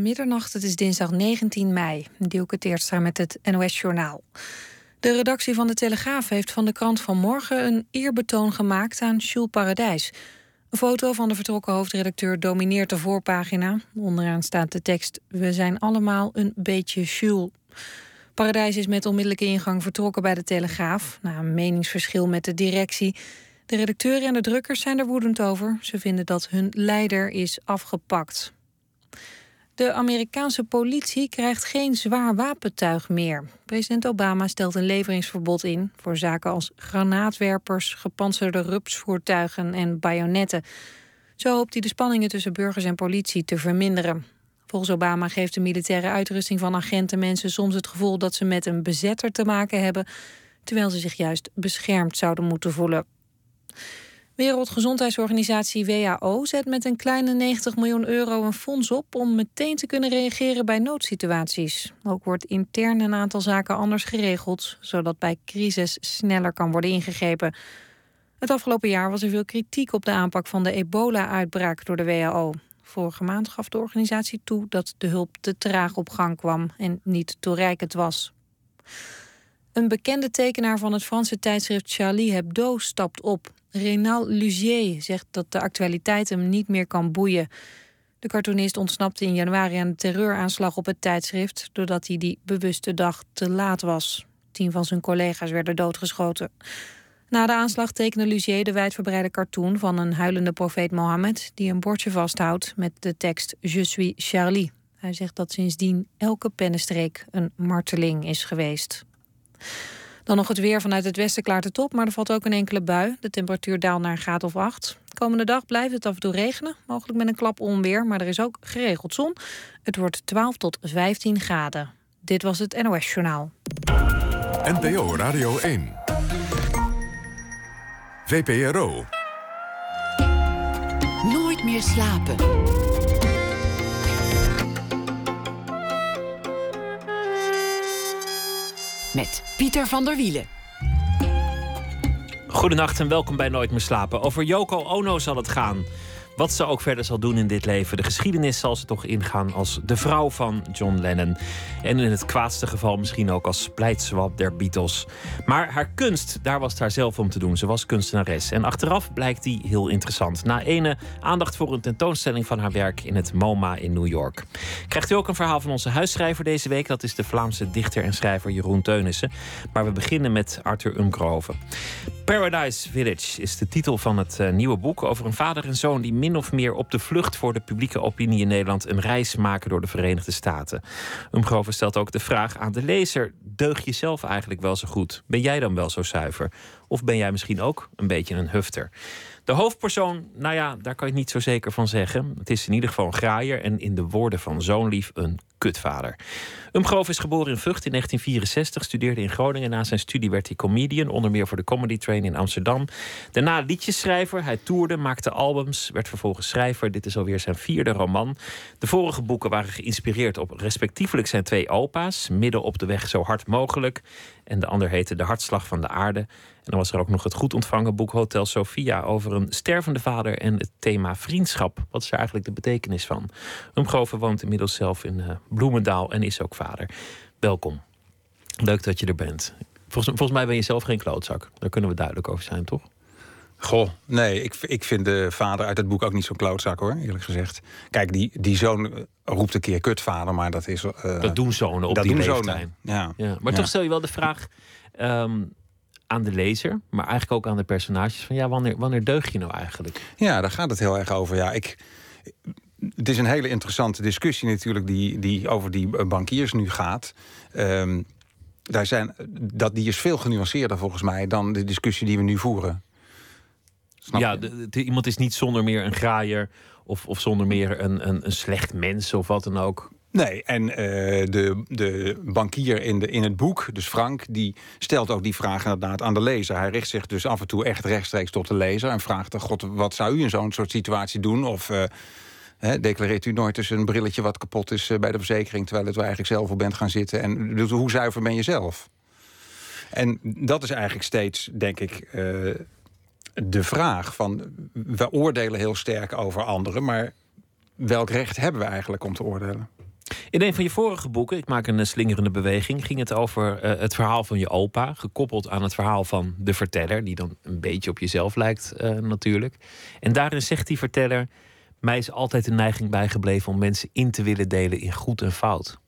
Middernacht, het is dinsdag 19 mei. Dielke Teertstra met het NOS-journaal. De redactie van de Telegraaf heeft van de krant van morgen... een eerbetoon gemaakt aan Jules Paradijs. Een foto van de vertrokken hoofdredacteur domineert de voorpagina. Onderaan staat de tekst... We zijn allemaal een beetje Jules. Paradijs is met onmiddellijke ingang vertrokken bij de Telegraaf... na een meningsverschil met de directie... De redacteuren en de drukkers zijn er woedend over. Ze vinden dat hun leider is afgepakt. De Amerikaanse politie krijgt geen zwaar wapentuig meer. President Obama stelt een leveringsverbod in voor zaken als granaatwerpers, gepantserde rupsvoertuigen en bajonetten. Zo hoopt hij de spanningen tussen burgers en politie te verminderen. Volgens Obama geeft de militaire uitrusting van agenten mensen soms het gevoel dat ze met een bezetter te maken hebben, terwijl ze zich juist beschermd zouden moeten voelen. Wereldgezondheidsorganisatie WHO zet met een kleine 90 miljoen euro een fonds op om meteen te kunnen reageren bij noodsituaties. Ook wordt intern een aantal zaken anders geregeld, zodat bij crisis sneller kan worden ingegrepen. Het afgelopen jaar was er veel kritiek op de aanpak van de ebola-uitbraak door de WHO. Vorige maand gaf de organisatie toe dat de hulp te traag op gang kwam en niet toereikend was. Een bekende tekenaar van het Franse tijdschrift Charlie Hebdo stapt op. Renal Lugier zegt dat de actualiteit hem niet meer kan boeien. De cartoonist ontsnapte in januari aan de terreuraanslag op het tijdschrift... doordat hij die bewuste dag te laat was. Tien van zijn collega's werden doodgeschoten. Na de aanslag tekende Lugier de wijdverbreide cartoon... van een huilende profeet Mohammed... die een bordje vasthoudt met de tekst Je suis Charlie. Hij zegt dat sindsdien elke pennenstreek een marteling is geweest. Dan nog het weer vanuit het westen klaart het op, maar er valt ook een enkele bui. De temperatuur daalt naar een graad of 8. Komende dag blijft het af en toe regenen, mogelijk met een klap onweer, maar er is ook geregeld zon. Het wordt 12 tot 15 graden. Dit was het NOS Journaal. NPO Radio 1. VPRO. Nooit meer slapen. Met Pieter van der Wielen. Goedenacht en welkom bij Nooit meer slapen. Over Yoko Ono zal het gaan. Wat ze ook verder zal doen in dit leven. De geschiedenis zal ze toch ingaan als de vrouw van John Lennon. En in het kwaadste geval misschien ook als pleitswap der Beatles. Maar haar kunst, daar was het haar zelf om te doen. Ze was kunstenares. En achteraf blijkt die heel interessant. Na ene aandacht voor een tentoonstelling van haar werk in het MoMA in New York. Krijgt u ook een verhaal van onze huisschrijver deze week. Dat is de Vlaamse dichter en schrijver Jeroen Teunissen. Maar we beginnen met Arthur Umkroven. Paradise Village is de titel van het uh, nieuwe boek over een vader en zoon die of meer op de vlucht voor de publieke opinie in Nederland een reis maken door de Verenigde Staten. Umgroven stelt ook de vraag aan de lezer: deug je zelf eigenlijk wel zo goed? Ben jij dan wel zo zuiver? Of ben jij misschien ook een beetje een hufter? De hoofdpersoon, nou ja, daar kan je niet zo zeker van zeggen. Het is in ieder geval een graaier en in de woorden van zoonlief een kutvader. Umgroof is geboren in Vught in 1964, studeerde in Groningen. Na zijn studie werd hij comedian, onder meer voor de Comedy Train in Amsterdam. Daarna liedjeschrijver, hij toerde, maakte albums, werd vervolgens schrijver. Dit is alweer zijn vierde roman. De vorige boeken waren geïnspireerd op respectievelijk zijn twee opa's, Midden op de weg zo hard mogelijk. En de ander heette De Hartslag van de Aarde. En dan was er ook nog het goed ontvangen boek Hotel Sophia over een stervende vader en het thema vriendschap. Wat is er eigenlijk de betekenis van? Umgroven woont inmiddels zelf in uh, Bloemendaal en is ook vader. Welkom. Leuk dat je er bent. Volgens, volgens mij ben je zelf geen klootzak. Daar kunnen we duidelijk over zijn, toch? Goh, nee, ik, ik vind de vader uit het boek ook niet zo'n klootzak hoor, eerlijk gezegd. Kijk, die, die zoon roept een keer kutvader, maar dat is. Uh, dat doen zonen op dat die doen. Zonen. Ja. ja. Maar Ja. toch stel je wel de vraag ehm, aan de lezer, maar eigenlijk ook aan de personages: van ja, wanneer, wanneer deug je nou eigenlijk? Ja, daar gaat het heel erg over. Ja, ik, het is een hele interessante discussie natuurlijk die, die over die bankiers nu gaat. Ehm, daar zijn, dat, die is veel genuanceerder volgens mij dan de discussie die we nu voeren. Snap ja, je? de- de- iemand is niet zonder meer een graaier of, of zonder meer een, een, een slecht mens of wat dan ook. Nee, en eh, de, de bankier in, de, in het boek, dus Frank, die stelt ook die vraag inderdaad aan de lezer. Hij richt zich dus af en toe echt rechtstreeks tot de lezer en vraagt: God, wat zou u in zo'n soort situatie doen? Of eh, declareert u nooit eens een brilletje wat kapot is eh, bij de verzekering, terwijl het er eigenlijk zelf op bent gaan zitten? En hoe zuiver ben je zelf? En dat is eigenlijk steeds, denk ik. eh, de vraag van we oordelen heel sterk over anderen, maar welk recht hebben we eigenlijk om te oordelen? In een van je vorige boeken, ik maak een eh, slingerende beweging, ging het over het verhaal van je opa, gekoppeld aan het verhaal van de verteller, die dan een beetje op jezelf lijkt natuurlijk. En daarin zegt die verteller: mij is altijd de neiging bijgebleven om mensen in te willen delen in goed en fout.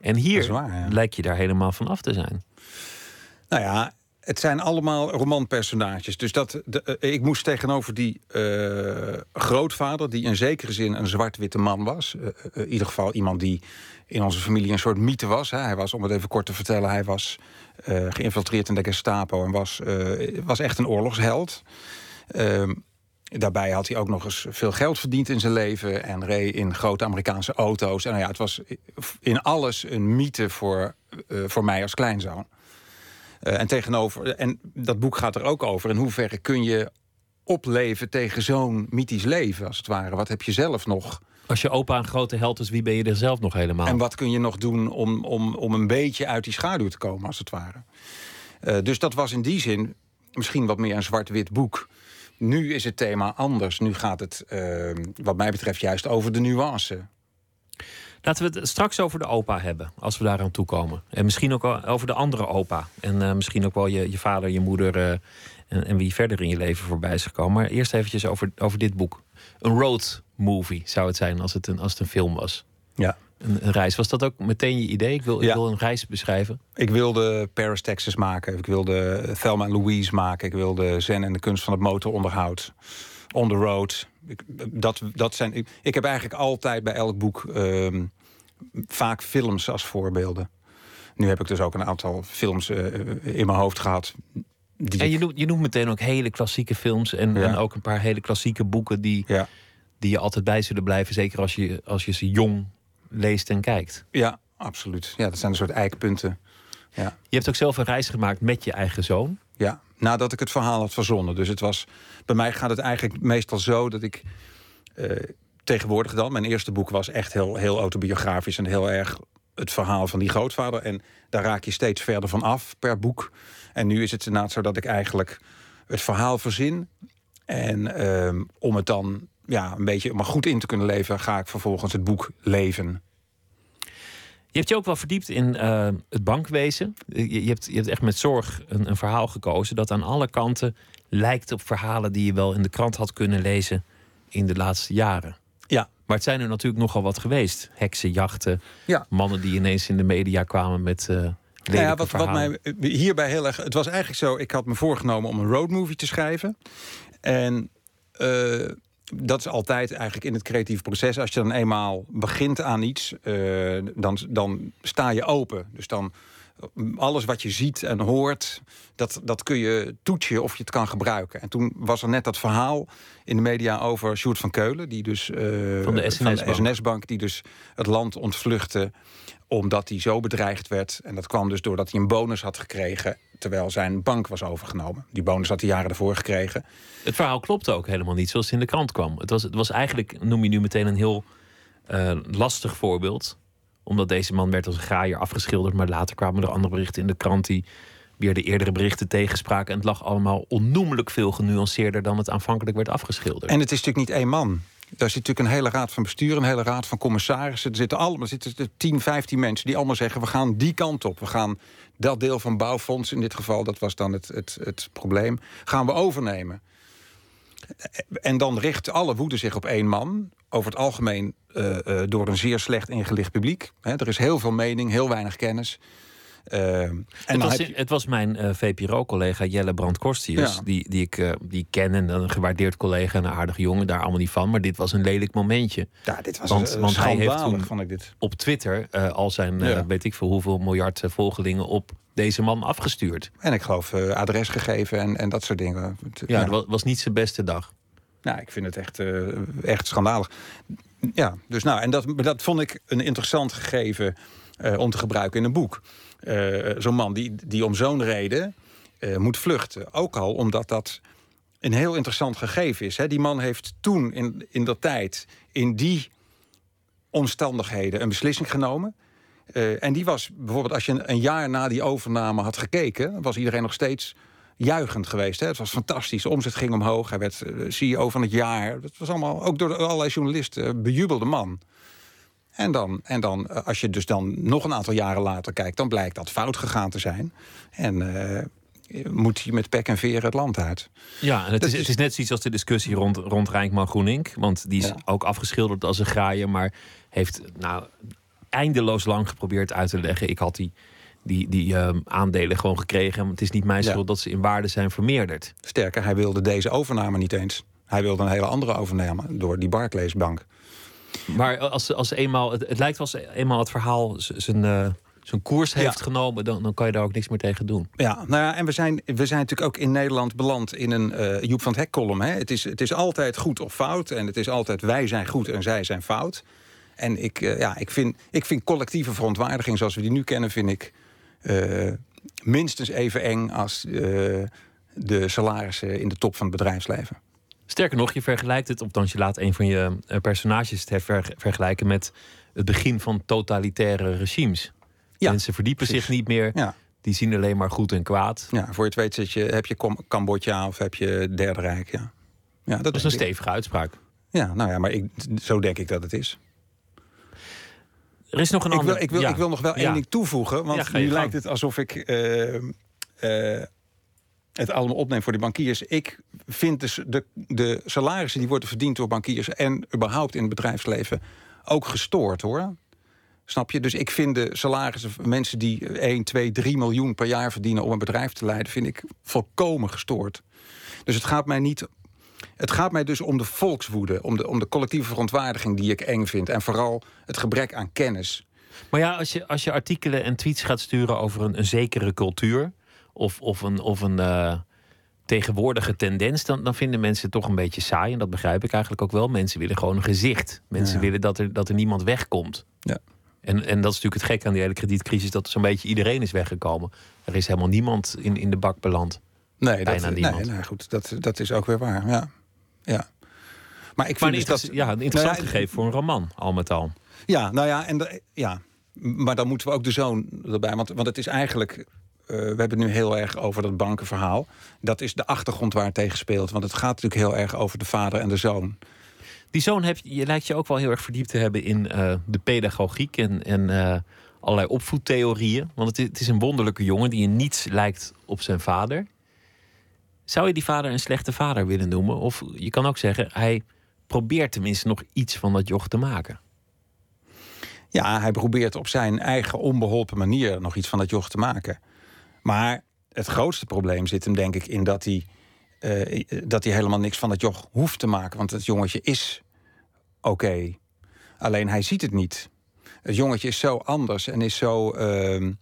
En hier is waar, ja. lijkt je daar helemaal van af te zijn. Nou ja, het zijn allemaal romanpersonages. Dus dat, de, eh, ik moest tegenover die eh, grootvader... die in zekere zin een zwart-witte man was. Eh, in ieder geval iemand die in onze familie een soort mythe was. Hè. Hij was, om het even kort te vertellen... hij was geïnfiltreerd in de Gestapo... en was, was echt een oorlogsheld. Ehm, daarbij had hij ook nog eens veel geld verdiend in zijn leven... en reed in grote Amerikaanse auto's. En nou ja, het was in alles een mythe voor, eh, voor mij als kleinzoon. Eh, en tegenover, en dat boek gaat er ook over. In hoeverre kun je opleven tegen zo'n mythisch leven, als het ware? Wat heb je zelf nog? Als je opa een grote held is, wie ben je er zelf nog helemaal? En wat kun je nog doen om, om, om een beetje uit die schaduw te komen, als het ware? Eh, dus dat was in die zin misschien wat meer een zwart-wit boek. Nu is het thema anders. Nu gaat het, eh, wat mij betreft, juist over de nuance. Laten we het straks over de opa hebben, als we daaraan toekomen. En misschien ook over de andere opa. En eh, misschien ook wel je, je vader, je moeder eh, en, en wie verder in je leven voorbij is gekomen. Maar eerst eventjes over, over dit boek. Een road movie zou het zijn als het een, als het een film was. Ja. Een, een reis. Was dat ook meteen je idee? Ik wil, ik Ja. wil een reis beschrijven. Ik wilde Paris, Texas maken. Ik wilde Thelma en Louise maken. Ik wilde Zen en de kunst van het motoronderhoud. On the road. Ik, dat, dat zijn, ik, ik heb eigenlijk altijd bij elk boek ehm, vaak films als voorbeelden. Nu heb ik dus ook een aantal films eh, in mijn hoofd gehad. Die En je noemt, je noemt meteen ook hele klassieke films. En, Ja. en ook een paar hele klassieke boeken die, ja, die je altijd bij zullen blijven. Zeker als je, als je ze jong leest en kijkt. ja, absoluut. Ja, dat zijn een soort eikpunten. Ja. Je hebt ook zelf een reis gemaakt met je eigen zoon. Ja, nadat ik het verhaal had verzonnen. Dus het was, bij mij gaat het eigenlijk meestal zo dat ik eh, tegenwoordig dan, mijn eerste boek was echt heel, heel autobiografisch en heel erg het verhaal van die grootvader. En daar raak je steeds verder van af per boek. En nu is het inderdaad zo dat ik eigenlijk het verhaal verzin. En ehm, om het dan ja, een beetje maar goed in te kunnen leven, ga ik vervolgens het boek leven. Je hebt je ook wel verdiept in eh, het bankwezen. Je, je hebt, je hebt echt met zorg een, een verhaal gekozen dat aan alle kanten lijkt op verhalen die je wel in de krant had kunnen lezen in de laatste jaren. Ja. Maar het zijn er natuurlijk nogal wat geweest. Heksenjachten, Ja. mannen die ineens in de media kwamen met eh Nou ja, wat, wat mij hierbij heel erg. Het was eigenlijk zo. Ik had me voorgenomen om een roadmovie te schrijven. En eh, dat is altijd eigenlijk in het creatieve proces. Als je dan eenmaal begint aan iets, eh, dan, dan sta je open. Dus dan alles wat je ziet en hoort, dat, dat kun je toetsen of je het kan gebruiken. En toen was er net dat verhaal in de media over Sjoerd van Keulen, die dus eh, Van de SNS-bank. SNS-bank, die dus het land ontvluchtte omdat hij zo bedreigd werd. En dat kwam dus doordat hij een bonus had gekregen terwijl zijn bank was overgenomen. Die bonus had hij jaren daarvoor gekregen. Het verhaal klopte ook helemaal niet zoals het in de krant kwam. Het was, het was eigenlijk, noem je nu meteen een heel eh, lastig voorbeeld. Omdat deze man werd als een graaier afgeschilderd. Maar later kwamen er andere berichten in de krant die weer de eerdere berichten tegenspraken. En het lag allemaal onnoemelijk veel genuanceerder dan het aanvankelijk werd afgeschilderd. En het is natuurlijk niet één man. Daar zit natuurlijk een hele raad van bestuur, een hele raad van commissarissen. Er zitten allemaal zitten 10, 15 mensen die allemaal zeggen: we gaan die kant op. We gaan dat deel van bouwfonds, in dit geval, dat was dan het, het, het probleem, gaan we overnemen. En dan richt alle woede zich op één man. Over het algemeen eh, eh, door een zeer slecht ingelicht publiek. Er is heel veel mening, heel weinig kennis. Eh, en het, was, je- het was mijn eh, VPRO-collega Jelle Brand-Korstius, Ja. die, die ik eh, die ken en een gewaardeerd collega en een aardige jongen, daar allemaal niet van. Maar dit was een lelijk momentje. ja, dit was want- een want hij heeft toen- vond ik dit. Op Twitter eh, al zijn, eh, Ja. weet ik veel hoeveel miljard eh, volgelingen op deze man afgestuurd. En ik geloof eh, adres gegeven en, en dat soort dingen. Het- Ja, dat wa- was niet zijn beste dag. Nou, ik vind het echt, eh, echt schandalig. Ja, dus nou, en dat, dat vond ik een interessant gegeven eh, om te gebruiken in een boek. Eh, zo'n man die, die om zo'n reden eh, moet vluchten. Ook al omdat dat een heel interessant gegeven is. Hè. Die man heeft toen in, in dat tijd, in die omstandigheden, een beslissing genomen. Eh, en die was bijvoorbeeld, als je een, een jaar na die overname had gekeken, was iedereen nog steeds juichend geweest. Hè? Het was fantastisch. De omzet ging omhoog. Hij werd CEO van het jaar. Dat was allemaal, ook door allerlei journalisten, bejubelde man. En, dan, en dan, eh, als je dus dan nog een aantal jaren later kijkt, dan blijkt dat fout gegaan te zijn. En eh, moet hij met pek en veren het land uit. Ja, en het, is, het is net zoiets als de discussie rond, rond Rijnkman Groenink. Want die is Ja. ook afgeschilderd als een graaier, maar heeft nou eindeloos lang geprobeerd uit te leggen. Ik had die, die, die ehm, aandelen gewoon gekregen. Het is niet mijn Ja. schuld dat ze in waarde zijn vermeerderd. Sterker, hij wilde deze overname niet eens. Hij wilde een hele andere overname door die Barclays Bank. Maar als, als eenmaal, het, het lijkt wel als eenmaal het verhaal zijn, zijn koers Ja. heeft genomen, dan, dan kan je daar ook niks meer tegen doen. Ja, nou ja, en we zijn, we zijn natuurlijk ook in Nederland beland in een eh, Joep van het Hek column. Hè? Het, is, het is altijd goed of fout. En het is altijd wij zijn goed en zij zijn fout. En ik, eh, ja, ik, vind, ik vind collectieve verontwaardiging zoals we die nu kennen, vind ik minstens even eng als de salarissen in de top van het bedrijfsleven. Sterker nog, je vergelijkt het, of je laat een van je eh, personages het ver- vergelijken met het begin van totalitaire regimes. Ja, Mensen verdiepen precies. zich niet meer, Ja, die zien alleen maar goed en kwaad. ja, voor je het weet zit je, heb je Cambodja of heb je Derde Rijk. Ja, ja dat, Dat is een ik. stevige uitspraak. Ja, nou ja, maar ik, zo denk ik dat het is. Er is nog een Ik ander... wil, ik, wil, ja. ik wil nog wel één ding toevoegen. Want nu gang. lijkt het alsof ik eh, eh, het allemaal opneem voor die bankiers. Ik vind dus de, de salarissen die worden verdiend door bankiers... en überhaupt in het bedrijfsleven ook gestoord, hoor. Snap je? Dus ik vind de salarissen van mensen die 1, 2, 3 miljoen per jaar verdienen... om een bedrijf te leiden, vind ik volkomen gestoord. Dus het gaat mij niet... Het gaat mij dus om de volkswoede, om de, om de collectieve verontwaardiging die ik eng vind. En vooral het gebrek aan kennis. Maar ja, als je, als je artikelen en tweets gaat sturen over een zekere cultuur... of, of een, of een eh, tegenwoordige tendens... Dan, dan vinden mensen het toch een beetje saai. En dat begrijp ik eigenlijk ook wel. Mensen willen gewoon een gezicht. Mensen Ja. willen dat er, dat er niemand wegkomt. Ja. En, en dat is natuurlijk het gek aan die hele kredietcrisis... dat zo'n beetje iedereen is weggekomen. Er is helemaal niemand in, in de bak beland. Nee, Bijna dat, niemand. nee, nee, goed, dat, dat is ook weer waar. Ja. ja. Maar ik vind dus dat. ja, een interessant Nou ja, gegeven voor een roman, al met al. Ja, nou ja, en de- ja. Maar dan moeten we ook de zoon erbij. Want, want het is eigenlijk. Eh, we hebben het nu heel erg over dat bankenverhaal. Dat is de achtergrond waar het tegen speelt. Want het gaat natuurlijk heel erg over de vader en de zoon. Die zoon heb, je lijkt je ook wel heel erg verdiept te hebben in eh, de pedagogiek en, en eh, allerlei opvoedtheorieën. Want het is, het is een wonderlijke jongen die in niets lijkt op zijn vader. Zou je die vader een slechte vader willen noemen? Of je kan ook zeggen, hij probeert tenminste nog iets van dat joch te maken. Ja, hij probeert op zijn eigen onbeholpen manier nog iets van dat joch te maken. Maar het grootste probleem zit hem denk ik in dat hij, eh, dat hij helemaal niks van dat joch hoeft te maken. Want het jongetje is oké. Alleen hij ziet het niet. Het jongetje is zo anders en is zo ehm,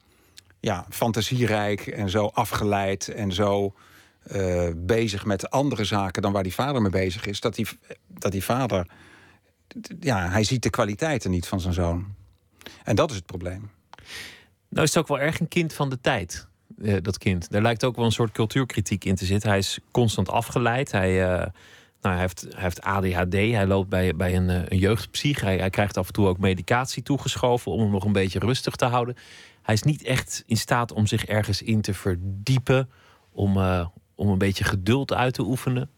ja, fantasierijk en zo afgeleid en zo eh, bezig met andere zaken dan waar die vader mee bezig is. Dat die, dat die vader, ja, hij ziet de kwaliteiten niet van zijn zoon. En dat is het probleem. Nou is het ook wel erg een kind van de tijd, dat kind. Daar lijkt ook wel een soort cultuurkritiek in te zitten. Hij is constant afgeleid. Hij, eh, nou, hij, heeft, heeft ADHD. Hij loopt bij, bij een, eh, een. Hij, krijgt af en toe ook medicatie toegeschoven om hem nog een beetje rustig te houden. Hij is niet echt in staat om zich ergens in te verdiepen, om, eh, om een beetje geduld uit te oefenen.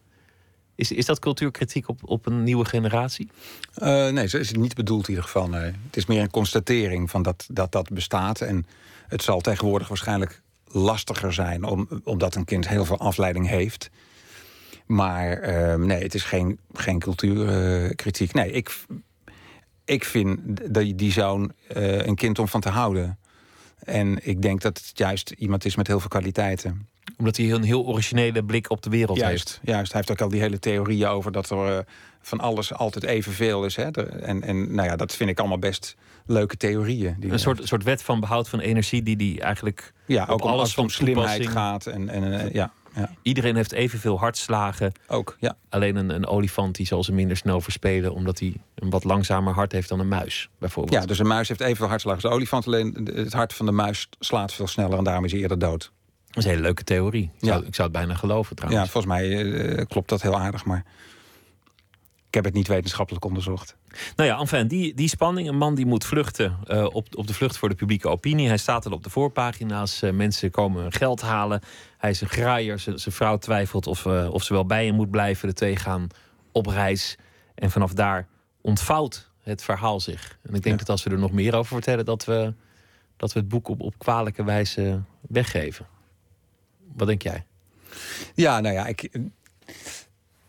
Is, is dat cultuurkritiek op, op een nieuwe generatie? Eh, nee, zo is het niet bedoeld in ieder geval. Het is meer een constatering van dat, dat dat bestaat. En het zal tegenwoordig waarschijnlijk lastiger zijn... Om, omdat een kind heel veel afleiding heeft. Maar eh, nee, het is geen, geen cultuurkritiek. nee, ik, ik vind dat die zo'n eh, een kind om van te houden. En ik denk dat het juist iemand is met heel veel kwaliteiten. Omdat hij een heel originele blik op de wereld heeft. Juist. Hij heeft ook al die hele theorieën over dat er eh, van alles altijd evenveel is. Hè? En, en nou ja, dat vind ik allemaal best leuke theorieën. Die Een soort, soort wet van behoud van energie die die eigenlijk ja, op ook om, alles van slimheid gaat. En, en eh, ja, ja, Iedereen heeft evenveel hartslagen. ook. Ja. Alleen een, een olifant die zal ze minder snel verspelen... omdat hij een wat langzamer hart heeft dan een muis, bijvoorbeeld. ja, dus een muis heeft evenveel hartslagen als een olifant. Alleen het hart van de muis slaat veel sneller en daarom is hij eerder dood. Dat is een hele leuke theorie. Ik zou, Ja. ik zou het bijna geloven Ja, trouwens. volgens mij eh, klopt dat heel aardig, maar heb het niet wetenschappelijk onderzocht. Nou ja, enfin, die, die spanning. Een man die moet vluchten eh, op, op de vlucht voor de publieke opinie. Hij staat al op de voorpagina's. eh, mensen komen hun geld halen. Hij is een graaier. Zijn vrouw twijfelt of, eh, of ze wel bij hem moet blijven. De twee gaan op reis. En vanaf daar ontvouwt het verhaal zich. En ik denk Ja. dat als we er nog meer over vertellen, dat we, dat we het boek op, op kwalijke wijze weggeven. Wat denk jij? Ja, nou ja, ik,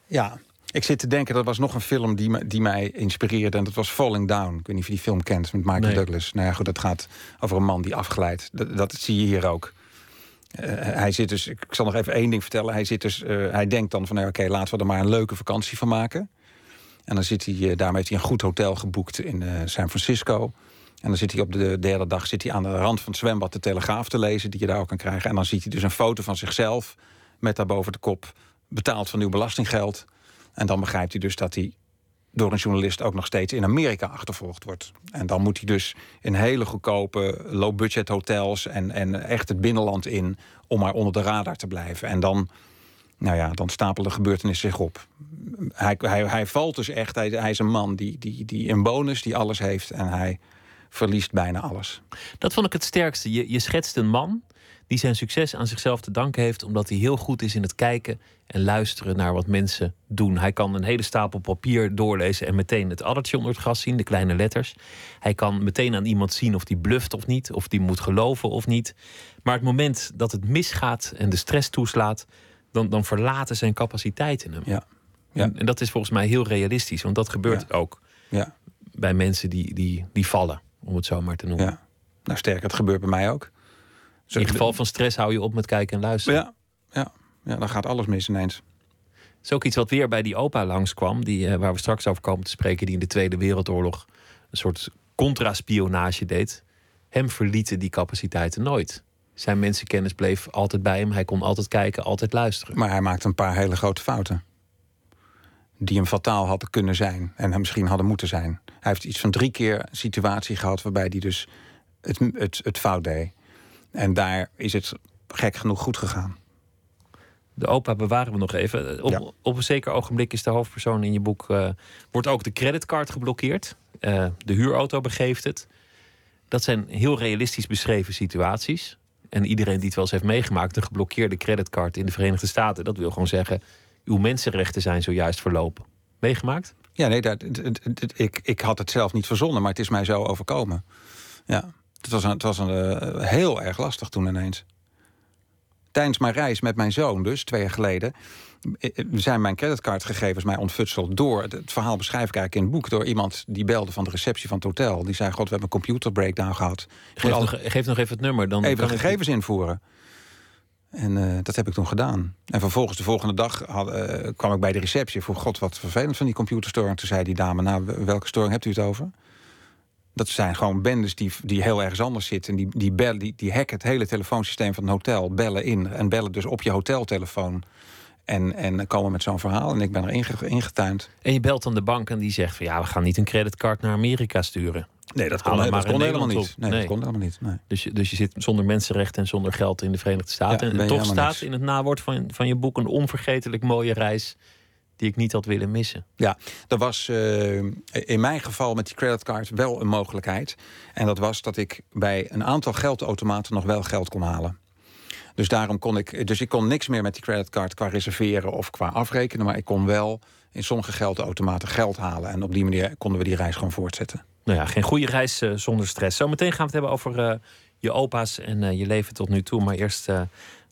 ja, ik zit te denken, dat was nog een film die, die mij inspireerde. En dat was Falling Down. Ik weet niet of je die film kent met Michael Nee. Douglas. Nou ja, goed, dat gaat over een man die afglijdt. Dat, dat zie je hier ook. Eh, hij zit dus, ik zal nog even één ding vertellen. Hij, zit dus, eh, hij denkt dan van, nou, oké, laten we er maar een leuke vakantie van maken. En dan zit hij, eh, daarmee heeft hij een goed hotel geboekt in San Francisco. En dan zit hij op de derde dag zit hij aan de rand van het zwembad de Telegraaf te lezen, die je daar ook kan krijgen. En dan ziet hij dus een foto van zichzelf met daarboven de kop betaald van uw belastinggeld. En dan begrijpt hij dus dat hij door een journalist ook nog steeds in Amerika achtervolgd wordt. En dan moet hij dus in hele goedkope low-budget hotels en, en echt het binnenland in om maar onder de radar te blijven. En dan, nou ja, dan stapelen de gebeurtenissen zich op. Hij, hij, hij valt dus echt, hij, hij is een man die, die, die een bonus, die alles heeft en hij verliest bijna alles. Dat vond ik het sterkste. Je, je schetst een man die zijn succes aan zichzelf te danken heeft, omdat hij heel goed is in het kijken en luisteren naar wat mensen doen. Hij kan een hele stapel papier doorlezen en meteen het addertje onder het gras zien, de kleine letters. Hij kan meteen aan iemand zien of die bluft of niet, of die moet geloven of niet. Maar het moment dat het misgaat en de stress toeslaat, dan, dan verlaten zijn capaciteiten hem. Ja. Ja. En, en dat is volgens mij heel realistisch, want dat gebeurt Ja. ook Ja, bij mensen die, die, die vallen, om het zo maar te noemen. ja. Nou sterker, het gebeurt bij mij ook. In geval van stress hou je op met kijken en luisteren. Ja, ja, ja, dan gaat alles mis ineens. Het is ook iets wat weer bij die opa langskwam, die, eh, waar we straks over komen te spreken, die in de Tweede Wereldoorlog een soort contra-spionage deed. Hem verlieten die capaciteiten nooit. Zijn mensenkennis bleef altijd bij hem. Hij kon altijd kijken, altijd luisteren. Maar hij maakte een paar hele grote fouten. Die hem fataal hadden kunnen zijn. En hem misschien hadden moeten zijn. Hij heeft iets van drie keer een situatie gehad waarbij hij dus het, het, het fout deed. En daar is het gek genoeg goed gegaan. De opa bewaren we nog even. Op, Ja. op een zeker ogenblik is de hoofdpersoon in je boek... eh, wordt ook de creditcard geblokkeerd. Eh, de huurauto begeeft het. Dat zijn heel realistisch beschreven situaties. En iedereen die het wel eens heeft meegemaakt... een geblokkeerde creditcard in de Verenigde Staten... dat wil gewoon zeggen... uw mensenrechten zijn zojuist verlopen. Meegemaakt? Ja, nee, dat, ik, ik had het zelf niet verzonnen, maar het is mij zo overkomen. Ja, het was, een, het was een, eh, heel erg lastig toen ineens. Tijdens mijn reis met mijn zoon, dus twee jaar geleden, zijn mijn creditcardgegevens mij ontfutseld door. Het, verhaal beschrijf ik eigenlijk in het boek door iemand die belde van de receptie van het hotel. Die zei: God, we hebben een computer breakdown gehad. Geef nog, geef nog even het nummer. Dan even de ik- gegevens invoeren. En eh, dat heb ik toen gedaan. En vervolgens de volgende dag had, eh, kwam ik bij de receptie. Vroeg god, wat vervelend van die computerstoring. Toen zei die dame, nou, welke storing hebt u het over? Dat zijn gewoon bendes die, die heel ergens anders zitten. Die, die, bellen, die, die hacken het hele telefoonsysteem van het hotel. Bellen in en bellen dus op je hoteltelefoon. En, en komen met zo'n verhaal. En ik ben er inge- ingetuind. En je belt dan de bank en die zegt van... ja, we gaan niet een creditcard naar Amerika sturen. Nee, dat kon, dat helemaal niet. Nee, Nee. dat kon helemaal niet. Nee. Dus je, dus je zit zonder mensenrechten en zonder geld in de Verenigde Staten. Ja, en toch staat niks. in het nawoord van, van je boek... een onvergetelijk mooie reis die ik niet had willen missen. Ja, er was eh, in mijn geval met die creditcard wel een mogelijkheid. En dat was dat ik bij een aantal geldautomaten nog wel geld kon halen. Dus daarom kon ik, dus ik kon niks meer met die creditcard qua reserveren of qua afrekenen. Maar ik kon wel in sommige geldautomaten geld halen. En op die manier konden we die reis gewoon voortzetten. Nou ja, geen goede reis eh, zonder stress. Zometeen gaan we het hebben over eh, je opa's en je leven tot nu toe. Maar eerst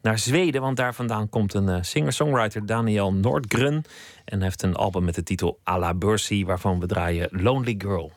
naar Zweden, want daar vandaan komt een eh, singer-songwriter Daniel Nordgren. En heeft een album met de titel Alla Bursi, waarvan we draaien Lonely Girl.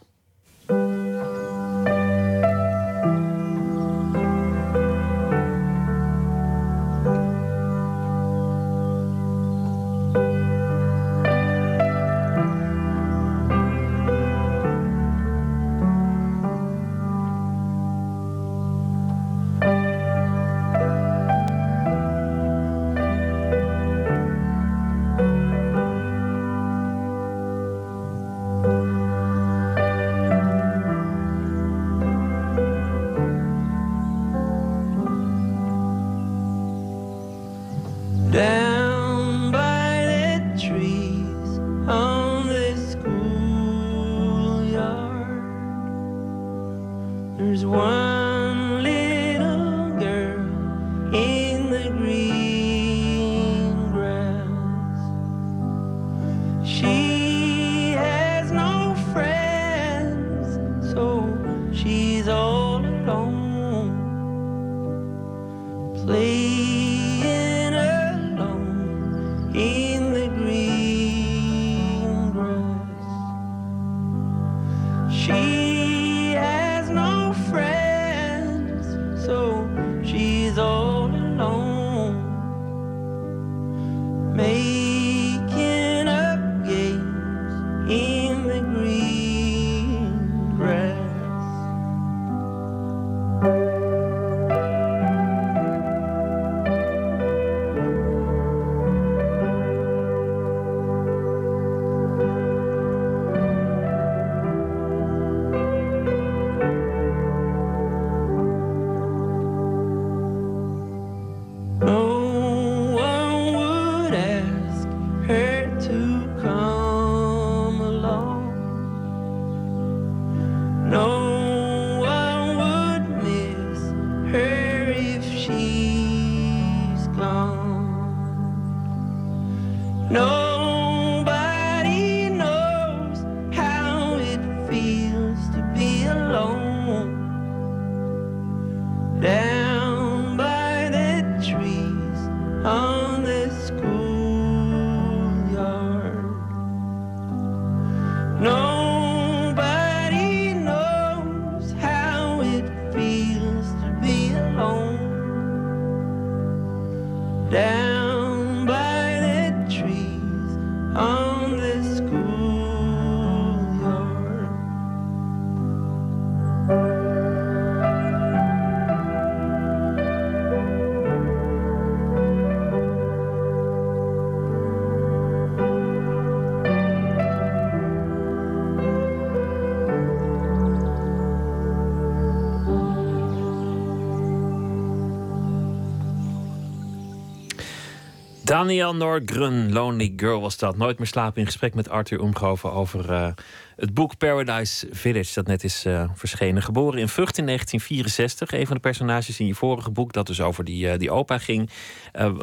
Daniel Norgren, Lonely Girl was dat. Nooit meer slapen in gesprek met Arthur Omgoven over eh, het boek Paradise Village. Dat net is eh, verschenen. Geboren in Vught in 1964. Een van de personages in je vorige boek, dat dus over die, eh, die opa ging,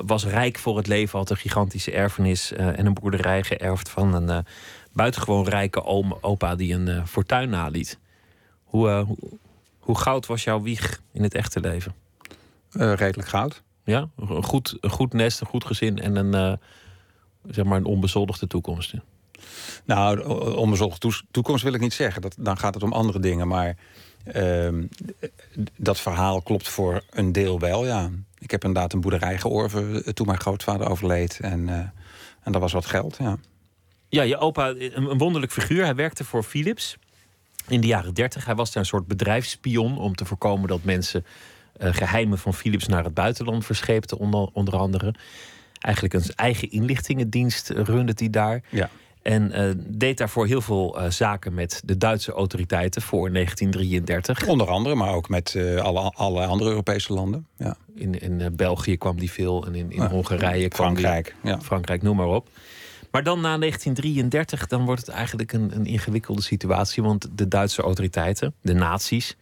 was rijk voor het leven. Had een gigantische erfenis en een boerderij geërfd van een buitengewoon rijke oom, opa die een fortuin naliet. Hoe, hoe, hoe goud was jouw wieg in het echte leven? Redelijk goud. Ja, een goed, een goed nest, een goed gezin en een, eh, zeg maar een onbezoldigde toekomst. Nou, de onbezorgde toes- toekomst wil ik niet zeggen. Dat, dan gaat het om andere dingen. Maar ehm, dat verhaal klopt voor een deel wel, ja. Ik heb inderdaad een boerderij georven eh, toen mijn grootvader overleed. En, eh, en dat was wat geld, ja. Ja, je opa, een, wonderlijk figuur. Hij werkte voor Philips in de jaren 30. Hij was daar een soort bedrijfsspion om te voorkomen dat mensen geheimen van Philips naar het buitenland verscheepten, onder, onder andere. Eigenlijk een eigen inlichtingendienst runde hij daar. ja. En eh, deed daarvoor heel veel eh, zaken met de Duitse autoriteiten voor 1933. Onder andere, maar ook met eh, alle, alle andere Europese landen. Ja. In, in eh, België kwam die veel en in, in Ja, Hongarije kwam die- Frankrijk, ja. Frankrijk, noem maar op. Maar dan na 1933, dan wordt het eigenlijk een, een ingewikkelde situatie. Want de Duitse autoriteiten, de nazi's,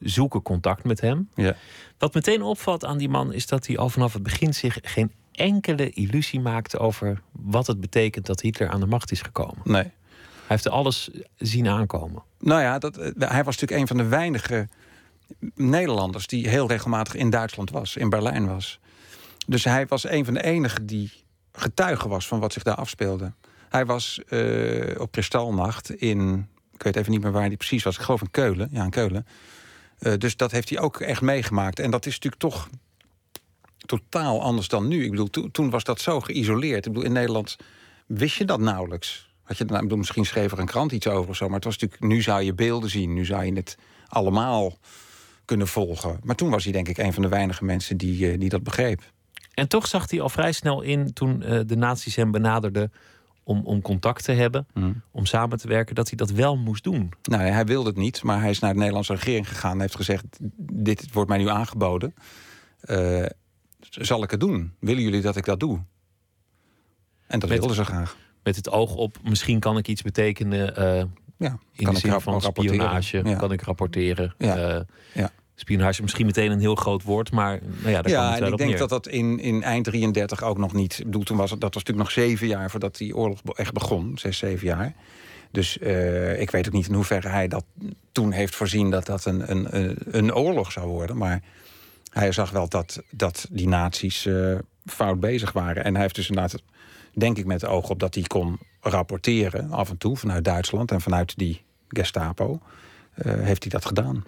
zoeken contact met hem. Ja. Wat meteen opvalt aan die man is dat hij al vanaf het begin zich geen enkele illusie maakte over wat het betekent dat Hitler aan de macht is gekomen. Nee. Hij heeft alles zien aankomen. Nou ja, dat, eh, hij was natuurlijk een van de weinige Nederlanders die heel regelmatig in Duitsland was, in Berlijn was. Dus hij was een van de enigen die getuige was van wat zich daar afspeelde. Hij was eh, op Kristalnacht in, ik weet even niet meer waar hij precies was, ik geloof in Keulen. Ja, in Keulen. Eh, dus dat heeft hij ook echt meegemaakt. En dat is natuurlijk toch totaal anders dan nu. Ik bedoel, to- toen was dat zo geïsoleerd. Ik bedoel, in Nederland wist je dat nauwelijks. Had je, nou, ik bedoel, misschien schreef er een krant iets over of zo. Maar het was natuurlijk, nu zou je beelden zien. Nu zou je het allemaal kunnen volgen. Maar toen was hij denk ik een van de weinige mensen die, eh, die dat begreep. En toch zag hij al vrij snel in toen eh, de nazi's hem benaderden om, om contact te hebben, om samen te werken, dat hij dat wel moest doen. Nou, hij wilde het niet, maar hij is naar de Nederlandse regering gegaan en heeft gezegd: Dit wordt mij nu aangeboden. Eh, zal ik het doen? Willen jullie dat ik dat doe? En dat Met- wilden ze graag. Met het oog op, misschien kan ik iets betekenen eh, Ja, in de zin van rapporteren. spionage. Ja. Kan ik rapporteren. Ja. Eh, Ja. Spionage, misschien meteen een heel groot woord, maar nou ja, daar kwam Ja, het en wel ik op denk neer. dat dat in, in eind 33 ook nog niet. Ik bedoel, toen was het, dat was natuurlijk nog zeven jaar voordat die oorlog echt begon. Zes, zeven jaar. Dus eh, ik weet ook niet in hoeverre hij dat toen heeft voorzien dat dat een, een, een, een oorlog zou worden. Maar hij zag wel dat, dat die naties eh, fout bezig waren. En hij heeft dus inderdaad, denk ik, met het oog op dat hij kon rapporteren af en toe vanuit Duitsland en vanuit die Gestapo, eh, heeft hij dat gedaan.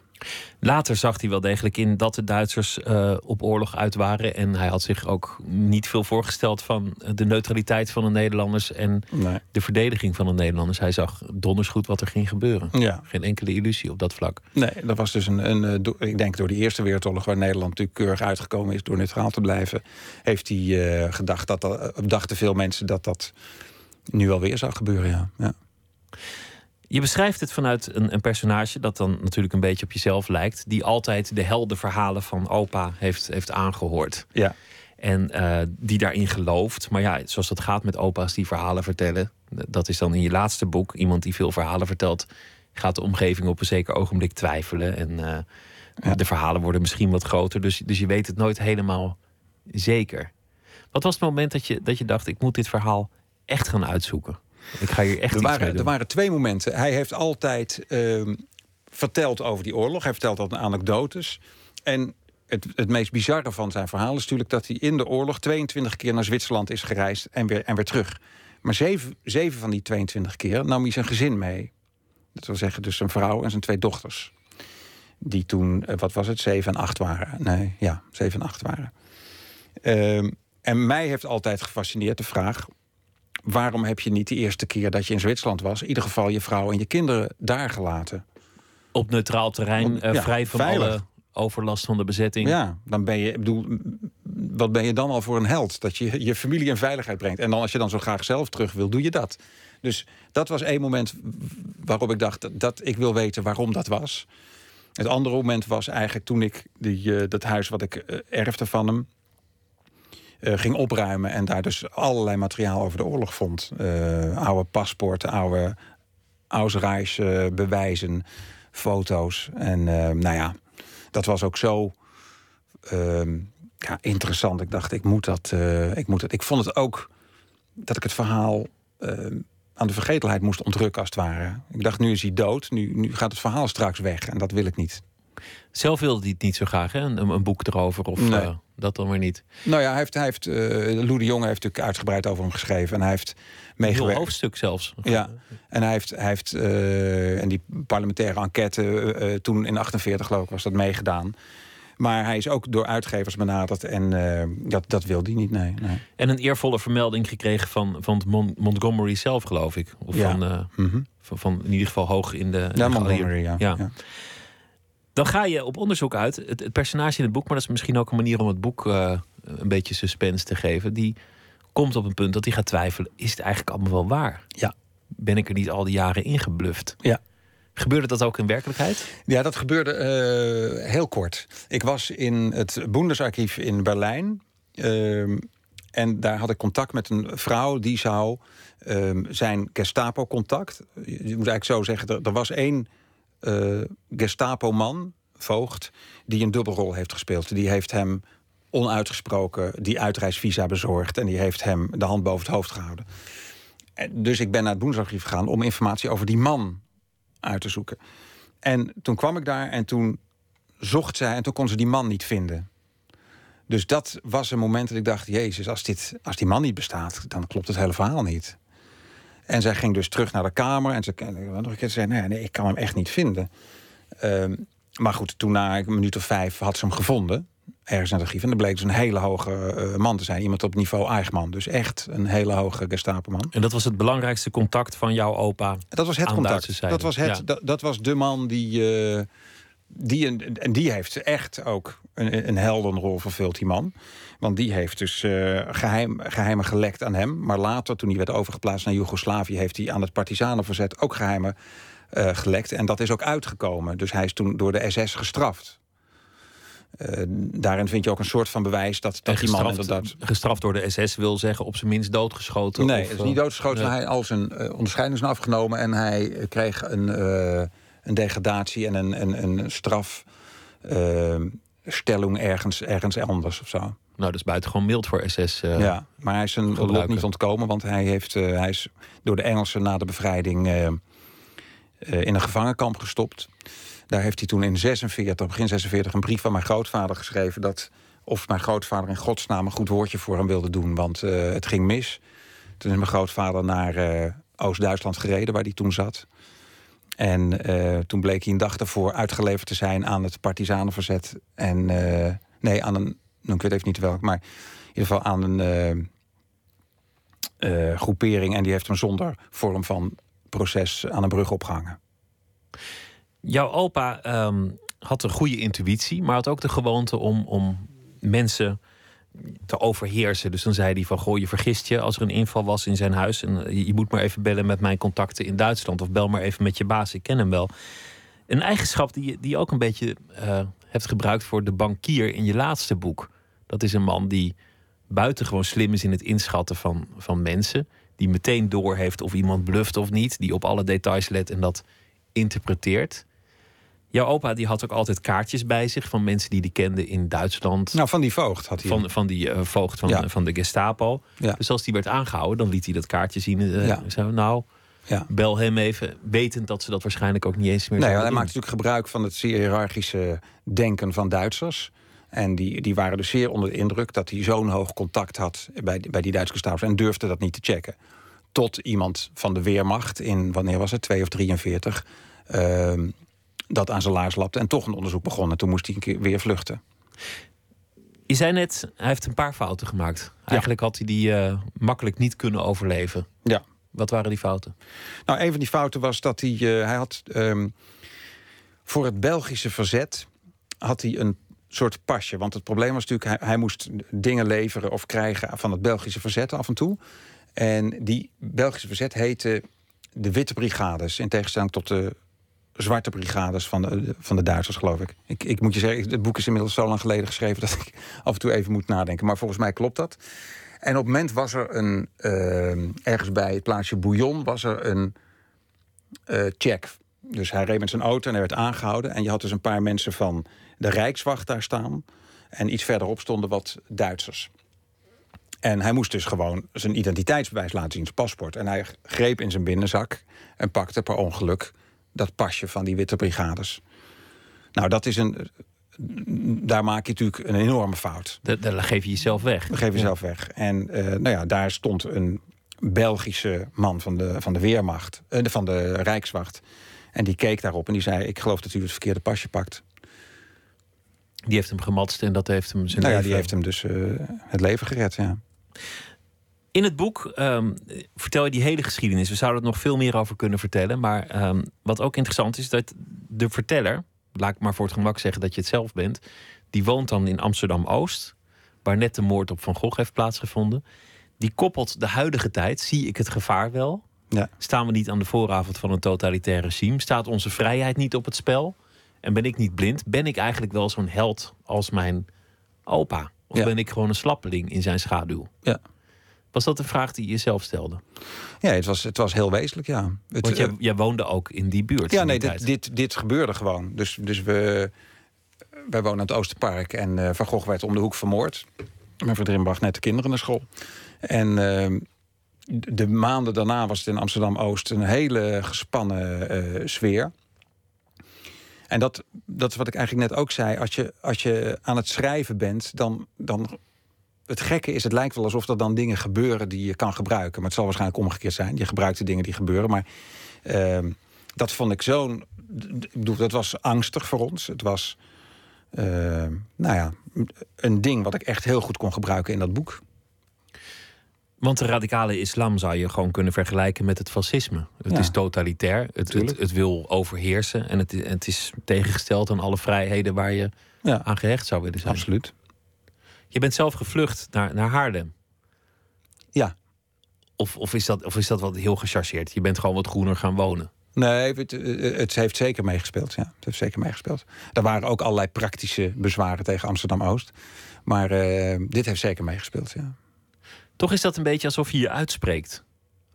Later zag hij wel degelijk in dat de Duitsers eh, op oorlog uit waren. En hij had zich ook niet veel voorgesteld van de neutraliteit van de Nederlanders en Nee. de verdediging van de Nederlanders. Hij zag donders goed wat er ging gebeuren. Ja. Geen enkele illusie op dat vlak. Nee, dat was dus een, een eh, ik denk door de Eerste Wereldoorlog, waar Nederland natuurlijk keurig uitgekomen is door neutraal te blijven, heeft hij eh, gedacht dat, dat eh, dachten veel mensen dat dat nu alweer zou gebeuren. Ja. Ja. Je beschrijft het vanuit een, een personage dat dan natuurlijk een beetje op jezelf lijkt, die altijd de heldenverhalen van opa heeft, heeft aangehoord. Ja. En eh, die daarin gelooft. Maar ja, zoals dat gaat met opa's die verhalen vertellen. Dat is dan in je laatste boek. Iemand die veel verhalen vertelt, gaat de omgeving op een zeker ogenblik twijfelen. En eh, Ja. de verhalen worden misschien wat groter. Dus, dus je weet het nooit helemaal zeker. Wat was het moment dat je, dat je dacht: ik moet dit verhaal echt gaan uitzoeken? Ik ga hier echt Er waren, er waren twee momenten. Hij heeft altijd ehm, verteld over die oorlog. Hij vertelt altijd anekdotes. En het, het meest bizarre van zijn verhaal is natuurlijk dat hij in de oorlog 22 keer naar Zwitserland is gereisd en weer, en weer terug. Maar zeven, zeven van die 22 keer nam hij zijn gezin mee. Dat wil zeggen, dus zijn vrouw en zijn twee dochters. Die toen, eh, wat was het, zeven en acht waren. Nee, ja, zeven en acht waren. Ehm, en mij heeft altijd gefascineerd de vraag: waarom heb je niet de eerste keer dat je in Zwitserland was, in ieder geval je vrouw en je kinderen daar gelaten? Op neutraal terrein, Op- eh, ja, vrij van veilig. alle overlast van de bezetting. Ja, dan ben je, ik bedoel, wat ben je dan al voor een held? Dat je je familie in veiligheid brengt. En dan als je dan zo graag zelf terug wil, doe je dat. Dus dat was één moment waarop ik dacht dat, dat ik wil weten waarom dat was. Het andere moment was eigenlijk toen ik die, eh, dat huis wat ik eh, erfde van hem. Eh, ging opruimen en daar dus allerlei materiaal over de oorlog vond. Eh, oude paspoorten, oude Ausreis bewijzen, foto's. En eh, nou ja, dat was ook zo ehm, ja, interessant. Ik dacht, ik moet dat. ik, moet het. ik vond het ook dat ik het verhaal ehm, aan de vergetelheid moest ontrukken, als het ware. Ik dacht, nu is hij dood. Nu, nu gaat het verhaal straks weg. En dat wil ik niet. Zelf wilde hij het niet zo graag, hè? Een, een boek erover of Nee. eh, dat dan weer niet. Nou ja, hij heeft, hij heeft, eh Lou de Jong heeft natuurlijk uitgebreid over hem geschreven. En hij heeft Een meegewerkt. hoofdstuk zelfs. Ja, en hij heeft, hij heeft eh, en die parlementaire enquête toen in 48 geloof ik was dat meegedaan. Maar hij is ook door uitgevers benaderd en dat, dat wilde hij niet, nee. nee. En een eervolle vermelding gekregen van, van Mon- Montgomery zelf, geloof ik. Of Ja. van, Mhm. van, van in ieder geval hoog in de. in Ja, de Montgomery. Ja. ja. Dan ga je op onderzoek uit. Het, het personage in het boek, maar dat is misschien ook een manier om het boek eh, een beetje suspense te geven. Die komt op een punt dat hij gaat twijfelen: is het eigenlijk allemaal wel waar? Ja. Ben ik er niet al die jaren ingebluft? Ja. Gebeurde dat ook in werkelijkheid? Ja, dat gebeurde eh, heel kort. Ik was in het Bundesarchief in Berlijn. ehm, en daar had ik contact met een vrouw die zou ehm, zijn Gestapo-contact. Je moet eigenlijk zo zeggen: er, er was één eh, Gestapo-man, voogd, die een dubbelrol heeft gespeeld. Die heeft hem onuitgesproken die uitreisvisa bezorgd. En die heeft hem de hand boven het hoofd gehouden. En Dus ik ben naar het Bundesarchief gegaan om informatie over die man uit te zoeken. En toen kwam ik daar en toen zocht zij en toen kon ze die man niet vinden. Dus dat was een moment dat ik dacht: Jezus, als, dit, als die man niet bestaat, dan klopt het hele verhaal niet. En zij ging dus terug naar de kamer en ze, nog een keer, ze zei: nee, nee, ik kan hem echt niet vinden. Ehm, maar goed, toen na een minuut of vijf had ze hem gevonden. Ergens in het archief. En dan bleek dus een hele hoge eh, man te zijn. Iemand op niveau Eichmann. Dus echt een hele hoge Gestapo-man. En dat was het belangrijkste contact van jouw opa. Dat was het contact. Dat was, het, ja. dat, dat was de man die. eh, die en die heeft echt ook een, een heldenrol vervuld, die man. Want die heeft dus eh, geheim, geheimen gelekt aan hem. Maar later, toen hij werd overgeplaatst naar Joegoslavië, heeft hij aan het partisanenverzet ook geheimen eh, gelekt. En dat is ook uitgekomen. Dus hij is toen door de SS gestraft. Eh, daarin vind je ook een soort van bewijs dat, dat die man gestraft, inderdaad. gestraft door de SS wil zeggen op zijn minst doodgeschoten. Nee, of, het is niet doodgeschoten. nee. Hij al zijn onderscheiding is afgenomen en hij kreeg een, een degradatie en een, een, een strafstelling ergens, ergens anders of zo. Nou, dat is buitengewoon mild voor SS. eh, ja, maar hij is lot gebruiken. niet ontkomen, want hij, heeft, eh, hij is door de Engelsen na de bevrijding eh, in een gevangenkamp gestopt. Daar heeft hij toen in 46, begin 46 een brief van mijn grootvader geschreven dat of mijn grootvader in godsnaam een goed woordje voor hem wilde doen, want het ging mis. Toen is mijn grootvader naar Oost-Duitsland gereden, waar hij toen zat. En eh, toen bleek hij een dag daarvoor uitgeleverd te zijn aan het partisanenverzet. En eh, nee, aan een, nou, ik weet even niet welk, maar in ieder geval aan een eh, groepering. En die heeft hem zonder vorm van proces aan een brug opgehangen. Jouw opa ehm, had een goede intuïtie, maar had ook de gewoonte om, om mensen te overheersen. Dus dan zei hij van, goh, je vergist je als er een inval was in zijn huis. En eh, je moet maar even bellen met mijn contacten in Duitsland. Of bel maar even met je baas, ik ken hem wel. Een eigenschap die, die je ook een beetje eh, hebt gebruikt voor de bankier in je laatste boek. Dat is een man die buitengewoon slim is in het inschatten van, van mensen. Die meteen doorheeft of iemand bluft of niet. Die op alle details let en dat interpreteert. Jouw opa die had ook altijd kaartjes bij zich van mensen die die kende in Duitsland. Nou, van die voogd had hij. Van, van die eh, voogd van, Ja. van de Gestapo. Ja. Dus als die werd aangehouden, dan liet hij dat kaartje zien. eh, Ja. zo, nou, ja. bel hem even. Wetend dat ze dat waarschijnlijk ook niet eens meer Nee, hij doen. maakt natuurlijk gebruik van het zeer hiërarchische denken van Duitsers. En die, die waren dus zeer onder de indruk dat hij zo'n hoog contact had bij, bij die Duitse Gestapo en durfde dat niet te checken. Tot iemand van de Weermacht in, wanneer was het, 2 of 43, ehm, dat aan zijn laars lapte en toch een onderzoek begon. En toen moest hij een keer weer vluchten. Je zei net, hij heeft een paar fouten gemaakt. Eigenlijk had hij die eh, makkelijk niet kunnen overleven. Ja. Wat waren die fouten? Nou, een van die fouten was dat hij, eh, hij had ehm, voor het Belgische verzet had hij een soort pasje. Want het probleem was natuurlijk, hij, hij moest dingen leveren of krijgen van het Belgische verzet af en toe. En die Belgische verzet heette de Witte Brigades, in tegenstelling tot de Zwarte Brigades van de, van de Duitsers, geloof ik. ik. Ik moet je zeggen, het boek is inmiddels zo lang geleden geschreven dat ik af en toe even moet nadenken. Maar volgens mij klopt dat. En op het moment was er een, ehm, ergens bij het plaatsje Bouillon, was er een eh, check. Dus hij reed met zijn auto en hij werd aangehouden. En je had dus een paar mensen van de Rijkswacht daar staan. En iets verderop stonden wat Duitsers. En hij moest dus gewoon zijn identiteitsbewijs laten zien, zijn paspoort. En hij greep in zijn binnenzak en pakte per ongeluk dat pasje van die witte brigades. Nou, dat is een. Daar maak je natuurlijk een enorme fout. Da- Daar geef je jezelf weg. Dat geef je zelf weg. En eh, nou ja, daar stond een Belgische man van de, van de Weermacht, eh, van de Rijkswacht. En die keek daarop en die zei: Ik geloof dat u het verkeerde pasje pakt. Die heeft hem gematst en dat heeft hem zijn Nou ja, leven... die heeft hem dus eh, het leven gered. Ja. In het boek ehm, vertel je die hele geschiedenis. We zouden er nog veel meer over kunnen vertellen. Maar ehm, wat ook interessant is, dat de verteller... laat ik maar voor het gemak zeggen dat je het zelf bent... die woont dan in Amsterdam-Oost... waar net de moord op Van Gogh heeft plaatsgevonden. Die koppelt de huidige tijd. Zie ik het gevaar wel? Ja. Staan we niet aan de vooravond van een totalitair regime? Staat onze vrijheid niet op het spel? En ben ik niet blind? Ben ik eigenlijk wel zo'n held als mijn opa? Of Ja. ben ik gewoon een slappeling in zijn schaduw? Ja. Was dat een vraag die je jezelf stelde? Ja, het was, het was heel wezenlijk, ja. Het, Want jij, eh, jij woonde ook in die buurt. ja, nee, dit, dit, dit gebeurde gewoon. Dus, dus we, wij wonen aan het Oosterpark en eh, Van Gogh werd om de hoek vermoord. Mijn vriendin bracht net de kinderen naar school. En eh, de maanden daarna was het in Amsterdam-Oost een hele gespannen eh, sfeer. En dat, dat is wat ik eigenlijk net ook zei. Als je, als je aan het schrijven bent, dan, dan. Het gekke is, het lijkt wel alsof er dan dingen gebeuren die je kan gebruiken. Maar het zal waarschijnlijk omgekeerd zijn. Je gebruikt de dingen die gebeuren. Maar ehm, dat vond ik zo'n. Ik bedoel, dat was angstig voor ons. Het was. ehm, nou ja, een ding wat ik echt heel goed kon gebruiken in dat boek. Want de radicale islam zou je gewoon kunnen vergelijken met het fascisme. Het Ja. is totalitair, het, het, wil overheersen... en het, het is tegengesteld aan alle vrijheden waar je Ja, aan gehecht zou willen zijn. absoluut. Je bent zelf gevlucht naar, naar Haarlem. Ja. Of, of, is dat, of is dat wat heel gechargeerd? Je bent gewoon wat groener gaan wonen. Nee, het, eh, het heeft zeker meegespeeld. Ja, het heeft zeker meegespeeld. Er waren ook allerlei praktische bezwaren tegen Amsterdam Oost. Maar eh, dit heeft zeker meegespeeld. Ja. Toch is dat een beetje alsof je je uitspreekt.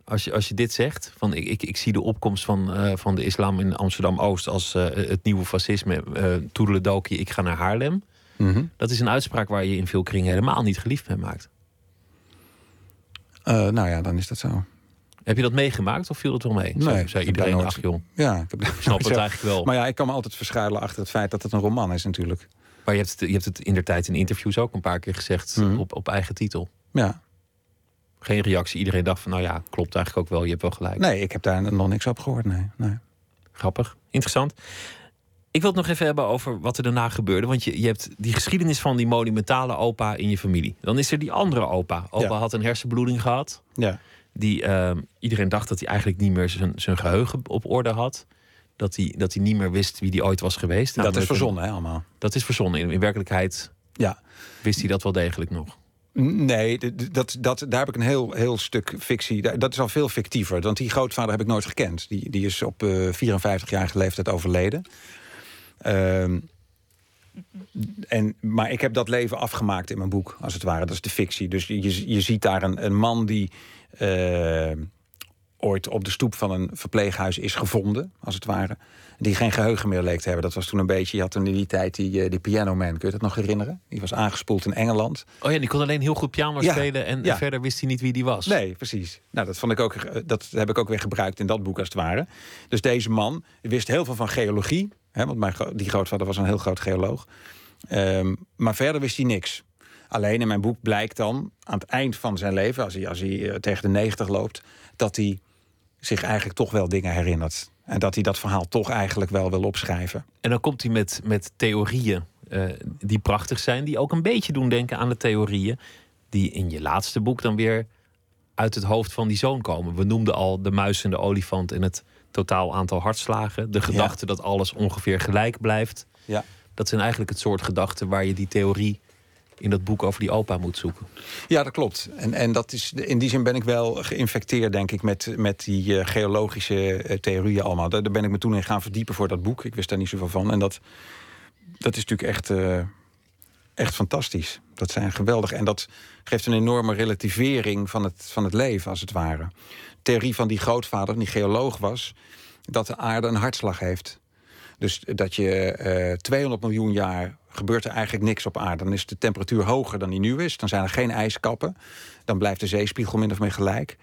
Als je, als je dit zegt, van ik, ik, ik zie de opkomst van, eh, van de islam in Amsterdam-Oost als eh, het nieuwe fascisme. eh toedeledokie, ik ga naar Haarlem. Mhm. Dat is een uitspraak waar je in veel kringen helemaal niet geliefd mee maakt. Eh, nou ja, dan is dat zo. Heb je dat meegemaakt of viel het wel mee? Nee, Zei- iedereen, nooit- ach joh, Ja, ik heb ik snap het eigenlijk wel. Maar ja, ik kan me altijd verschuilen achter het feit dat het een roman is natuurlijk. Maar je hebt, het, je hebt het in der tijd in interviews ook een paar keer gezegd Mhm. op, op eigen titel. Ja. Geen reactie. Iedereen dacht van, nou ja, klopt eigenlijk ook wel. Je hebt wel gelijk. Nee, ik heb daar nog niks op gehoord. Nee, nee. Grappig, interessant. Ik wil het nog even hebben over wat er daarna gebeurde. Want je, je hebt die geschiedenis van die monumentale opa in je familie. Dan is er die andere opa. Opa Ja. had een hersenbloeding gehad. Ja. Die, ehm, iedereen dacht dat hij eigenlijk niet meer zijn, zijn geheugen op orde had. Dat hij, dat hij niet meer wist wie hij ooit was geweest. Dat is verzonnen, hè, allemaal. Dat is verzonnen. In, in werkelijkheid Ja. wist hij dat wel degelijk nog. Nee, dat, dat, daar heb ik een heel, heel stuk fictie. Dat is al veel fictiever. Want die grootvader heb ik nooit gekend. Die, die is op eh 54-jarige leeftijd overleden. Ehm, en, maar ik heb dat leven afgemaakt in mijn boek, als het ware. Dat is de fictie. Dus je, je ziet daar een, een man die eh, ooit op de stoep van een verpleeghuis is gevonden, als het ware. Die geen geheugen meer leek te hebben. Dat was toen een beetje, je had toen in die tijd die, eh, die Piano Man, kun je dat nog herinneren? Die was aangespoeld in Engeland. Oh ja, die kon alleen heel goed piano Ja, spelen. En ja. verder wist hij niet wie die was. Nee, precies. Nou, dat, vond ik ook, eh, dat heb ik ook weer gebruikt in dat boek als het ware. Dus deze man wist heel veel van geologie. Hè, want mijn, die grootvader was een heel groot geoloog. Ehm, maar verder wist hij niks. Alleen in mijn boek blijkt dan aan het eind van zijn leven, als hij, als hij eh, tegen de 90 loopt, dat hij zich eigenlijk toch wel dingen herinnert. En dat hij dat verhaal toch eigenlijk wel wil opschrijven. En dan komt hij met, met theorieën eh, die prachtig zijn. Die ook een beetje doen denken aan de theorieën. Die in je laatste boek dan weer uit het hoofd van die zoon komen. We noemden al de muis en de olifant en het totaal aantal hartslagen. De gedachte dat alles ongeveer gelijk blijft. Ja. Dat zijn eigenlijk het soort gedachten waar je die theorie in dat boek over die opa moet zoeken. Ja, dat klopt. En, en dat is, in die zin ben ik wel geïnfecteerd, denk ik, met, met die eh, geologische eh, theorieën allemaal. Daar, daar ben ik me toen in gaan verdiepen voor dat boek. Ik wist daar niet zoveel van. En dat, dat is natuurlijk echt, eh, echt fantastisch. Dat zijn geweldig. En dat geeft een enorme relativering van het, van het leven, als het ware. Theorie van die grootvader, die geoloog was, dat de aarde een hartslag heeft. Dus dat je eh 200 miljoen jaar gebeurt er eigenlijk niks op aarde. Dan is de temperatuur hoger dan die nu is. Dan zijn er geen ijskappen. Dan blijft de zeespiegel min of meer gelijk.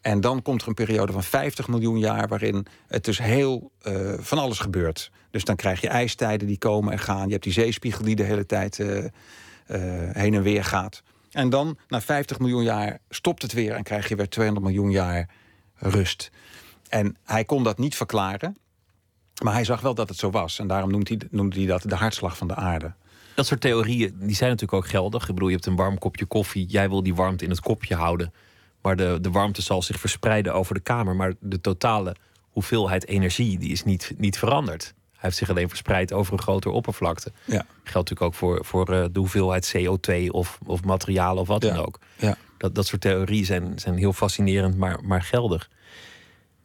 En dan komt er een periode van 50 miljoen jaar waarin het dus heel eh, van alles gebeurt. Dus dan krijg je ijstijden die komen en gaan. Je hebt die zeespiegel die de hele tijd eh, eh, heen en weer gaat. En dan, na 50 miljoen jaar, stopt het weer en krijg je weer 200 miljoen jaar rust. En hij kon dat niet verklaren. Maar hij zag wel dat het zo was. En daarom noemt hij, noemde hij dat de hartslag van de aarde. Dat soort theorieën die zijn natuurlijk ook geldig. Ik bedoel, je hebt een warm kopje koffie. Jij wil die warmte in het kopje houden. Maar de, de warmte zal zich verspreiden over de kamer. Maar de totale hoeveelheid energie die is niet, niet veranderd. Hij heeft zich alleen verspreid over een grotere oppervlakte. Ja. Geldt natuurlijk ook voor, voor eh, de hoeveelheid CO2 of, of materialen of wat Ja. dan ook. Ja. Dat, dat soort theorieën zijn, zijn heel fascinerend, maar, maar geldig.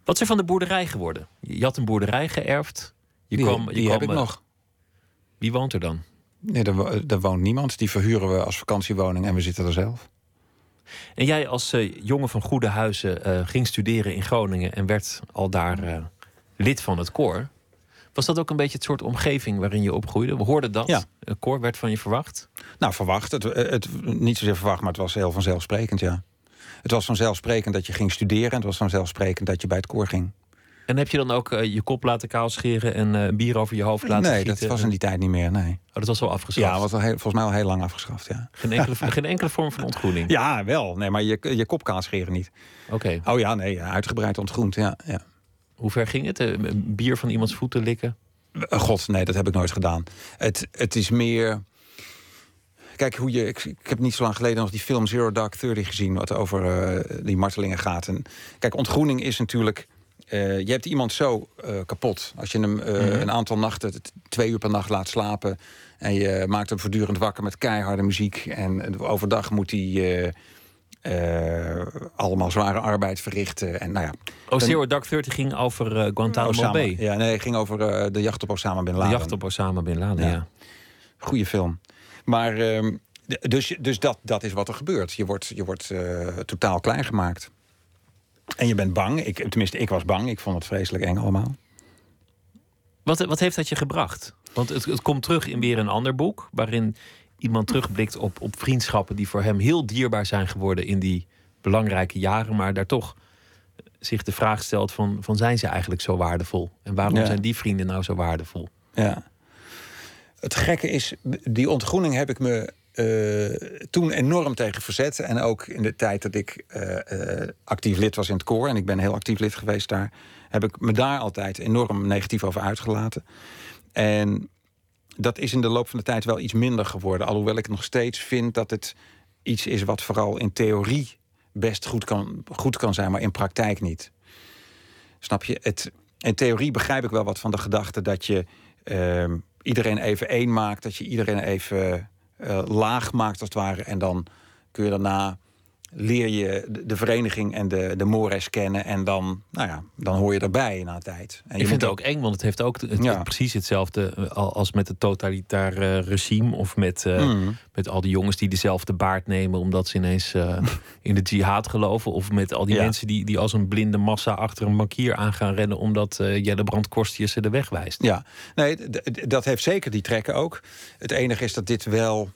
Wat is er van de boerderij geworden? Je had een boerderij geërfd. Je Die, kwam, je die kwam, heb ik eh, nog. Wie woont er dan? Nee, daar, wo- daar woont niemand. Die verhuren we als vakantiewoning en we zitten er zelf. En jij als eh, jongen van goede huizen eh, ging studeren in Groningen en werd al daar lid van het koor. Was dat ook een beetje het soort omgeving waarin je opgroeide? We hoorden dat. Ja. Koor werd van je verwacht. Nou, verwacht. Het, het, niet zozeer verwacht, maar het was heel vanzelfsprekend, ja. Het was vanzelfsprekend dat je ging studeren. En het was vanzelfsprekend dat je bij het koor ging. En heb je dan ook eh, je kop laten kaalscheren en eh, bier over je hoofd laten nee, gieten? dat was in die tijd niet meer, nee. Oh, dat was al afgeschaft. Ja, was al heel, volgens mij al heel lang afgeschaft, ja. geen, enkele, geen enkele vorm van ontgroening. Ja, wel. Nee, maar je, je kop scheren niet. Oké. Oh ja, nee, uitgebreid ontgroend, ja. ja. Hoe ver ging het? Eh, Een bier van iemands voeten likken? Eh, God, nee, dat heb ik nooit gedaan. Het, het is meer. Kijk, hoe je. Ik, ik heb niet zo lang geleden nog die film Zero Dark Thirty gezien, wat over eh, die martelingen gaat. En kijk, ontgroening is natuurlijk. je hebt iemand zo kapot. Als je hem eh, een aantal nachten, twee uur per nacht laat slapen. En je maakt hem voortdurend wakker met keiharde muziek. En overdag moet hij. Eh, allemaal zware arbeid verrichten. En nou ja, Oh, Zero Dark Thirty ging over eh, Guantanamo Osama, Bay. Ja, nee, ging over eh, de jacht op Osama Bin De Laden. jacht op Osama Bin Laden, Ja. ja. Goeie film. Maar ehm, dus, dus dat, dat is wat er gebeurt. Je wordt, je wordt totaal klein gemaakt. En je bent bang. Ik, tenminste, ik was bang. Ik vond het vreselijk eng allemaal. Wat, wat heeft dat je gebracht? Want het, het komt terug in weer een ander boek. Waarin iemand terugblikt op, op vriendschappen die voor hem heel dierbaar zijn geworden in die belangrijke jaren. Maar daar toch zich de vraag stelt van, van zijn ze eigenlijk zo waardevol? En waarom Ja. zijn die vrienden nou zo waardevol? Ja. Het gekke is, die ontgroening heb ik me eh, toen enorm tegen verzet. En ook in de tijd dat ik eh, eh, actief lid was in het koor... en ik ben heel actief lid geweest daar... heb ik me daar altijd enorm negatief over uitgelaten. En dat is in de loop van de tijd wel iets minder geworden. Alhoewel ik nog steeds vind dat het iets is... wat vooral in theorie best goed kan, goed kan zijn... maar in praktijk niet. Snap je? Het, in theorie begrijp ik wel wat van de gedachte dat je ehm, iedereen even één maakt, dat je iedereen even eh, laag maakt als het ware. En dan kun je daarna leer je de, de vereniging en de, de mores kennen. En dan, nou ja, dan hoor je erbij na een tijd. En je Ik vind het ook eng, want het heeft ook het, Ja. precies hetzelfde eh, al- als met het totalitaire regime. Of met, eh, Mm. met al die jongens die dezelfde baard nemen omdat ze ineens eh, in de jihad geloven. Of met al die Ja. mensen die, die als een blinde massa achter een bankier aan gaan rennen omdat eh Jelle Brand Korstius ze de weg wijst. Ja, nee, dat heeft zeker die trekken ook. Het enige is dat dit wel.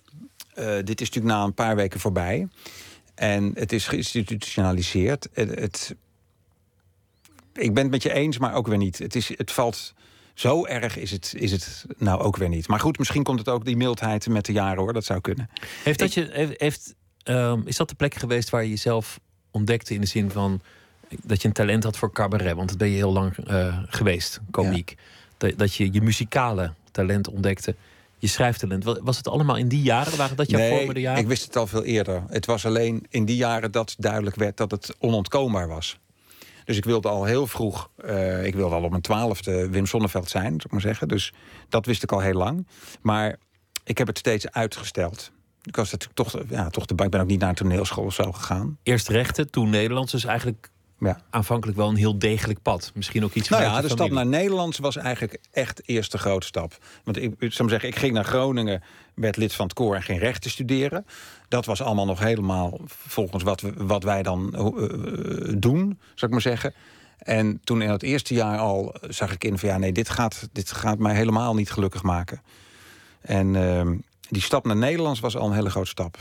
eh, dit is natuurlijk na een paar weken voorbij. En het is geïnstitutionaliseerd. Het, het- ik ben het met je eens, maar ook weer niet. Het, is, het valt. Zo erg is het, is het nou ook weer niet. Maar goed, misschien komt het ook die mildheid met de jaren hoor. Dat zou kunnen. Heeft dat je, heeft, heeft, ehm, is dat de plek geweest waar je jezelf ontdekte in de zin van dat je een talent had voor cabaret? Want dat ben je heel lang eh, geweest, komiek. Dat, dat je je muzikale talent ontdekte, je schrijftalent. Wa- Was het allemaal in die jaren? Waren dat jouw vormende jaren? ik wist het al veel eerder. Het was alleen in die jaren dat duidelijk werd dat het onontkoombaar was. Dus ik wilde al heel vroeg, eh, ik wilde al op mijn twaalfde Wim Sonneveld zijn, zou ik maar zeggen. Dus dat wist ik al heel lang. Maar ik heb het steeds uitgesteld. Ik was natuurlijk toch, ja, toch de, ik ben ook niet naar een toneelschool of zo gegaan. Eerst rechten, toen Nederlands. Dus eigenlijk Ja. aanvankelijk wel een heel degelijk pad. Misschien ook iets Nou vanuit ja, de stap naar Nederlands was eigenlijk echt eerst de grote stap. Want ik, zou zeggen, ik ging naar Groningen, werd lid van het koor en ging rechten studeren. Dat was allemaal nog helemaal volgens wat, we, wat wij dan eh, doen, zou ik maar zeggen. En toen in het eerste jaar al zag ik in van ja, nee, dit gaat, dit gaat mij helemaal niet gelukkig maken. En ehm, die stap naar Nederlands was al een hele grote stap.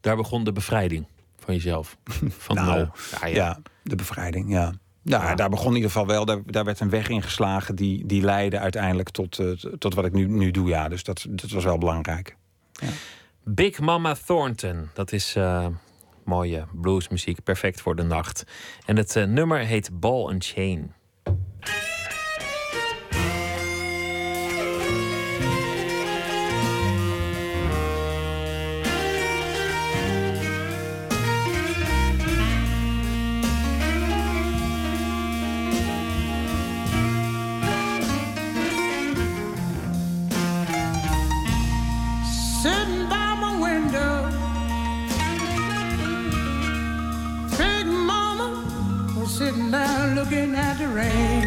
Daar begon de bevrijding van jezelf. Van Nou, nul. ja, ja. Ja, de bevrijding, ja. Nou, Ja. daar begon in ieder geval wel. Daar, daar werd een weg ingeslagen die, die leidde uiteindelijk tot, eh, tot wat ik nu, nu doe. Ja, dus dat, dat was wel belangrijk. Big Mama Thornton. Dat is eh, mooie bluesmuziek. Perfect voor de nacht. En het eh, nummer heet Ball and Chain. remember looking at the rain.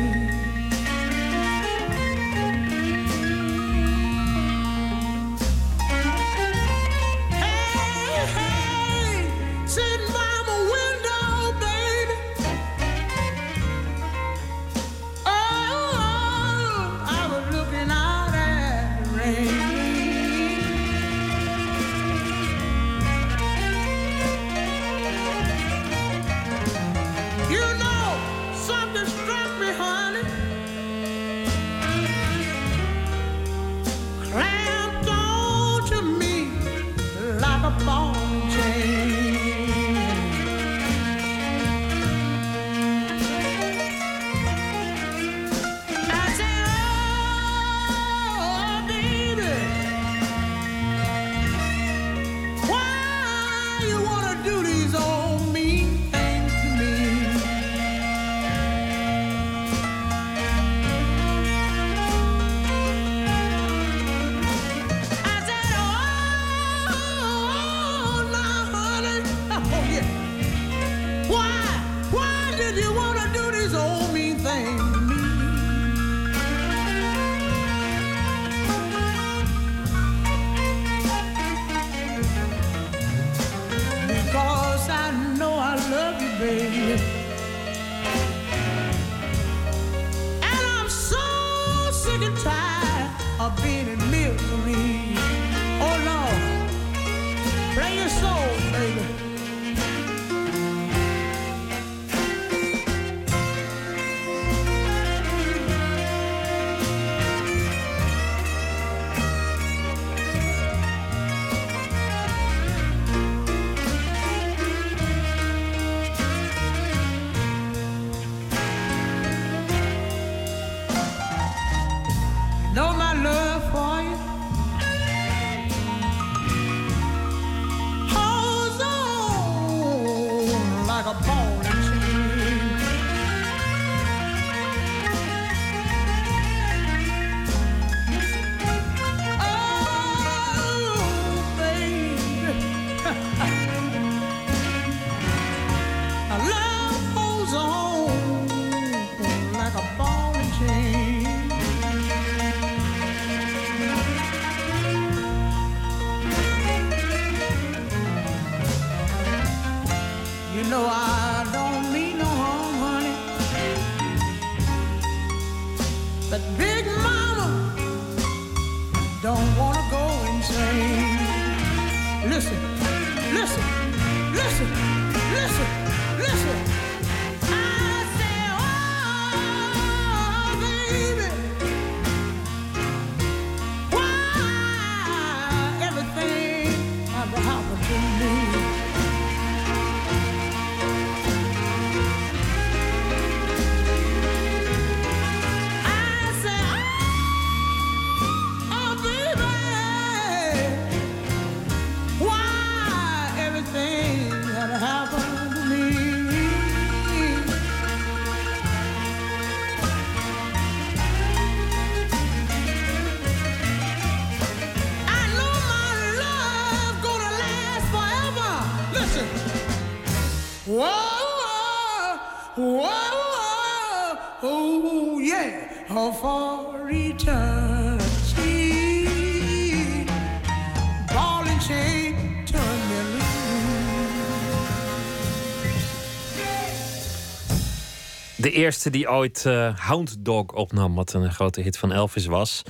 Eerste die ooit eh, Hound Dog opnam, wat een grote hit van Elvis was.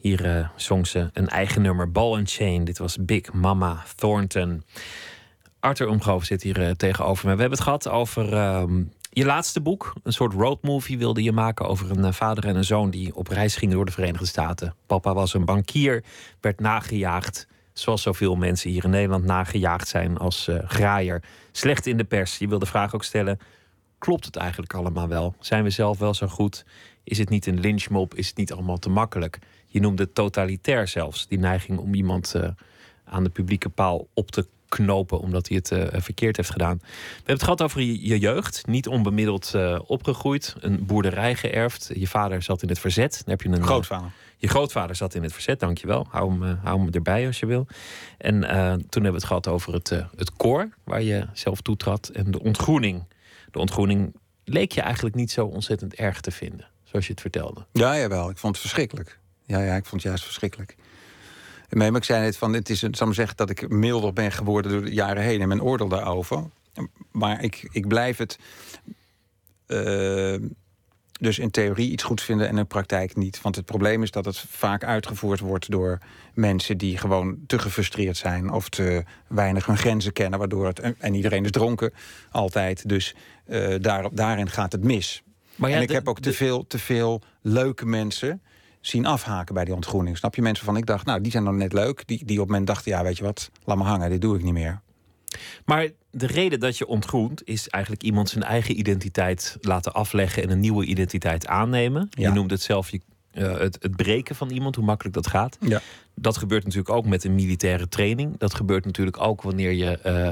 Hier eh, zong ze een eigen nummer, Ball and Chain. Dit was Big Mama Thornton. Arthur Omgroof zit hier eh, tegenover me. We hebben het gehad over ehm, je laatste boek. Een soort roadmovie wilde je maken over een vader en een zoon... die op reis gingen door de Verenigde Staten. Papa was een bankier, werd nagejaagd... zoals zoveel mensen hier in Nederland nagejaagd zijn als graaier. Slecht in de pers. Je wilde de vraag ook stellen... Klopt het eigenlijk allemaal wel? Zijn we zelf wel zo goed? Is het niet een lynchmob? Is het niet allemaal te makkelijk? Je noemde het totalitair zelfs. Die neiging om iemand eh, aan de publieke paal op te knopen omdat hij het eh, verkeerd heeft gedaan. We hebben het gehad over je, je jeugd. Niet onbemiddeld eh, opgegroeid. Een boerderij geërfd. Je vader zat in het verzet. Dan heb je een, Grootvader. je grootvader zat in het verzet, dankjewel. Hou hem, hou hem erbij als je wil. En toen hebben we het gehad over het, het koor waar je zelf toetrad. En de ontgroening. De ontgroening leek je eigenlijk niet zo ontzettend erg te vinden. Zoals je het vertelde. Ja, jawel. Ik vond het verschrikkelijk. Ja, ja, ik vond het juist verschrikkelijk. Maar ik zei net van, het is, zal zeggen dat ik milder ben geworden door de jaren heen en mijn oordeel daarover. Maar ik, ik blijf het eh, dus in theorie iets goed vinden en in praktijk niet. Want het probleem is dat het vaak uitgevoerd wordt door mensen die gewoon te gefrustreerd zijn of te weinig hun grenzen kennen, waardoor het en iedereen is dronken altijd. Dus eh, daar, daarin gaat het mis. Maar ja, en ik de- heb ook te veel, te veel leuke mensen zien afhaken bij die ontgroening. Snap je? Mensen van ik dacht, nou, die zijn dan net leuk. Die, die op het moment dachten, ja, weet je wat, laat me hangen, dit doe ik niet meer. Maar de reden dat je ontgroent is eigenlijk iemand zijn eigen identiteit laten afleggen en een nieuwe identiteit aannemen. Ja. Je noemde het zelf je, eh, het, het breken van iemand, hoe makkelijk dat gaat. Ja. Dat gebeurt natuurlijk ook met een militaire training. Dat gebeurt natuurlijk ook wanneer je eh,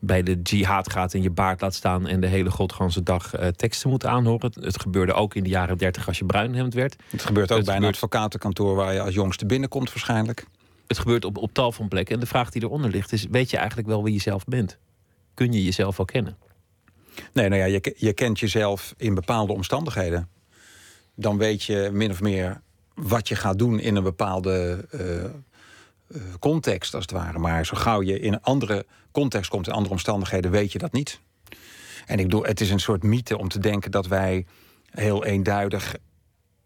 bij de jihad gaat en je baard laat staan en de hele godganse dag eh, teksten moet aanhoren. Het, gebeurde ook in de jaren dertig als je bruinhemd werd. Het gebeurt ook Het bij een advocatenkantoor waar je als jongste binnenkomt waarschijnlijk. Het gebeurt op, op tal van plekken. En de vraag die eronder ligt is: weet je eigenlijk wel wie je zelf bent? Kun je jezelf wel kennen? Nee, nou ja, je, je kent jezelf in bepaalde omstandigheden. Dan weet je min of meer wat je gaat doen in een bepaalde eh, context, als het ware. Maar zo gauw je in een andere context komt, in andere omstandigheden, weet je dat niet. En ik bedoel, het is een soort mythe om te denken dat wij heel eenduidig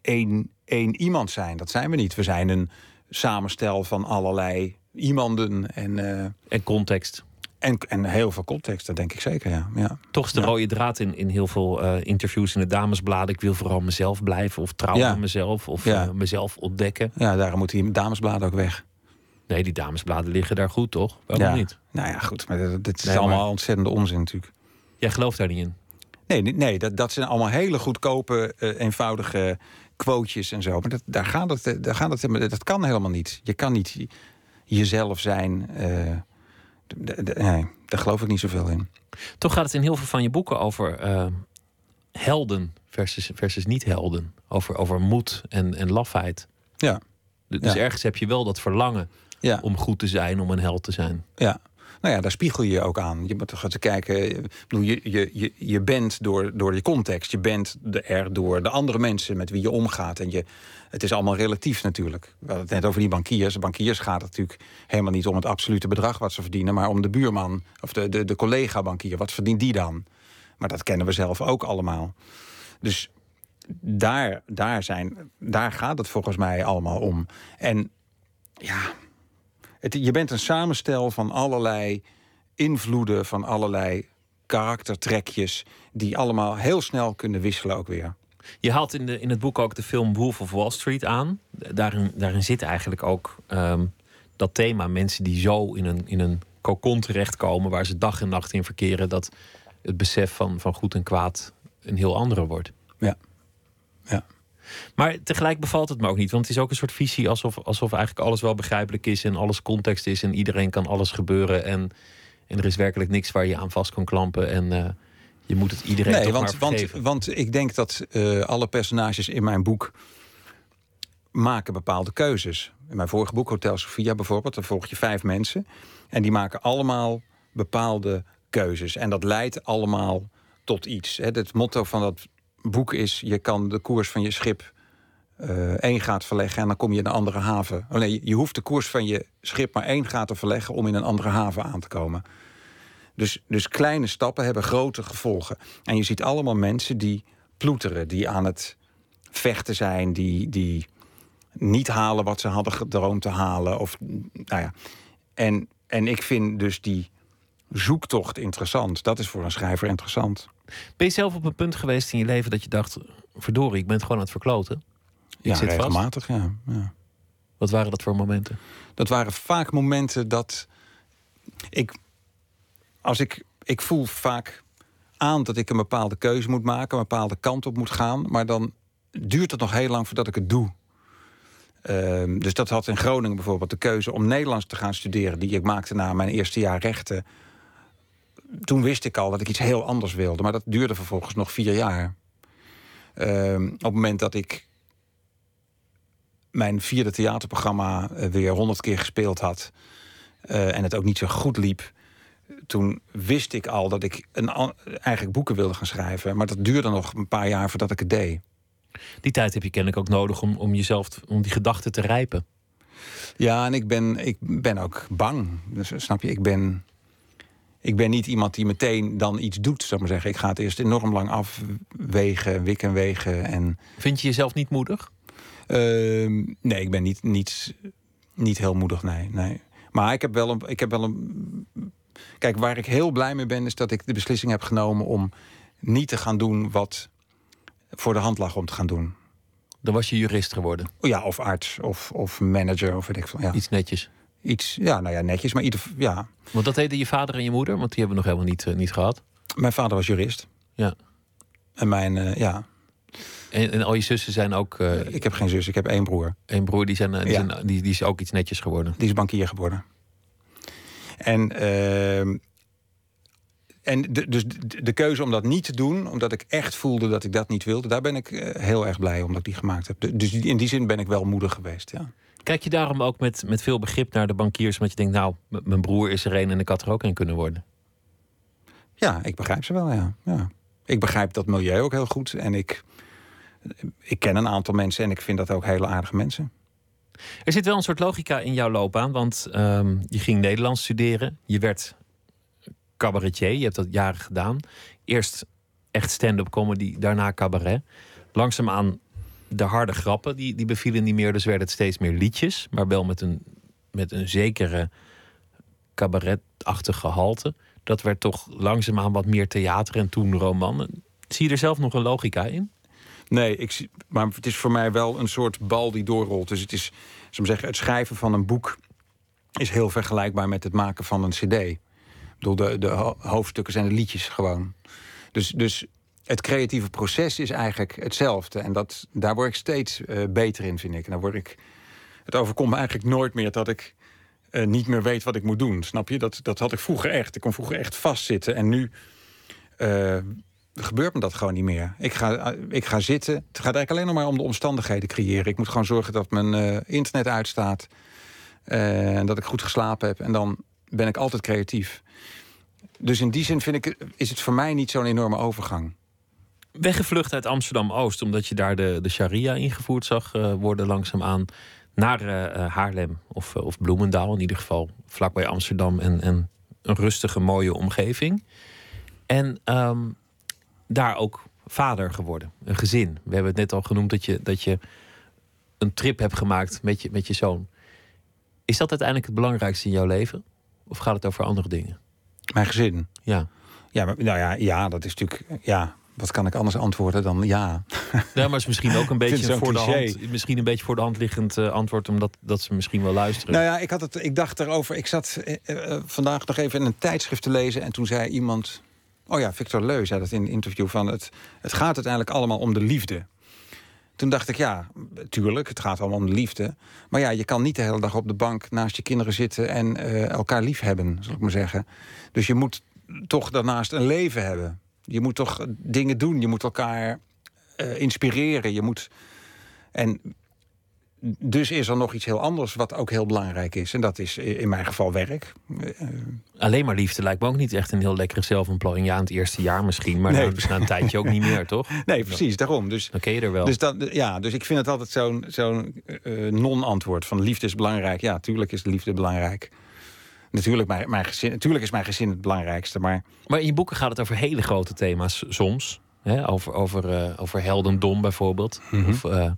één, één iemand zijn. Dat zijn we niet. We zijn een samenstel van allerlei iemanden en, eh, En context. en, en heel veel context, dat denk ik zeker, ja. ja. Toch is de Ja. rode draad in, in heel veel eh, interviews in de damesbladen. Ik wil vooral mezelf blijven, of trouwen Ja. met mezelf, of eh, mezelf ontdekken. Ja, daarom moeten die damesbladen ook weg. Nee, die damesbladen liggen daar goed, toch? Waarom ja. niet? Nou ja, goed, maar dit, dit is Nee, allemaal maar- ontzettende onzin natuurlijk. Jij gelooft daar niet in. Nee, nee, dat, dat zijn allemaal hele goedkope, eh, eenvoudige quotejes en zo. Maar dat, daar gaat het, eh, daar gaat het, dat kan helemaal niet. Je kan niet jezelf zijn. d- nee, daar geloof ik niet zoveel in. Toch gaat het in heel veel van je boeken over helden versus, versus niet-helden. Over, over moed en, en lafheid. Ja, Dus Ja. ergens heb je wel dat verlangen ja, om goed te zijn, om een held te zijn. ja. Nou ja, daar spiegel je je ook aan. Je moet toch te kijken. Bedoel, je, je, je, je bent door, door je context. Je bent de, er door de andere mensen met wie je omgaat. En je, het is allemaal relatief natuurlijk. We hadden het net over die bankiers. De bankiers gaat het natuurlijk helemaal niet om het absolute bedrag wat ze verdienen. Maar om de buurman of de, de, de collega-bankier. Wat verdient die dan? Maar dat kennen we zelf ook allemaal. Dus daar, daar, zijn, daar gaat het volgens mij allemaal om. En ja, het, je bent een samenstel van allerlei invloeden, van allerlei karaktertrekjes, die allemaal heel snel kunnen wisselen ook weer. Je haalt in, de, in het boek ook de film Wolf of Wall Street aan. Daarin, daarin zit eigenlijk ook ehm, dat thema. Mensen die zo in een, in een kokon terechtkomen... waar ze dag en nacht in verkeren... dat het besef van, van goed en kwaad een heel andere wordt. Ja. ja. Maar tegelijk bevalt het me ook niet. Want het is ook een soort visie alsof, alsof eigenlijk alles wel begrijpelijk is... en alles context is en iedereen kan alles gebeuren... en, en er is werkelijk niks waar je aan vast kan klampen... en uh, je moet het iedereen nee, toch want, maar want, want ik denk dat uh, alle personages in mijn boek maken bepaalde keuzes. In mijn vorige boek, Hotel Sofia bijvoorbeeld, dan volg je vijf mensen. En die maken allemaal bepaalde keuzes. En dat leidt allemaal tot iets. Het motto van dat boek is: je kan de koers van je schip uh, één gaat verleggen en dan kom je in een andere haven. Oh nee, je hoeft de koers van je schip maar één gaat te verleggen om in een andere haven aan te komen. Dus, dus kleine stappen hebben grote gevolgen. En je ziet allemaal mensen die ploeteren, die aan het vechten zijn, die, die niet halen wat ze hadden gedroomd te halen. Of, nou ja. en, en ik vind dus die zoektocht interessant. Dat is voor een schrijver interessant. Ben je zelf op een punt geweest in je leven dat je dacht: verdorie, ik ben het gewoon aan het verkloten? Ik ja, regelmatig, ja, ja. Wat waren dat voor momenten? Dat waren vaak momenten dat ik, als ik, ik voel vaak aan dat ik een bepaalde keuze moet maken, een bepaalde kant op moet gaan, maar dan duurt het nog heel lang voordat ik het doe. Ehm, dus dat had in Groningen bijvoorbeeld de keuze om Nederlands te gaan studeren, die ik maakte na mijn eerste jaar rechten. Toen wist ik al dat ik iets heel anders wilde, maar dat duurde vervolgens nog vier jaar. Ehm, op het moment dat ik mijn vierde theaterprogramma eh, weer honderd keer gespeeld had uh, en het ook niet zo goed liep, toen wist ik al dat ik een, eigenlijk boeken wilde gaan schrijven. Maar dat duurde nog een paar jaar voordat ik het deed. Die tijd heb je kennelijk ook nodig om, om jezelf, om die gedachten te rijpen. Ja, en ik ben, ik ben ook bang. Dus snap je, ik ben, ik ben niet iemand die meteen dan iets doet, zou ik maar zeggen. Ik ga het eerst enorm lang afwegen, wikken wegen. En... Vind je jezelf niet moedig? Uh, nee, ik ben niet, niet, niet heel moedig, nee, nee. Maar ik heb wel een. Ik heb wel een kijk, waar ik heel blij mee ben, is dat ik de beslissing heb genomen om niet te gaan doen wat voor de hand lag om te gaan doen. Dan was je jurist geworden? Ja, of arts, of, of manager, of weet ik veel. Ja. Iets netjes? Iets, ja, nou ja, netjes, maar ieder, ja. Want dat deden je vader en je moeder? Want die hebben we nog helemaal niet, uh, niet gehad. Mijn vader was jurist. Ja. En mijn, uh, ja. En, en, al je zussen zijn ook... Uh, ik heb geen zus, ik heb één broer. Eén broer, die, zijn, die, ja. zijn, die, die is ook iets netjes geworden. Die is bankier geworden. En ehm, en de, dus de, keuze om dat niet te doen, omdat ik echt voelde dat ik dat niet wilde, daar ben ik eh, heel erg blij omdat ik die gemaakt heb. Dus in die zin ben ik wel moedig geweest. Ja. Kijk je daarom ook met, met veel begrip naar de bankiers, omdat je denkt, nou, mijn broer is er een en ik had er ook een kunnen worden? Ja, ik begrijp ze wel, ja. ja. Ik begrijp dat milieu ook heel goed en ik, ik ken een aantal mensen en ik vind dat ook hele aardige mensen. Er zit wel een soort logica in jouw loopbaan, want um, je ging Nederlands studeren, je werd cabaretier. Je hebt dat jaren gedaan. Eerst echt stand-up comedy, daarna cabaret. Langzaamaan de harde grappen, die, die bevielen niet meer. Dus werden het steeds meer liedjes. Maar wel met een, met een zekere cabaretachtige gehalte. Dat werd toch langzaamaan wat meer theater en toen roman. Zie je er zelf nog een logica in? Nee, ik, maar het is voor mij wel een soort bal die doorrolt. Dus het is, zou zeggen, het schrijven van een boek is heel vergelijkbaar met het maken van een cd bedoel, de, de hoofdstukken zijn de liedjes gewoon. Dus, dus het creatieve proces is eigenlijk hetzelfde. En dat, daar word ik steeds uh, beter in, vind ik. Dan word ik, het overkomt me eigenlijk nooit meer dat ik uh, niet meer weet wat ik moet doen. Snap je? Dat, dat had ik vroeger echt. Ik kon vroeger echt vastzitten. En nu uh, gebeurt me dat gewoon niet meer. Ik ga, ik ga zitten. Het gaat eigenlijk alleen nog maar om de omstandigheden creëren. Ik moet gewoon zorgen dat mijn internet uitstaat. En dat ik goed geslapen heb. En dan ben ik altijd creatief. Dus in die zin vind ik, is het voor mij niet zo'n enorme overgang. Weggevlucht uit Amsterdam-Oost, omdat je daar de, de sharia ingevoerd zag uh, worden langzaamaan. Naar uh, Haarlem of, of Bloemendaal, in ieder geval vlakbij Amsterdam. En, en een rustige, mooie omgeving. En um, daar ook vader geworden, een gezin. We hebben het net al genoemd dat je, dat je een trip hebt gemaakt met je, met je zoon. Is dat uiteindelijk het belangrijkste in jouw leven? Of gaat het over andere dingen? Mijn gezin. Ja. Ja, maar, nou ja, ja, dat is natuurlijk. Ja, wat kan ik anders antwoorden dan ja? Ja, maar is misschien ook een beetje zo'n voor de hand. Misschien een beetje voor de hand liggend eh, antwoord, omdat dat ze misschien wel luisteren. Nou ja, ik, had het, ik dacht erover. Ik zat eh, eh, vandaag nog even in een tijdschrift te lezen. En toen zei iemand. Oh ja, Victor Leu zei dat in een interview. Van het, het gaat uiteindelijk allemaal om de liefde. Toen dacht ik, ja, tuurlijk, het gaat allemaal om de liefde. Maar ja, je kan niet de hele dag op de bank naast je kinderen zitten en elkaar lief hebben, zal ik maar zeggen. Dus je moet toch daarnaast een leven hebben. Je moet toch dingen doen. Je moet elkaar eh, inspireren. Je moet. En dus is er nog iets heel anders wat ook heel belangrijk is. En dat is in mijn geval werk. Eh, Alleen maar liefde lijkt me ook niet echt een heel lekkere zelfontplooiing. Ja, in het eerste jaar misschien, maar Nee. na, na een tijdje ook niet meer, toch? nee, precies, daarom. Dus, Dan ken je er wel. dus, dat, ja, dus ik vind het altijd zo'n zo'n eh, non-antwoord. Van liefde is belangrijk. Ja, tuurlijk is liefde belangrijk. Natuurlijk, mijn, mijn gezin, natuurlijk is mijn gezin het belangrijkste. Maar Maar in je boeken gaat het over hele grote thema's soms. Hè? Over, over, eh, over heldendom bijvoorbeeld. Mhm. Of eh,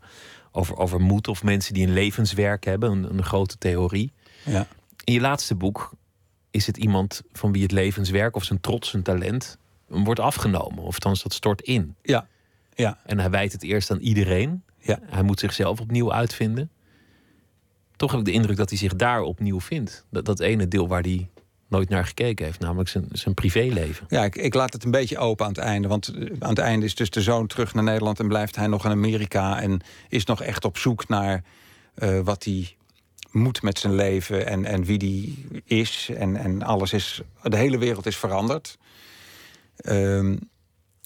over, over moed of mensen die een levenswerk hebben. Een, een grote theorie. ja, In je laatste boek is het iemand van wie het levenswerk of zijn trots, zijn talent wordt afgenomen. Of althans, dat stort in. ja, ja, En hij wijt het eerst aan iedereen. Ja. Hij moet zichzelf opnieuw uitvinden. Toch heb ik de indruk dat hij zich daar opnieuw vindt. Dat, dat ene deel waar hij nooit naar gekeken heeft, namelijk zijn, zijn privéleven. ja ik, ik laat het een beetje open aan het einde. Want eh, aan het einde is dus de zoon terug naar Nederland... en blijft hij nog in Amerika... en is nog echt op zoek naar eh, wat hij moet met zijn leven... en, en wie die is. En, en alles is... De hele wereld is veranderd. Ehm,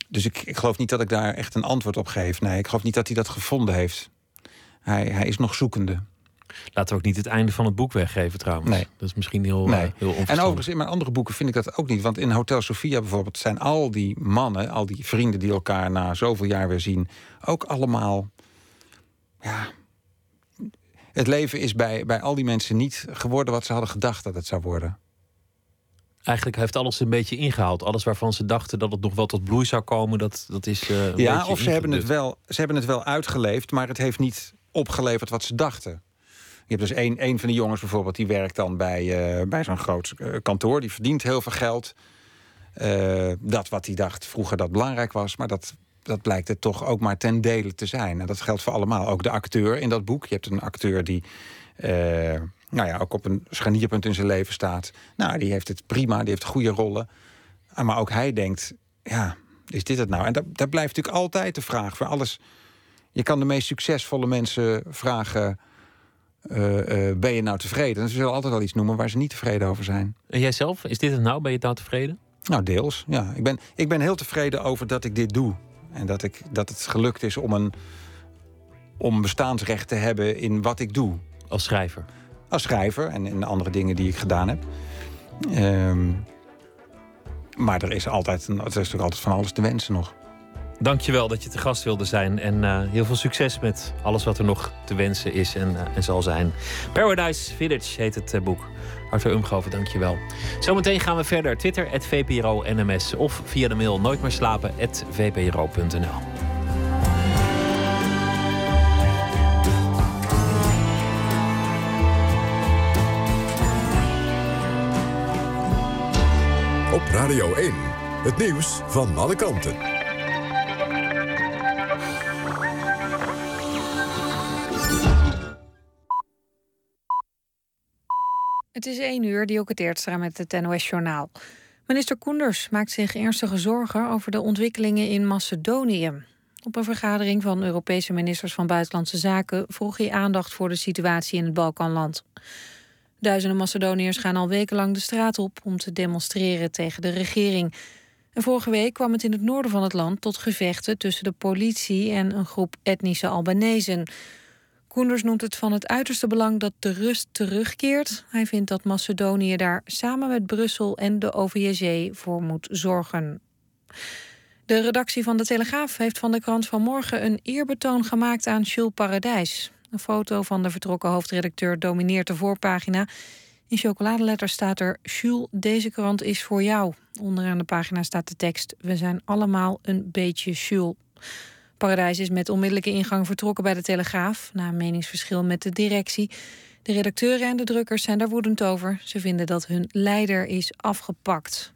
dus ik, ik geloof niet dat ik daar echt een antwoord op geef. Nee, ik geloof niet dat hij dat gevonden heeft. Hij, hij is nog zoekende. Laten we ook niet het einde van het boek weggeven trouwens. Nee. Dat is misschien heel, Nee. eh, heel En overigens, in mijn andere boeken vind ik dat ook niet. Want in Hotel Sofia bijvoorbeeld zijn al die mannen, al die vrienden die elkaar na zoveel jaar weer zien, ook allemaal. Ja. Het leven is bij, bij al die mensen niet geworden wat ze hadden gedacht dat het zou worden. Eigenlijk heeft alles een beetje ingehaald. Alles waarvan ze dachten dat het nog wel tot bloei zou komen, dat, dat is. eh, een Ja, of ze hebben, het wel, ze hebben het wel uitgeleefd, maar het heeft niet opgeleverd wat ze dachten. Je hebt dus één, één van die jongens bijvoorbeeld, die werkt dan bij, eh, bij zo'n groot eh, kantoor. Die verdient heel veel geld. Eh, dat wat hij dacht vroeger dat belangrijk was, maar dat, dat blijkt het toch ook maar ten dele te zijn. En dat geldt voor allemaal. Ook de acteur in dat boek. Je hebt een acteur die nou ja, ook op een scharnierpunt in zijn leven staat. Nou, die heeft het prima, die heeft goede rollen. Ah, Maar ook hij denkt, ja, is dit het nou? En dat, dat blijft natuurlijk altijd de vraag voor alles. Je kan de meest succesvolle mensen vragen: eh, eh, ben je nou tevreden? En ze zullen altijd wel iets noemen waar ze niet tevreden over zijn. En jij zelf, is dit het nou? Ben je nou tevreden? Nou, deels. Ja, ik ben, ik ben heel tevreden over dat ik dit doe. En dat, ik, dat het gelukt is om een om bestaansrecht te hebben in wat ik doe. Als schrijver. Als schrijver en in andere dingen die ik gedaan heb. Ehm, maar er is altijd, een, er is natuurlijk altijd van alles te wensen nog. Dankjewel dat je te gast wilde zijn. En eh, heel veel succes met alles wat er nog te wensen is en, eh, en zal zijn. Paradise Village heet het eh, boek. Arthur Umgoven, dankjewel. Zometeen gaan we verder. Twitter, VPRO NMS. Of via de mail nooit meer slapen, VPRO.nl. Op Radio 1. Het nieuws van alle kanten. Het is één uur, die ook het eerst met het NOS-journaal. Minister Koenders maakt zich ernstige zorgen over de ontwikkelingen in Macedonië. Op een vergadering van Europese ministers van Buitenlandse Zaken vroeg hij aandacht voor de situatie in het Balkanland. Duizenden Macedoniërs gaan al wekenlang de straat op om te demonstreren tegen de regering. En vorige week kwam het in het noorden van het land tot gevechten tussen de politie en een groep etnische Albanezen. Koenders noemt het van het uiterste belang dat de rust terugkeert. Hij vindt dat Macedonië daar samen met Brussel en de OVSE voor moet zorgen. De redactie van de Telegraaf heeft van de krant vanmorgen een eerbetoon gemaakt aan Jules Paradijs. Een foto van de vertrokken hoofdredacteur domineert de voorpagina. In chocoladeletters staat er: Jules, deze krant is voor jou. Onderaan de pagina staat de tekst: We zijn allemaal een beetje Jules. Paradijs is met onmiddellijke ingang vertrokken bij de Telegraaf na een meningsverschil met de directie. De redacteuren en de drukkers zijn daar woedend over. Ze vinden dat hun leider is afgepakt.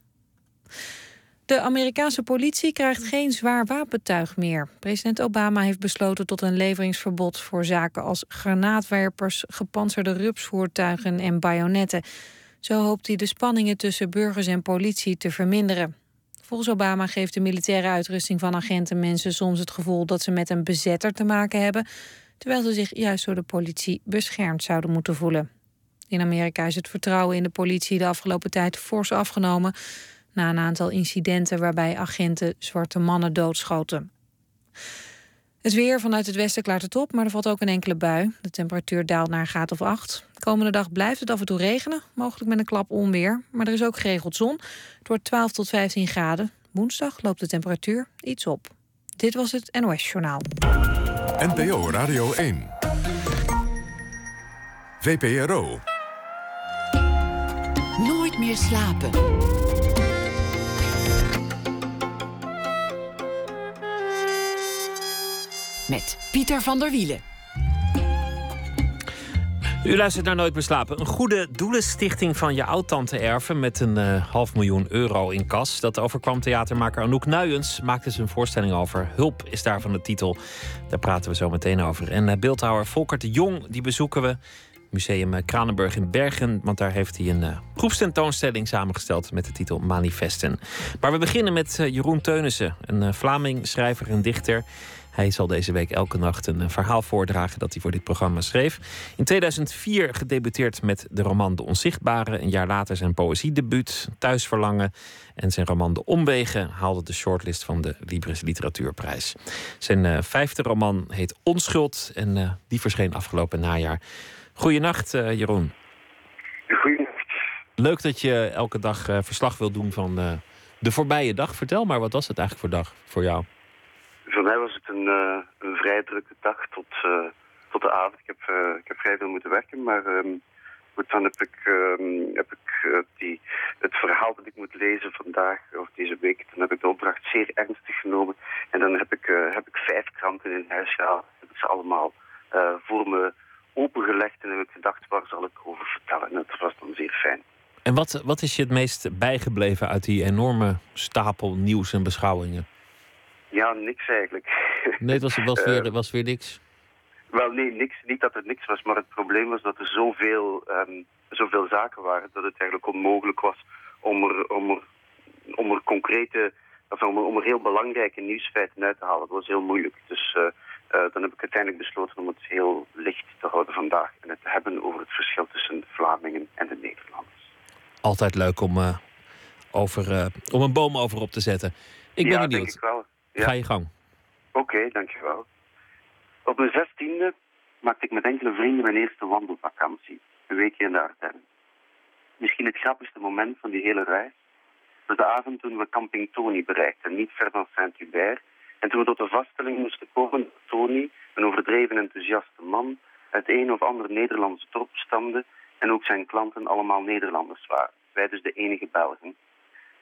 De Amerikaanse politie krijgt geen zwaar wapentuig meer. President Obama heeft besloten tot een leveringsverbod voor zaken als granaatwerpers, gepantserde rupsvoertuigen en bajonetten. Zo hoopt hij de spanningen tussen burgers en politie te verminderen. Volgens Obama geeft de militaire uitrusting van agenten mensen soms het gevoel dat ze met een bezetter te maken hebben, terwijl ze zich juist door de politie beschermd zouden moeten voelen. In Amerika is het vertrouwen in de politie de afgelopen tijd fors afgenomen na een aantal incidenten waarbij agenten zwarte mannen doodschoten. Het weer vanuit het westen klaart het op, maar er valt ook een enkele bui. De temperatuur daalt naar een graad of 8. De komende dag blijft het af en toe regenen, mogelijk met een klap onweer. Maar er is ook geregeld zon. Het wordt 12 tot 15 graden. Woensdag loopt de temperatuur iets op. Dit was het NOS Journaal. NPO Radio 1. VPRO. Nooit meer slapen. Met Pieter van der Wielen. U luistert naar Nooit meer slapen. Een goede doelenstichting van je oud-tante erven... met een eh, half miljoen euro in kas. Dat overkwam theatermaker Anouk Nuyens. Maakte zijn voorstelling over. Hulp is daarvan de titel. Daar praten we zo meteen over. En uh, beeldhouwer Volkert de Jong, die bezoeken we. Museum Kranenburg in Bergen. Want daar heeft hij een uh, samengesteld met de titel Manifesten. Maar we beginnen met Jeroen Teunissen. Een Vlaming, schrijver en dichter... Hij zal deze week elke nacht een verhaal voordragen dat hij voor dit programma schreef. In 2004 gedebuteerd met de roman De Onzichtbare. Een jaar later zijn poëziedebuut Thuisverlangen. En zijn roman De Omwegen haalde de shortlist van de Libris Literatuurprijs. Zijn uh, vijfde roman heet Onschuld en uh, die verscheen afgelopen najaar. Goedenacht, uh, Jeroen. Goedenacht. Leuk dat je elke dag verslag wilt doen van de voorbije dag. Vertel maar, wat was het eigenlijk voor dag voor jou? Voor mij was het een, uh, een vrij drukke dag tot, uh, tot de avond. Ik heb, uh, ik heb vrij veel moeten werken, maar um, goed, dan heb ik, um, heb ik die, het verhaal dat ik moet lezen vandaag of deze week, dan heb ik de opdracht zeer ernstig genomen. En dan heb ik, heb ik vijf kranten in huis gehaald. Ik ze allemaal voor me opengelegd en heb ik gedacht, waar zal ik over vertellen? En dat was dan zeer fijn. En wat, wat is je het meest bijgebleven uit die enorme stapel nieuws en beschouwingen? Ja, niks eigenlijk. Nee, het was, was, weer, was weer niks? Wel, nee, niks. Niet dat het niks was, maar het probleem was dat er zoveel, um, zoveel zaken waren dat het eigenlijk onmogelijk was om er, om er, om er concrete, of om er, om er heel belangrijke nieuwsfeiten uit te halen. Dat was heel moeilijk. Dus uh, uh, dan heb ik uiteindelijk besloten om het heel licht te houden vandaag en het te hebben over het verschil tussen Vlamingen en de Nederlanders. Altijd leuk om, uh, over, om een boom over op te zetten. Ik ben ja, benieuwd. Denk ik wel. Ga je gang. Oké, okay, dankjewel. Op mijn zestiende maakte ik met enkele vrienden mijn eerste wandelvakantie. Een weekje in de Ardennen. Misschien het grappigste moment van die hele reis was de avond toen we Camping Tony bereikten, niet ver van Saint-Hubert. En toen we tot de vaststelling moesten komen dat Tony, een overdreven enthousiaste man, uit een of andere Nederlandse dorp stamde en ook zijn klanten allemaal Nederlanders waren. Wij dus de enige Belgen.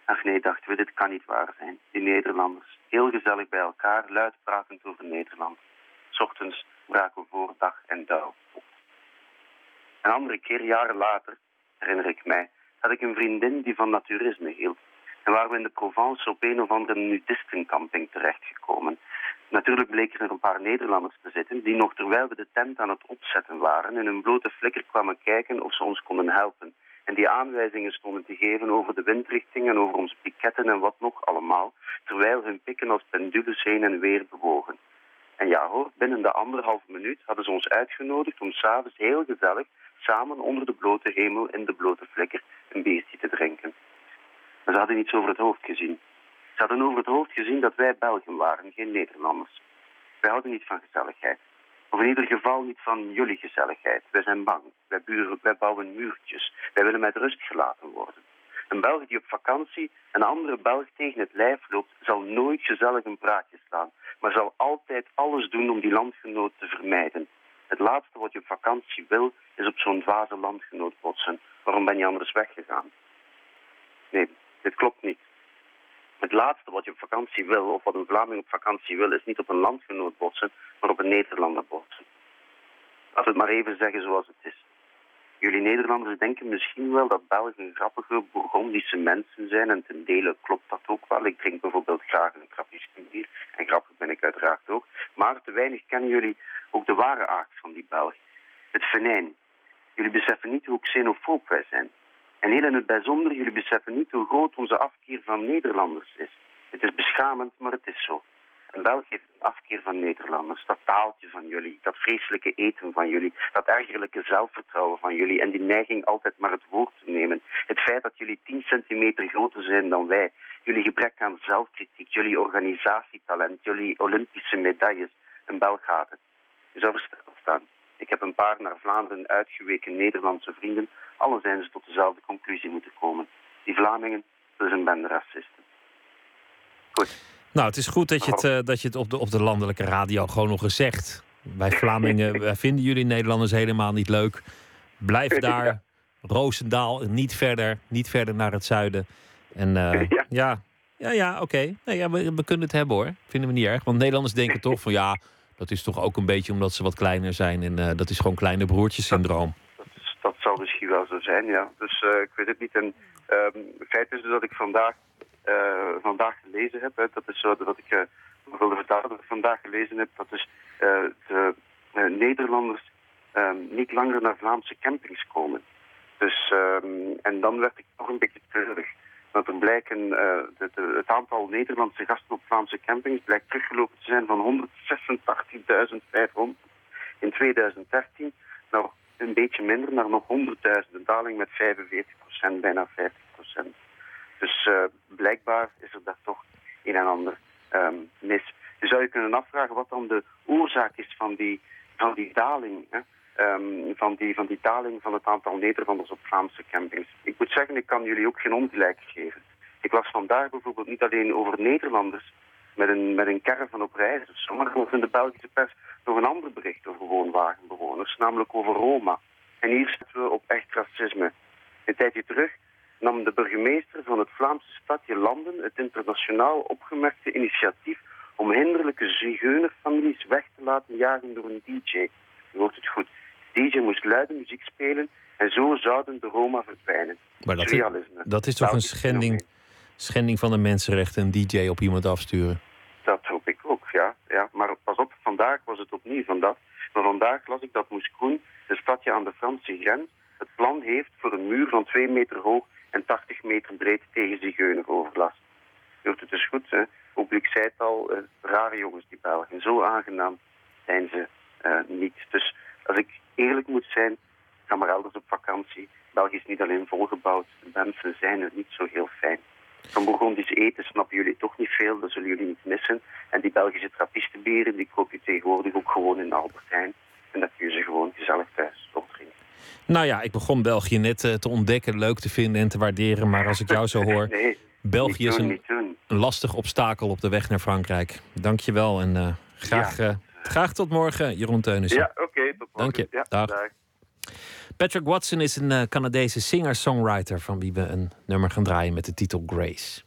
Ach nee, dachten we, dit kan niet waar zijn. Die Nederlanders, heel gezellig bij elkaar, luid pratend over Nederland. Ochtends braken we voor dag en dauw op. Een andere keer, jaren later, herinner ik mij, had ik een vriendin die van naturisme hield. En waren we in de Provence op een of andere nudistencamping terechtgekomen. Natuurlijk bleken er een paar Nederlanders te zitten die nog terwijl we de tent aan het opzetten waren in een blote flikker kwamen kijken of ze ons konden helpen en die aanwijzingen stonden te geven over de windrichting en over onze piketten en wat nog allemaal, terwijl hun pikken als pendules heen en weer bewogen. En ja hoor, binnen de anderhalve minuut hadden ze ons uitgenodigd om s'avonds heel gezellig samen onder de blote hemel in de blote flikker een biertje te drinken. Maar ze hadden iets over het hoofd gezien. Ze hadden over het hoofd gezien dat wij Belgen waren, geen Nederlanders. Wij houden niet van gezelligheid. Of in ieder geval niet van jullie gezelligheid. Wij zijn bang. Wij, buren, bouwen muurtjes. Wij willen met rust gelaten worden. Een Belg die op vakantie een andere Belg tegen het lijf loopt, zal nooit gezellig een praatje slaan, maar zal altijd alles doen om die landgenoot te vermijden. Het laatste wat je op vakantie wil, is op zo'n dwaze landgenoot botsen. Waarom ben je anders weggegaan? Nee, dit klopt niet. Het laatste wat je op vakantie wil, of wat een Vlaming op vakantie wil, is niet op een landgenoot botsen, maar op een Nederlander botsen. Laten we het maar even zeggen zoals het is. Jullie Nederlanders denken misschien wel dat Belgen grappige Bourgondische mensen zijn en ten dele klopt dat ook wel. Ik drink bijvoorbeeld graag een trappistenbier en grappig ben ik uiteraard ook. Maar te weinig kennen jullie ook de ware aard van die Belgen. Het venijn. Jullie beseffen niet hoe xenofoob wij zijn. En heel in het bijzonder, jullie beseffen niet hoe groot onze afkeer van Nederlanders is. Het is beschamend, maar het is zo. En België heeft een afkeer van Nederlanders. Dat taaltje van jullie, dat vreselijke eten van jullie, dat ergerlijke zelfvertrouwen van jullie en die neiging altijd maar het woord te nemen. Het feit dat jullie 10 centimeter groter zijn dan wij, jullie gebrek aan zelfkritiek, jullie organisatietalent, jullie Olympische medailles. Een Belg gaat het. Je zou versteld staan. Ik heb een paar naar Vlaanderen uitgeweken Nederlandse vrienden. Alle zijn ze tot dezelfde conclusie moeten komen. Die Vlamingen, dat is een bende racisten. Goed. Nou, het is goed dat je het, uh, dat je het op, de, op de landelijke radio gewoon nog eens zegt. Wij Vlamingen wij vinden jullie Nederlanders helemaal niet leuk. Blijf daar. Ja. Roosendaal, niet verder, niet verder naar het zuiden. En uh, ja. ja, ja, ja oké. Okay. Nee, ja, we, we, kunnen het hebben hoor. Vinden we niet erg. Want Nederlanders denken toch van ja, dat is toch ook een beetje omdat ze wat kleiner zijn. En uh, dat is gewoon kleine broertjes-syndroom. Dat, dat, dat, zal misschien wel zo zijn, ja. Dus ik weet het niet. En het feit is dus dat ik vandaag uh, vandaag gelezen heb. Hè, dat is dat ik wilde vertellen dat ik vandaag gelezen heb. Dat dus uh, de Nederlanders niet langer naar Vlaamse campings komen. Dus, um, en dan werd ik nog een beetje treurig. Er blijken, de, de, het aantal Nederlandse gasten op Vlaamse campings blijkt teruggelopen te zijn van 186.500 in 2013 naar een beetje minder, naar nog 100.000. Een daling met 45% bijna 50% dus uh, blijkbaar is er daar toch een en ander um, mis. Je zou je kunnen afvragen wat dan de oorzaak is van die, van die daling. Hè? Um, van, die, van die daling van het aantal Nederlanders op Vlaamse campings. Ik moet zeggen, ik kan jullie ook geen ongelijk geven. Ik las vandaag bijvoorbeeld niet alleen over Nederlanders met een, met een caravan op reis of maar er was in de Belgische pers nog een ander bericht over woonwagenbewoners, namelijk over Roma. En hier zitten we op echt racisme. Een tijdje terug nam de burgemeester van het Vlaamse stadje Landen het internationaal opgemerkte initiatief om hinderlijke zigeunerfamilies weg te laten jagen door een DJ. Je hoort het goed. DJ moest luide muziek spelen en zo zouden de Roma verdwijnen. Maar dat, is, dat is toch een schending, schending van de mensenrechten, een DJ op iemand afsturen? Dat hoop ik ook, ja. ja. Maar pas op, vandaag was het opnieuw van dat. Maar vandaag las ik dat Moeskroen, een stadje aan de Franse grens, het plan heeft voor een muur van twee meter hoog en 80 meter breed tegen zigeuneroverlast. Hoort het dus goed, hè? Ook zei het al, uh, rare jongens die Belgen. Zo aangenaam zijn ze uh, niet. Dus als ik eerlijk moet zijn, ga maar elders op vakantie. België is niet alleen volgebouwd, de mensen zijn er niet zo heel fijn. Van Bourgondisch eten snappen jullie toch niet veel, dat zullen jullie niet missen. En die Belgische trappistenberen, die koop je tegenwoordig ook gewoon in Albert Heijn. En dat kun je ze gewoon gezellig thuis opdrinken. Nou ja, ik begon België net uh, te ontdekken, leuk te vinden en te waarderen. Maar als ik jou zo hoor, nee, België is een, een, lastig obstakel op de weg naar Frankrijk. Dank je wel en uh, graag, ja. uh, graag tot morgen, Jeroen Teunissen. Ja, oké, okay, tot morgen. Dank je, ja, dag. dag. Patrick Watson is een Canadese singer-songwriter... van wie we een nummer gaan draaien met de titel Grace.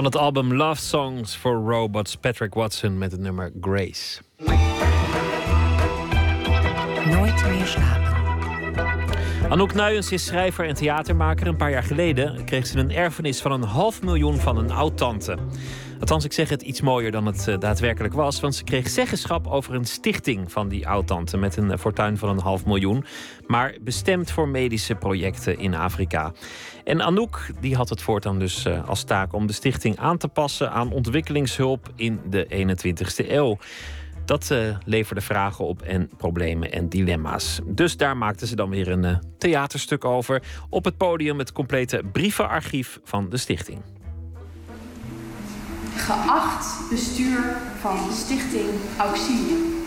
Van het album Love Songs for Robots, Patrick Watson met het nummer Grace. Nooit meer slapen. Anouk Nuyens is schrijver en theatermaker. Een paar jaar geleden kreeg ze een erfenis van een half miljoen van een oud-tante. Althans, ik zeg het iets mooier dan het eh, daadwerkelijk was. Want ze kreeg zeggenschap over een stichting van die oud-tante... met een eh, fortuin van een half miljoen. Maar bestemd voor medische projecten in Afrika. En Anouk die had het voortaan dus eh, als taak om de stichting aan te passen... aan ontwikkelingshulp in de 21ste eeuw. Dat eh, leverde vragen op en problemen en dilemma's. Dus daar maakten ze dan weer een eh, theaterstuk over. Op het podium het complete brievenarchief van de stichting. Geacht bestuur van Stichting Auxilie.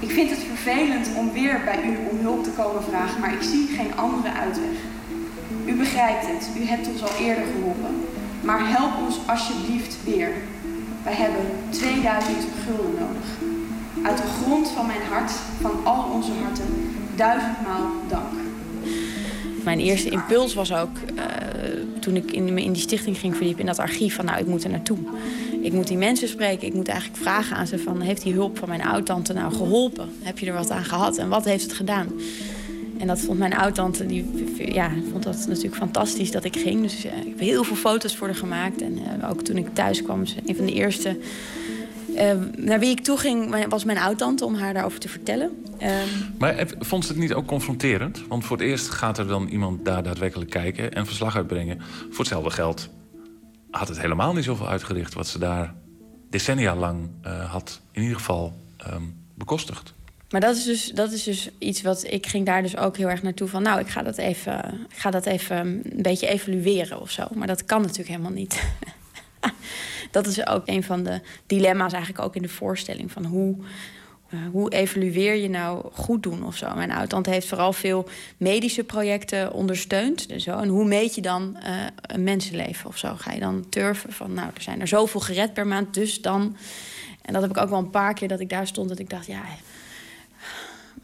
Ik vind het vervelend om weer bij u om hulp te komen vragen, maar ik zie geen andere uitweg. U begrijpt het, u hebt ons al eerder geholpen. Maar help ons alsjeblieft weer. Wij hebben 2000 gulden nodig. Uit de grond van mijn hart, van al onze harten, duizendmaal dank. Mijn eerste impuls was ook, eh, toen ik in, me in die stichting ging verdiepen, in dat archief, van nou, ik moet er naartoe. Ik moet die mensen spreken. Ik moet eigenlijk vragen aan ze van, heeft die hulp van mijn oud-tante nou geholpen? Heb je er wat aan gehad? En wat heeft het gedaan? En dat vond mijn oud-tante, die ja, vond dat natuurlijk fantastisch dat ik ging. Dus eh, ik heb heel veel foto's voor haar gemaakt. En eh, ook toen ik thuis kwam, een van de eerste eh, naar wie ik toe ging, was mijn oud-tante om haar daarover te vertellen. Ehm, Maar vond ze het niet ook confronterend? Want voor het eerst gaat er dan iemand daar daadwerkelijk kijken en verslag uitbrengen. Voor hetzelfde geld had het helemaal niet zoveel uitgericht wat ze daar decennia lang had in ieder geval ehm, bekostigd. Maar dat is, dus, dat is dus iets wat ik ging daar dus ook heel erg naartoe van. Nou, ik ga dat even, ik ga dat even een beetje evalueren of zo. Maar dat kan natuurlijk helemaal niet. dat is ook een van de dilemma's eigenlijk ook in de voorstelling van hoe. eh, hoe evalueer je nou goed doen of zo? Mijn oud-tante heeft vooral veel medische projecten ondersteund. En, zo. en hoe meet je dan eh, een mensenleven of zo? Ga je dan turven van, nou, er zijn er zoveel gered per maand, dus dan... En dat heb ik ook wel een paar keer dat ik daar stond... dat ik dacht, ja,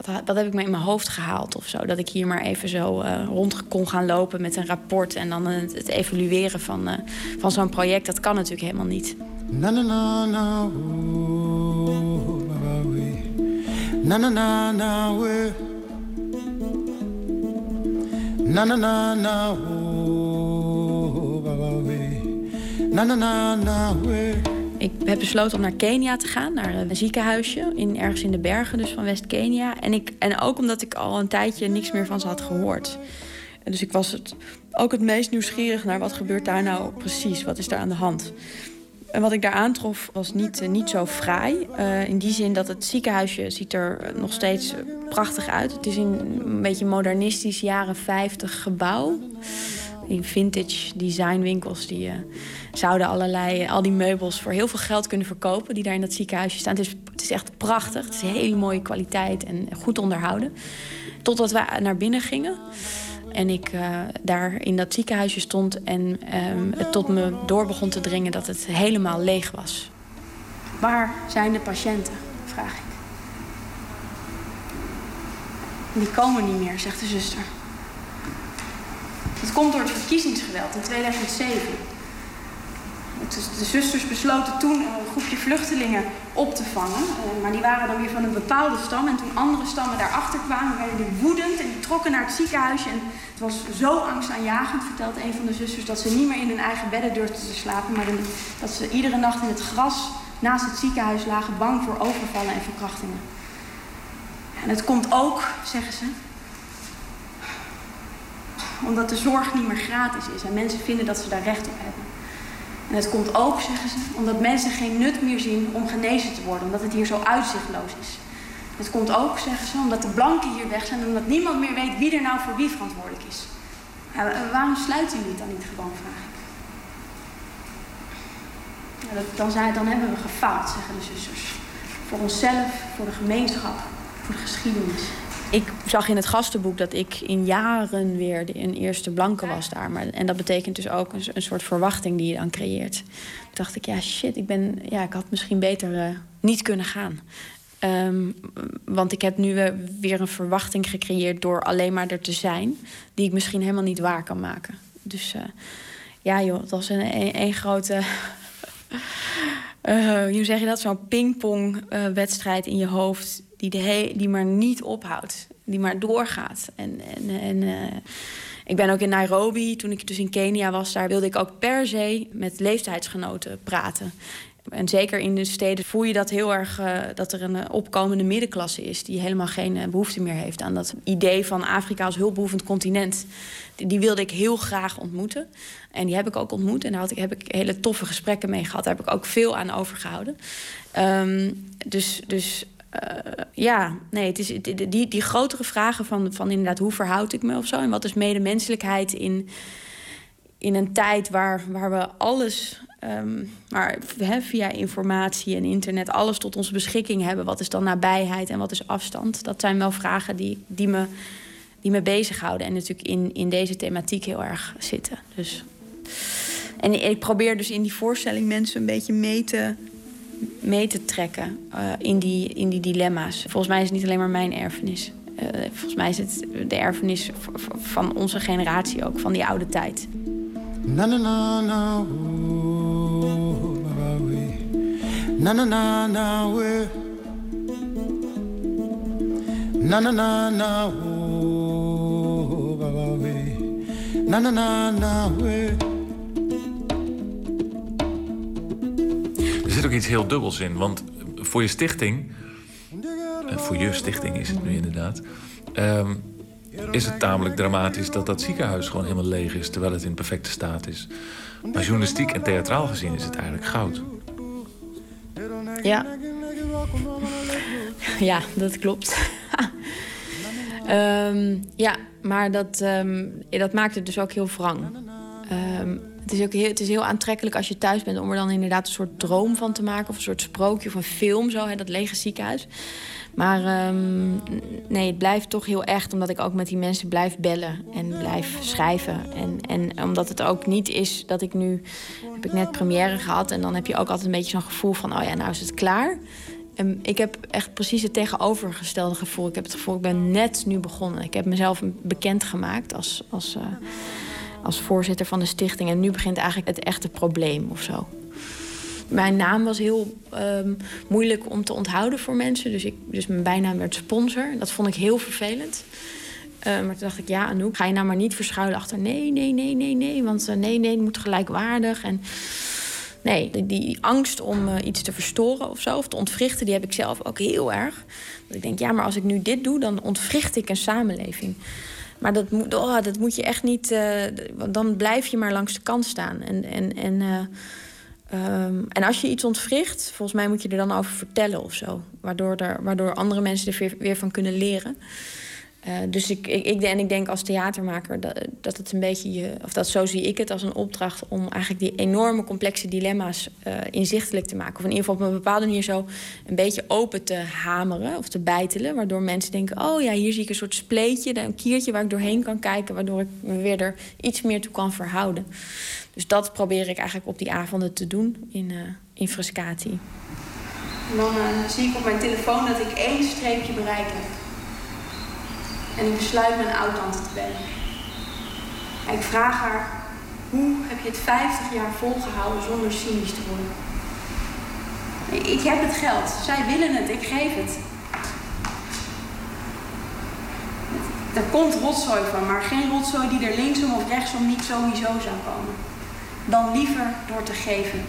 wat heb ik me in mijn hoofd gehaald of zo? Dat ik hier maar even zo eh, rond kon gaan lopen met een rapport... en dan het, evalueren van, eh, van zo'n project, dat kan natuurlijk helemaal niet. Na na na na oh. Na na na na. Na na na na oh. Na na na na we. Ik heb besloten om naar Kenia te gaan, naar een ziekenhuisje, in, ergens in de bergen dus van West-Kenia. En, ik- en ook omdat ik al een tijdje niks meer van ze had gehoord. Dus ik was het, ook het meest nieuwsgierig naar wat gebeurt daar nou precies, wat is daar aan de hand. En wat ik daar aantrof was niet, eh, niet zo fraai. Eh, in die zin dat het ziekenhuisje ziet er eh, nog steeds prachtig uit. Het is een beetje modernistisch jaren 50 gebouw. In vintage designwinkels die eh, zouden allerlei, al die meubels voor heel veel geld kunnen verkopen die daar in dat ziekenhuisje staan. Het is, het is echt prachtig. Het is hele mooie kwaliteit en goed onderhouden. Totdat we naar binnen gingen. En ik uh, daar in dat ziekenhuisje stond en um, het tot me door begon te dringen dat het helemaal leeg was. Waar zijn de patiënten? vraag ik. Die komen niet meer, zegt de zuster. Het komt door het verkiezingsgeweld in 2007. De zusters besloten toen een groepje vluchtelingen op te vangen. Eh, maar die waren dan weer van een bepaalde stam. En toen andere stammen daarachter kwamen, werden die woedend en die trokken naar het ziekenhuisje. En het was zo angstaanjagend, vertelt een van de zusters, dat ze niet meer in hun eigen bedden durfden te slapen. Maar dat ze iedere nacht in het gras naast het ziekenhuis lagen, bang voor overvallen en verkrachtingen. En het komt ook, zeggen ze, omdat de zorg niet meer gratis is en mensen vinden dat ze daar recht op hebben. En het komt ook, zeggen ze, omdat mensen geen nut meer zien om genezen te worden, omdat het hier zo uitzichtloos is. Het komt ook, zeggen ze, omdat de blanken hier weg zijn omdat niemand meer weet wie er nou voor wie verantwoordelijk is. Waarom sluiten jullie het dan niet gewoon, vraag ik. Dat, dan, zijn, dan hebben we gefaald, zeggen de zusters. Voor onszelf, voor de gemeenschap, voor de geschiedenis. Ik zag in het gastenboek dat ik in jaren weer de, een eerste blanke was daar. Maar, en dat betekent dus ook een, een, soort verwachting die je dan creëert. Toen dacht ik, ja shit, ik, ben, ja, ik had misschien beter uh, niet kunnen gaan. Um, want ik heb nu weer een verwachting gecreëerd door alleen maar er te zijn, die ik misschien helemaal niet waar kan maken. Dus uh, ja, joh, het was een, een, een grote. Uh, hoe zeg je dat? Zo'n pingpong-wedstrijd in je hoofd die, die maar niet ophoudt, die maar doorgaat. En, en, en uh, ik ben ook in Nairobi, toen ik dus in Kenia was, daar wilde ik ook per se met leeftijdsgenoten praten. En zeker in de steden voel je dat heel erg uh, dat er een uh, opkomende middenklasse is die helemaal geen uh, behoefte meer heeft aan dat idee van Afrika als hulpbehoevend continent. Die, wilde ik heel graag ontmoeten. En die heb ik ook ontmoet en daar had ik, heb ik hele toffe gesprekken mee gehad. Daar heb ik ook veel aan overgehouden. Um, dus, dus ja, nee, het is die, die, die grotere vragen van, van inderdaad hoe verhoud ik me of zo. En wat is medemenselijkheid in, in een tijd waar, waar we alles, waar, he, via informatie en internet, alles tot onze beschikking hebben. Wat is dan nabijheid en wat is afstand? Dat zijn wel vragen die, die, me, die me bezighouden. En natuurlijk in, in deze thematiek heel erg zitten. Dus. En ik probeer dus in die voorstelling mensen een beetje mee te mee te trekken uh, in, die, in die dilemma's. Volgens mij is het niet alleen maar mijn erfenis. Uh, volgens mij is het de erfenis van onze generatie ook, van die oude tijd. Na na na na, oh, na na na na. Na na na na, oh. Na na na na. Er zit ook iets heel dubbels in. Want voor je stichting, voor je stichting is het nu inderdaad, um, is het tamelijk dramatisch dat dat ziekenhuis gewoon helemaal leeg is, terwijl het in perfecte staat is. Maar journalistiek en theatraal gezien is het eigenlijk goud. Ja. Ja, dat klopt. um, ja, maar dat, um, dat maakt het dus ook heel wrang. Um, het is ook heel, het is heel aantrekkelijk als je thuis bent om er dan inderdaad een soort droom van te maken. Of een soort sprookje of een film, zo, hè, dat lege ziekenhuis. Maar um, nee, het blijft toch heel echt, omdat ik ook met die mensen blijf bellen en blijf schrijven. En, en omdat het ook niet is dat ik nu, heb ik net première gehad en dan heb je ook altijd een beetje zo'n gevoel van, oh ja, nou is het klaar. En ik heb echt precies het tegenovergestelde gevoel. Ik heb het gevoel, ik ben net nu begonnen. Ik heb mezelf bekend gemaakt als, als uh, als voorzitter van de stichting. En nu begint eigenlijk het echte probleem of zo. Mijn naam was heel um, moeilijk om te onthouden voor mensen. Dus, ik, dus mijn bijnaam werd sponsor. Dat vond ik heel vervelend. Uh, maar toen dacht ik, ja, Anouk, ga je nou maar niet verschuilen achter... nee, nee, nee, nee, nee, want uh, nee, nee, het moet gelijkwaardig. En nee, die, die angst om uh, iets te verstoren of zo, of te ontwrichten... die heb ik zelf ook heel erg. Dat ik denk, ja, maar als ik nu dit doe, dan ontwricht ik een samenleving. Maar dat moet, oh, dat moet je echt niet. Uh, dan blijf je maar langs de kant staan. En, en, en, um, en als je iets ontwricht, volgens mij moet je er dan over vertellen of zo. Waardoor, er, waardoor andere mensen er weer, van kunnen leren. Uh, dus ik, ik, en ik denk als theatermaker dat, dat het een beetje je, of dat zo zie ik het als een opdracht om eigenlijk die enorme complexe dilemma's uh, inzichtelijk te maken. Of in ieder geval op een bepaalde manier zo een beetje open te hameren of te bijtelen. Waardoor mensen denken: oh ja, hier zie ik een soort spleetje, een kiertje waar ik doorheen kan kijken, waardoor ik me weer er iets meer toe kan verhouden. Dus dat probeer ik eigenlijk op die avonden te doen in, uh, in dan zie ik op mijn telefoon dat ik één streepje bereik heb. En ik besluit mijn oud-tante te bellen. En ik vraag haar, hoe heb je het 50 jaar volgehouden zonder cynisch te worden? Ik heb het geld, zij willen het, ik geef het. Er komt rotzooi van, maar geen rotzooi die er linksom of rechtsom niet sowieso zou komen. Dan liever door te geven.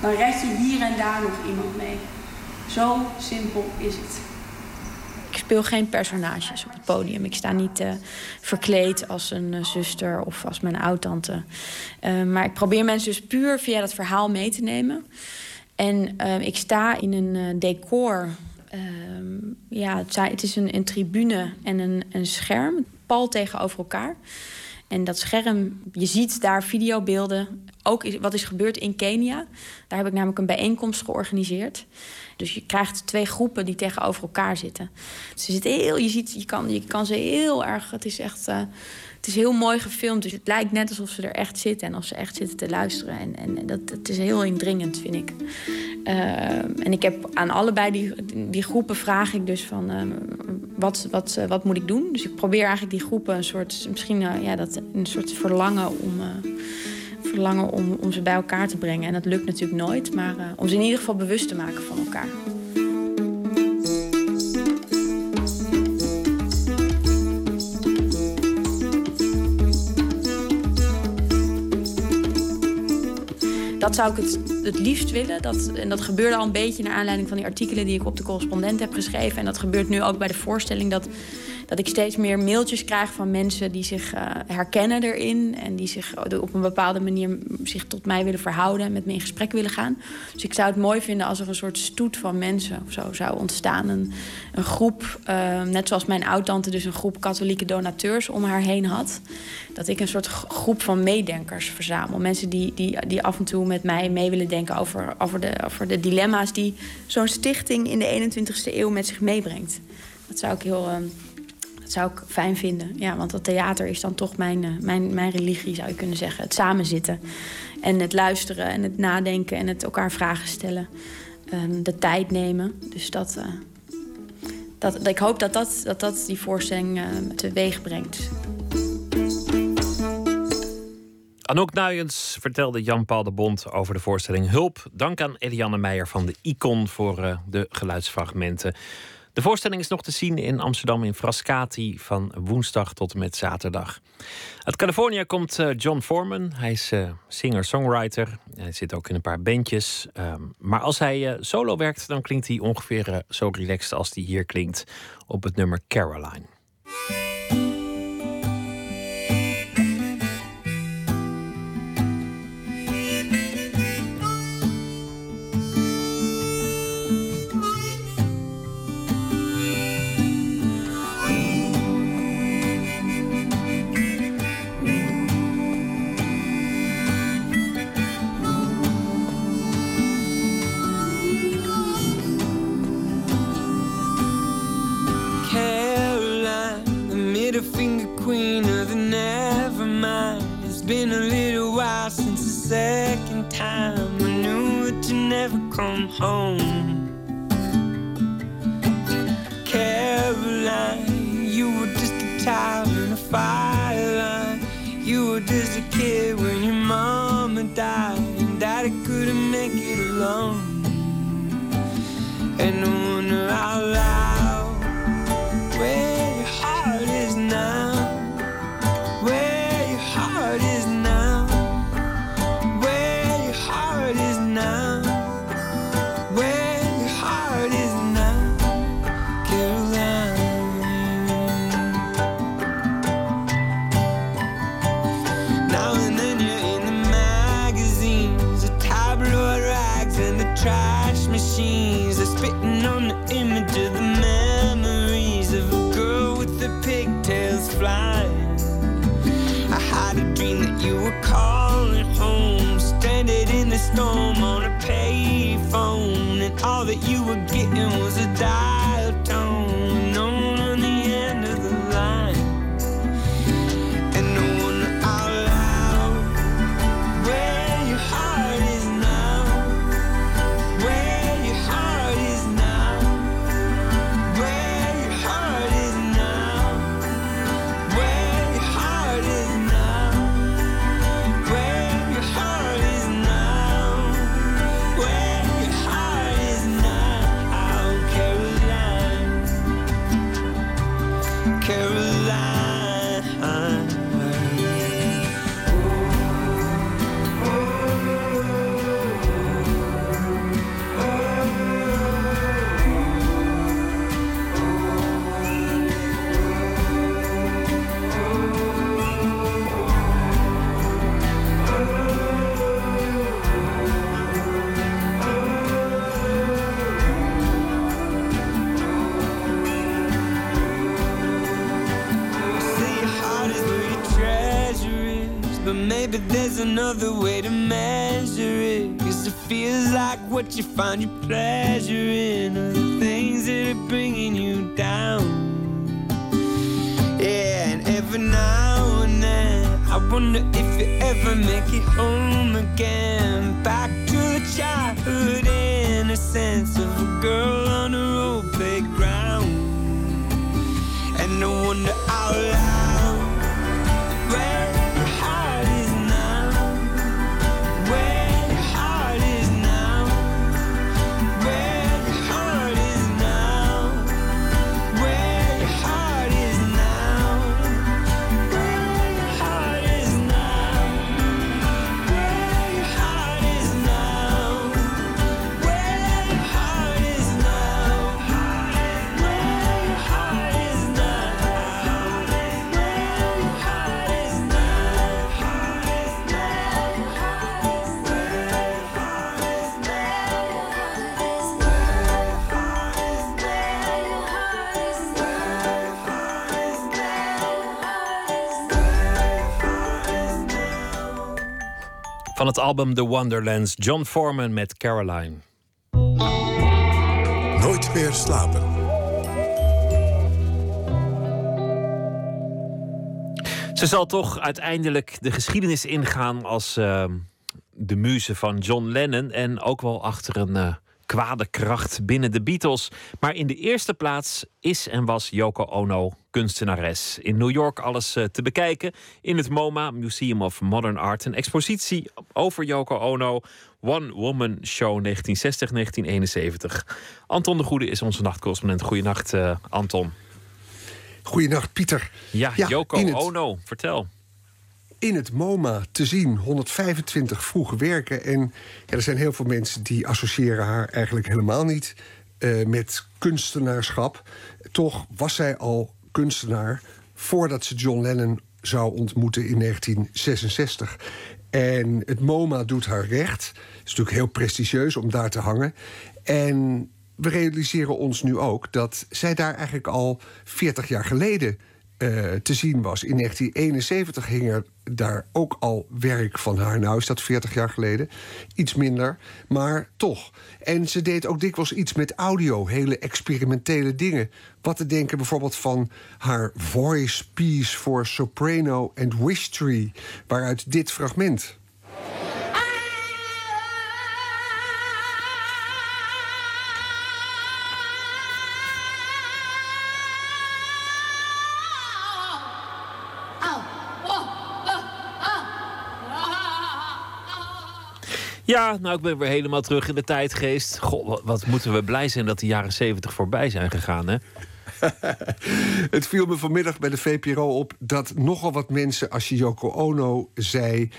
Dan red je hier en daar nog iemand mee. Zo simpel is het. Ik speel geen personages op het podium. Ik sta niet uh, verkleed als een uh, zuster of als mijn oud-tante. Uh, maar ik probeer mensen dus puur via dat verhaal mee te nemen. En ik sta in een decor. Ehm, ja, het, het is een, een, tribune en een, een scherm, pal tegenover elkaar. En dat scherm, je ziet daar videobeelden. Ook wat is gebeurd in Kenia. Daar heb ik namelijk een bijeenkomst georganiseerd. Dus je krijgt twee groepen die tegenover elkaar zitten. Ze zitten heel, je, ziet, je, kan, je kan ze heel erg. Het is echt. Uh, het is heel mooi gefilmd. Dus het lijkt net alsof ze er echt zitten en of ze echt zitten te luisteren. En, en dat, het is heel indringend, vind ik. Uh, en ik heb aan allebei die, die groepen vraag ik dus van uh, wat, wat, wat moet ik doen? Dus ik probeer eigenlijk die groepen een soort, misschien ja, dat, een soort verlangen om verlangen om, om ze bij elkaar te brengen. En dat lukt natuurlijk nooit, maar om ze in ieder geval bewust te maken van elkaar. Dat zou ik het, het liefst willen. Dat, en dat gebeurde al een beetje naar aanleiding van die artikelen die ik op de correspondent heb geschreven. En dat gebeurt nu ook bij de voorstelling. Dat dat ik steeds meer mailtjes krijg van mensen die zich uh, herkennen erin. En die zich op een bepaalde manier zich tot mij willen verhouden en met me in gesprek willen gaan. Dus ik zou het mooi vinden als er een soort stoet van mensen of zo zou ontstaan. Een, een groep, uh, net zoals mijn oud-tante dus een groep katholieke donateurs om haar heen had. Dat ik een soort groep van meedenkers verzamel. Mensen die, die, die af en toe met mij mee willen denken over, over, de, over de dilemma's die zo'n stichting in de 21ste eeuw met zich meebrengt. Dat zou ik heel. Uh, dat zou ik fijn vinden. Ja, want dat theater is dan toch mijn, uh, mijn, mijn religie, zou je kunnen zeggen. Het samenzitten en het luisteren en het nadenken en het elkaar vragen stellen. Um, de tijd nemen. Dus dat, uh, dat, ik hoop dat dat, dat, dat die voorstelling uh, teweeg brengt. Anouk Nuyens vertelde Jan-Paul de Bond over de voorstelling Hulp. Dank aan Eliane Meijer van de Icon voor de geluidsfragmenten. De voorstelling is nog te zien in Amsterdam in Frascati van woensdag tot en met zaterdag. Uit Californië komt uh, John Foreman. Hij is uh, singer-songwriter. Hij zit ook in een paar bandjes. Um, maar als hij uh, solo werkt, dan klinkt hij ongeveer zo relaxed als hij hier klinkt op het nummer Caroline. Queen of the never mind. It's been a little while since the second time I knew that you never come home. Caroline, you were just a child in a fire line. You were just a kid when your mama died, and daddy couldn't make it alone. And I wonder out loud where you were calling home, stranded in the storm on a payphone, and all that you were getting was a dial another way to measure it. Cause it feels like what you find your pleasure in are the things that are bringing you down. Yeah, and every now and then, I wonder if you ever make it home again. Back to the childhood innocence of a girl on a old playground. And no wonder Van het album The Wonderlands, John Foreman met Caroline. Nooit meer slapen. Ze zal toch uiteindelijk de geschiedenis ingaan als eh, de muze van John Lennon. En ook wel achter een eh, kwade kracht binnen de Beatles. Maar in de eerste plaats is en was Yoko Ono kunstenares. In New York alles eh, te bekijken in het MoMA, Museum of Modern Art. Een expositie over Yoko Ono. One Woman Show 1960-1971. Anton de Goede is onze nachtcorrespondent. Goedenacht, eh Anton. Goedenacht, Pieter. Ja, Ja, Yoko Ono, vertel. In het MoMA te zien 125 vroege werken. En ja, er zijn heel veel mensen die associëren haar eigenlijk helemaal niet eh, met kunstenaarschap. Toch was zij al kunstenaar voordat ze John Lennon zou ontmoeten in 1966. En het MoMA doet haar recht. Het is natuurlijk heel prestigieus om daar te hangen. En we realiseren ons nu ook dat zij daar eigenlijk al 40 jaar geleden eh, te zien was. In 1971 hing er daar ook al werk van haar. Nou is dat 40 jaar geleden. Iets minder, maar toch. En ze deed ook dikwijls iets met audio. Hele experimentele dingen. Wat te denken bijvoorbeeld van haar voice piece voor soprano and wish tree. Waaruit dit fragment. Ja, nou, ik ben weer helemaal terug in de tijdgeest. Goh, wat, wat moeten we blij zijn dat de jaren 70 voorbij zijn gegaan, hè? Het viel me vanmiddag bij de VPRO op dat nogal wat mensen, als je Yoko Ono zei.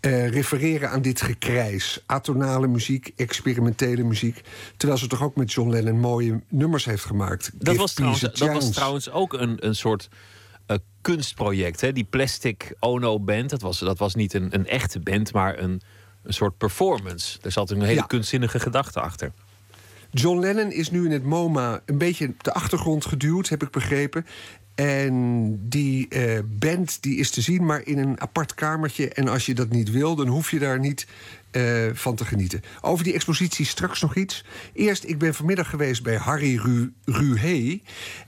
eh, refereren aan dit gekrijs. Atonale muziek, experimentele muziek. Terwijl ze toch ook met John Lennon mooie nummers heeft gemaakt. Dat, was trouwens, dat was trouwens ook een, een soort eh, kunstproject. Hè? Die Plastic Ono Band, dat was, dat was niet een, een echte band, maar een, een soort performance. Er zat een hele Ja. kunstzinnige gedachte achter. John Lennon is nu in het MoMA een beetje op de achtergrond geduwd, heb ik begrepen. En die eh, band die is te zien, maar in een apart kamertje. En als je dat niet wil, dan hoef je daar niet eh, van te genieten. Over die expositie straks nog iets. Eerst, ik ben vanmiddag geweest bij Harry Ru Ruhe.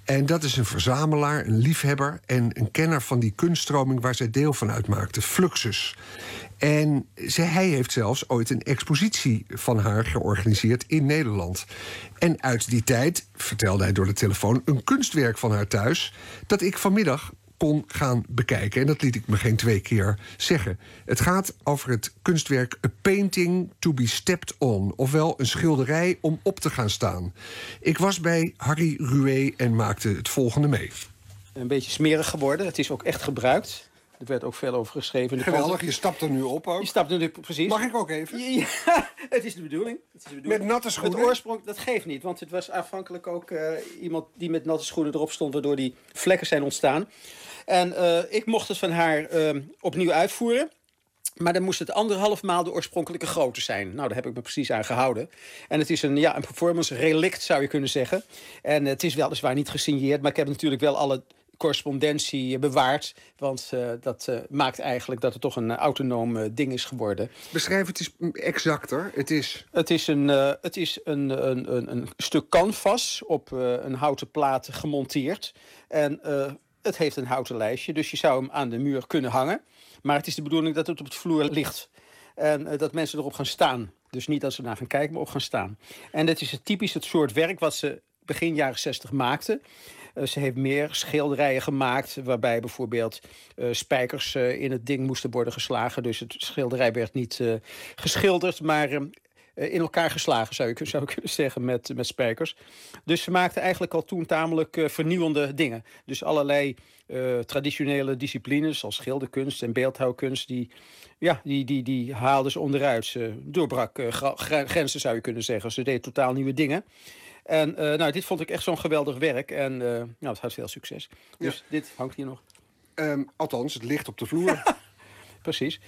En dat is een verzamelaar, een liefhebber... en een kenner van die kunststroming waar zij deel van uitmaakte, Fluxus. En zij, hij heeft zelfs ooit een expositie van haar georganiseerd in Nederland. En uit die tijd, vertelde hij door de telefoon, een kunstwerk van haar thuis. dat ik vanmiddag kon gaan bekijken. En dat liet ik me geen twee keer zeggen. Het gaat over het kunstwerk A Painting to be Stepped On. Ofwel een schilderij om op te gaan staan. Ik was bij Harry Rué en maakte het volgende mee. Een beetje smerig geworden. Het is ook echt gebruikt. Er werd ook veel over geschreven. in de Geweldig, je stapt er nu op ook. Je stapt er nu precies. Mag ik ook even? Ja, het is de bedoeling. Het is de bedoeling. Met natte schoenen? Het oorsprong, dat geeft niet. Want het was aanvankelijk ook eh, iemand die met natte schoenen erop stond... waardoor die vlekken zijn ontstaan. En eh, ik mocht het van haar eh, opnieuw uitvoeren. Maar dan moest het anderhalf maal de oorspronkelijke grootte zijn. Nou, daar heb ik me precies aan gehouden. En het is een, ja, een performance relict, zou je kunnen zeggen. En het is weliswaar niet gesigneerd... maar ik heb natuurlijk wel alle correspondentie bewaard. Want eh, dat eh, maakt eigenlijk dat het toch een autonoom eh, ding is geworden. Beschrijf het eens exacter. Het is... Het is een, het is een, een, een, een stuk canvas op een houten plaat gemonteerd. En het heeft een houten lijstje, dus je zou hem aan de muur kunnen hangen. Maar het is de bedoeling dat het op het vloer ligt. En dat mensen erop gaan staan. Dus niet dat ze naar gaan kijken, maar op gaan staan. En dat is het typisch het soort werk wat ze begin jaren 60 maakte. Eh, ze heeft meer schilderijen gemaakt, waarbij bijvoorbeeld eh, spijkers eh, in het ding moesten worden geslagen. Dus het schilderij werd niet geschilderd, maar eh, eh, in elkaar geslagen, zou je, zou kunnen zeggen, met, met spijkers. Dus ze maakte eigenlijk al toen tamelijk vernieuwende dingen. Dus allerlei traditionele disciplines, zoals schilderkunst en beeldhouwkunst, die, ja, die, die, die haalde ze onderuit. Ze doorbrak grenzen, zou je kunnen zeggen. Ze deed totaal nieuwe dingen. En eh, nou, dit vond ik echt zo'n geweldig werk. En eh, nou, het had veel succes. Dus dit hangt hier nog. Ehm, althans, het ligt op de vloer. Precies.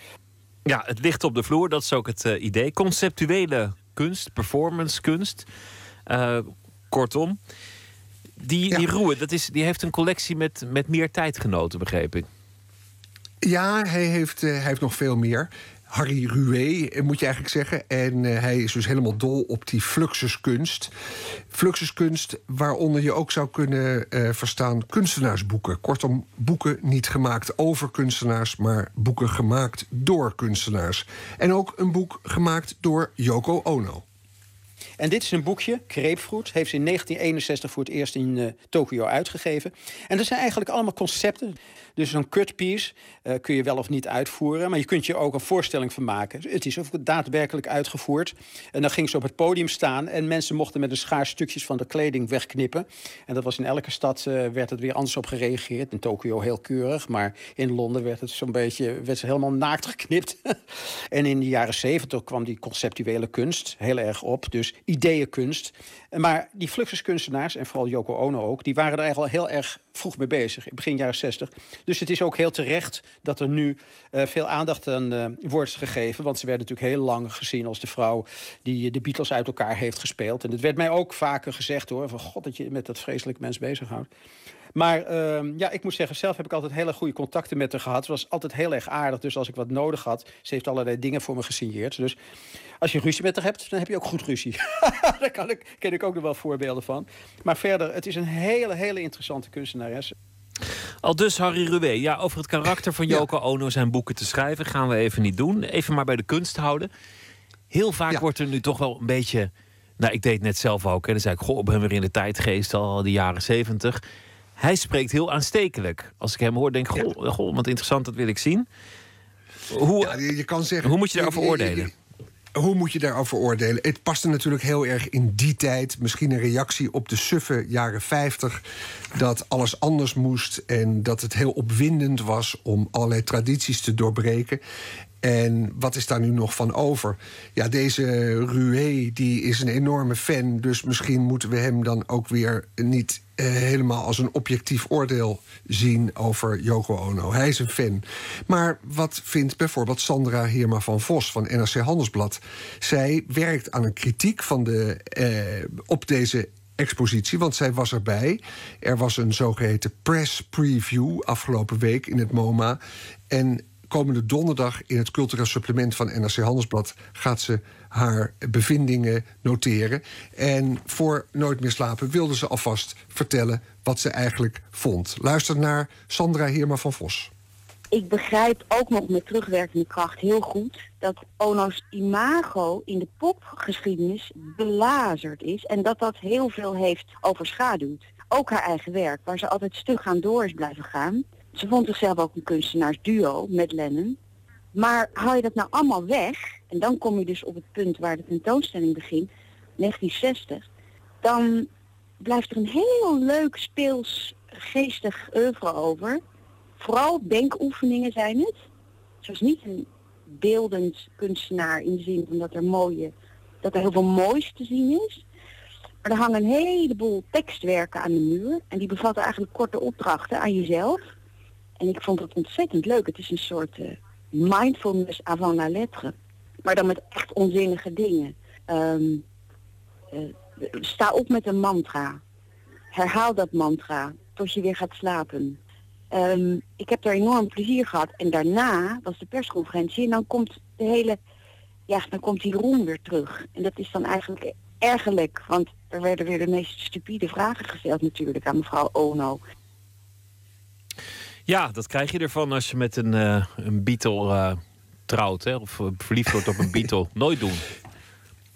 Ja, het ligt op de vloer, dat is ook het eh, idee. Conceptuele kunst, performance kunst. Eh, kortom. Die, die Roe, dat is, die heeft een collectie met, met meer tijdgenoten, begreep ik. Ja, hij heeft, eh, hij heeft nog veel meer. Harry Rué, eh, moet je eigenlijk zeggen. En eh, hij is dus helemaal dol op die fluxuskunst. Fluxuskunst, waaronder je ook zou kunnen eh, verstaan kunstenaarsboeken. Kortom, boeken niet gemaakt over kunstenaars, maar boeken gemaakt door kunstenaars. En ook een boek gemaakt door Yoko Ono. En dit is een boekje, Grapefruit. Heeft ze in 1961 voor het eerst in eh, Tokio uitgegeven. En dat zijn eigenlijk allemaal concepten. Dus zo'n cutpiece eh kun je wel of niet uitvoeren. Maar je kunt je ook een voorstelling van maken. Het is daadwerkelijk uitgevoerd. En dan ging ze op het podium staan. En mensen mochten met een schaar stukjes van de kleding wegknippen. En dat was in elke stad eh, werd het weer anders op gereageerd. In Tokio heel keurig. Maar in Londen werd het zo'n beetje werd ze helemaal naakt geknipt. en in de jaren zeventig kwam die conceptuele kunst heel erg op. Dus ideeënkunst. Maar die fluxuskunstenaars, en vooral Yoko Ono ook... die waren er eigenlijk al heel erg vroeg mee bezig. in Begin jaren 60. Dus het is ook heel terecht dat er nu eh, veel aandacht aan eh, wordt gegeven. Want ze werden natuurlijk heel lang gezien als de vrouw... die de Beatles uit elkaar heeft gespeeld. En het werd mij ook vaker gezegd hoor... van god dat je met dat vreselijk mens bezighoudt. Maar ehm, ja, ik moet zeggen, zelf heb ik altijd hele goede contacten met haar gehad. Ze was altijd heel erg aardig. Dus als ik wat nodig had, ze heeft allerlei dingen voor me gesigneerd. Dus als je ruzie met haar hebt, dan heb je ook goed ruzie. Daar kan ik, ken ik ook nog wel voorbeelden van. Maar verder, het is een hele, hele interessante kunstenares. Al dus Harry Rué. Ja, over het karakter van Yoko Ono zijn boeken te schrijven gaan we even niet doen. Even maar bij de kunst houden. Heel vaak wordt er nu toch wel een beetje. Nou, ik deed het net zelf ook. Hè. Dan zei ik, goh, ben weer in de tijdgeest al de jaren zeventig. Hij spreekt heel aanstekelijk. Als ik hem hoor, denk ik, goh, goh wat interessant, dat wil ik zien. Hoe, Ja, je, je kan zeggen, hoe moet je daarover oordelen? Hoe moet je daarover oordelen? Het paste natuurlijk heel erg in die tijd. Misschien een reactie op de suffe jaren 50. Dat alles anders moest en dat het heel opwindend was om allerlei tradities te doorbreken. En wat is daar nu nog van over? Ja, deze Rué die is een enorme fan. Dus misschien moeten we hem dan ook weer niet eh, helemaal als een objectief oordeel zien over Yoko Ono. Hij is een fan. Maar wat vindt bijvoorbeeld Sandra Heerma van Vos van NRC Handelsblad? Zij werkt aan een kritiek van de, eh, op deze expositie, want zij was erbij. Er was een zogeheten press preview afgelopen week in het MoMA. En komende donderdag in het cultureel supplement van NRC Handelsblad gaat ze haar bevindingen noteren. En voor Nooit meer slapen wilde ze alvast vertellen wat ze eigenlijk vond. Luister naar Sandra Heerma van Vos. Ik begrijp ook nog met terugwerkende kracht heel goed dat Ono's imago in de popgeschiedenis belazerd is en dat dat heel veel heeft overschaduwd. Ook haar eigen werk, waar ze altijd stug aan door is blijven gaan. Ze vond zichzelf ook een kunstenaarsduo met Lennon. Maar haal je dat nou allemaal weg, en dan kom je dus op het punt waar de tentoonstelling begint, 1960, dan blijft er een heel leuk speels geestig oeuvre over. Vooral denkoefeningen zijn het. Zoals niet een beeldend kunstenaar in de zin van dat er mooie, dat er heel veel moois te zien is. Maar er hangen een heleboel tekstwerken aan de muur. En die bevatten eigenlijk korte opdrachten aan jezelf. En ik vond het ontzettend leuk. Het is een soort uh, mindfulness avant la lettre. Maar dan met echt onzinnige dingen. Um, uh, sta op met een mantra. Herhaal dat mantra tot je weer gaat slapen. Um, ik heb daar enorm plezier gehad. En daarna was de persconferentie. En dan komt de hele... Ja, dan komt die roem weer terug. En dat is dan eigenlijk ergerlijk. Want er werden weer de meest stupide vragen gesteld natuurlijk aan mevrouw Ono. Ja, dat krijg je ervan als je met een, uh, een Beatle uh, trouwt. Hè? Of verliefd wordt op een Beatle. Nooit doen.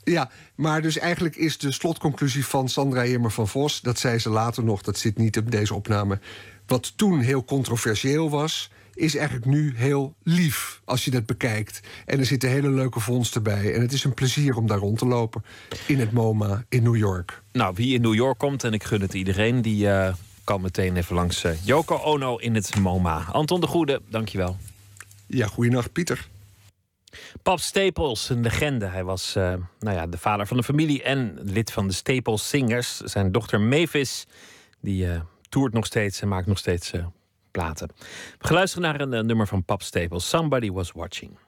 Ja, maar dus eigenlijk is de slotconclusie van Sandra Heermer van Vos... dat zei ze later nog, dat zit niet op deze opname... wat toen heel controversieel was, is eigenlijk nu heel lief als je dat bekijkt. En er zitten hele leuke vondsten bij. En het is een plezier om daar rond te lopen in het MoMA in New York. Nou, wie in New York komt, en ik gun het iedereen... die uh, kan meteen even langs uh, Yoko Ono in het MoMA. Anton de Goede, dankjewel. Ja, goeienacht Pieter. Pap Staples, een legende. Hij was uh, nou ja, de vader van de familie en lid van de Staples Singers. Zijn dochter Mavis, die uh, toert nog steeds en maakt nog steeds uh, platen. We gaan luisteren naar een nummer van Pap Staples, Somebody Was Watching.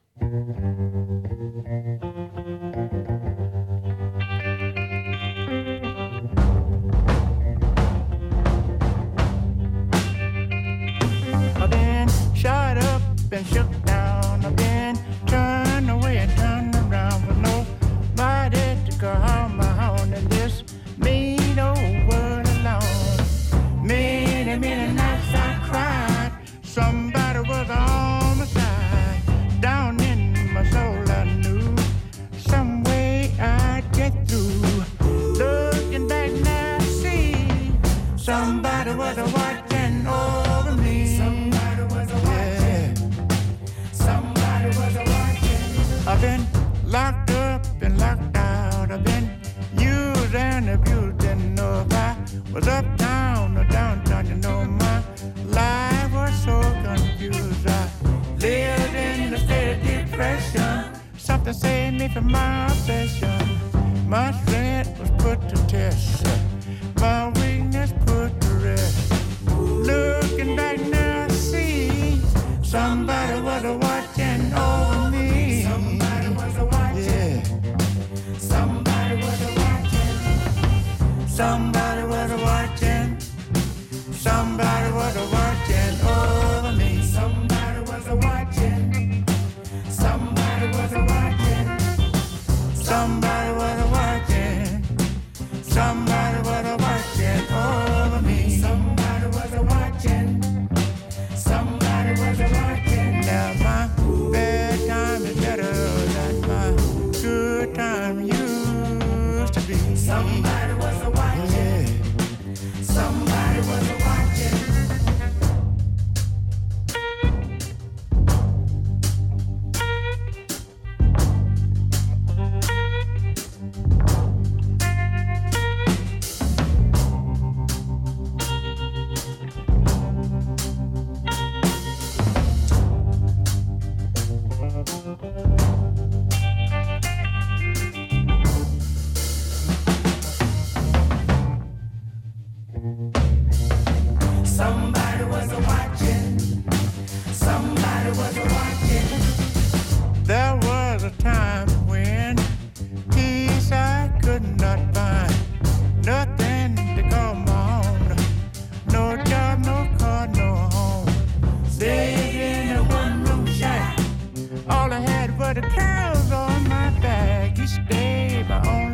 special was uptown or downtown. You know my life was so confused. I lived in a state of depression. Something saved me from my obsession. My strength was put to test. My weakness put to rest. Looking back now, I see somebody was watching over me. Somebody was watching. Somebody was watching. Somebody was watching. Somebody was watching over put a cows on my back. You stay my own.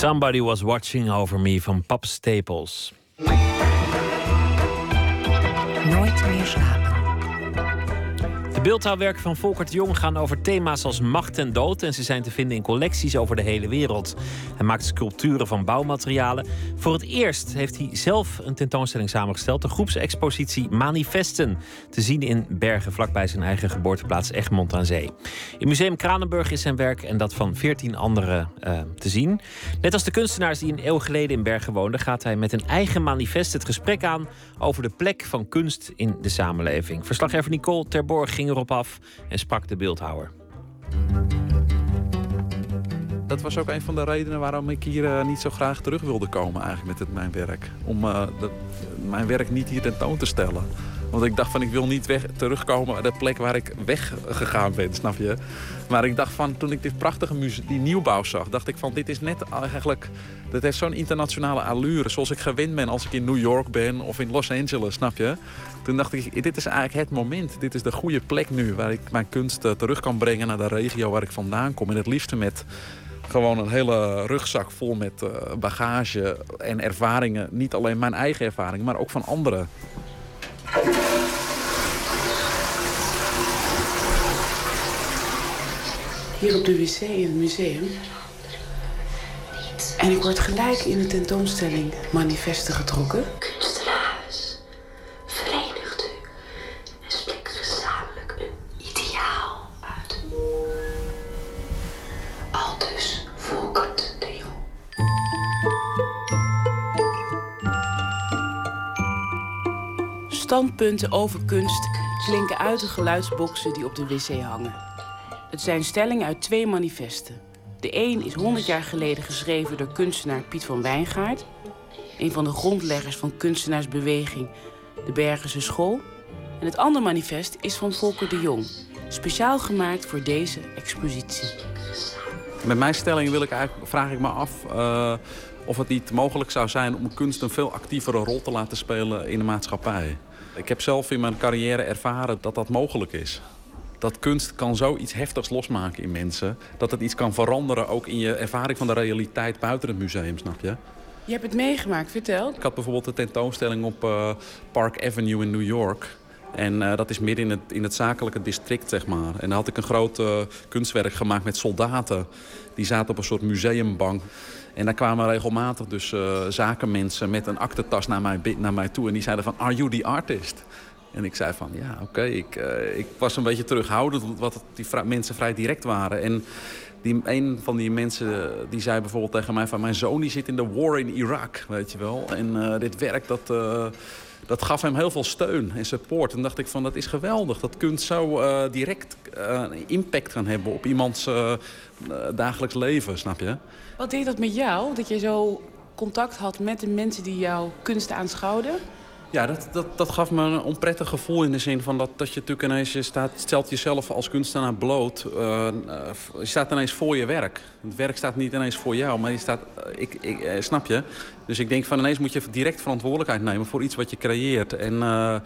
Somebody Was Watching Over Me van Pap Staples. De beeldhouwwerken van Volkert Jong gaan over thema's als macht en dood. En ze zijn te vinden in collecties over de hele wereld. Hij maakt sculpturen van bouwmaterialen. Voor het eerst heeft hij zelf een tentoonstelling samengesteld. De groepsexpositie Manifesten. Te zien in Bergen, vlakbij zijn eigen geboorteplaats Egmond aan Zee. In Museum Kranenburg is zijn werk en dat van 14 anderen eh, te zien. Net als de kunstenaars die een eeuw geleden in Bergen woonden, gaat hij met een eigen manifest het gesprek aan over de plek van kunst in de samenleving. Verslaggever Nicole Terborg ging erop af en sprak de beeldhouwer. Dat was ook een van de redenen waarom ik hier eh, niet zo graag terug wilde komen eigenlijk met het, mijn werk. Om eh, mijn werk niet hier tentoon te stellen. Want ik dacht van ik wil niet weg, terugkomen naar de plek waar ik weggegaan ben, snap je? Maar ik dacht van toen ik dit prachtige muzie- die nieuwbouw zag, dacht ik van dit is net eigenlijk... Dat heeft zo'n internationale allure, zoals ik gewend ben als ik in New York ben of in Los Angeles, snap je? Toen dacht ik, dit is eigenlijk het moment. Dit is de goede plek nu waar ik mijn kunst eh, terug kan brengen naar de regio waar ik vandaan kom. En het liefste met gewoon een hele rugzak vol met eh, bagage en ervaringen. Niet alleen mijn eigen ervaringen, maar ook van anderen. Hier op de wc in het museum. En ik word gelijk in de tentoonstelling manifesten getrokken. Standpunten over kunst klinken uit de geluidsboxen die op de wc hangen. Het zijn stellingen uit twee manifesten. De een is 100 jaar geleden geschreven door kunstenaar Piet van Wijngaard, een van de grondleggers van kunstenaarsbeweging de Bergense School. En het andere manifest is van Volker de Jong, speciaal gemaakt voor deze expositie. Met mijn stelling wil ik eigenlijk, vraag ik me af eh, of het niet mogelijk zou zijn om kunst een veel actievere rol te laten spelen in de maatschappij. Ik heb zelf in mijn carrière ervaren dat dat mogelijk is. Dat kunst kan zoiets heftigs losmaken in mensen. Dat het iets kan veranderen ook in je ervaring van de realiteit buiten het museum, snap je? Je hebt het meegemaakt, vertel. Ik had bijvoorbeeld een tentoonstelling op eh, Park Avenue in New York. En eh, dat is midden in het, in het zakelijke district, zeg maar. En daar had ik een groot eh, kunstwerk gemaakt met soldaten. Die zaten op een soort museumbank. En daar kwamen regelmatig dus eh, zakenmensen met een aktentas naar mij, naar mij toe. En die zeiden van, are you the artist? En ik zei van, ja, oké. Ik, ik was een beetje terughoudend, wat die mensen vrij direct waren. En die, een van die mensen die zei bijvoorbeeld tegen mij van... mijn zoon die zit in de war in Irak, weet je wel. En dit werk, dat, dat gaf hem heel veel steun en support. En dacht ik van, dat is geweldig. Dat kunst zo eh, direct eh, impact kan hebben op iemands eh, dagelijks leven, snap je? Wat deed dat met jou, dat je zo contact had met de mensen die jouw kunst aanschouwden? Ja, dat, dat, dat gaf me een onprettig gevoel in de zin van dat, dat je natuurlijk ineens je staat, stelt jezelf als kunstenaar bloot. Je staat ineens voor je werk. Het werk staat niet ineens voor jou, maar je staat, ik, ik, snap je? Dus ik denk van ineens moet je direct verantwoordelijkheid nemen voor iets wat je creëert. En eh,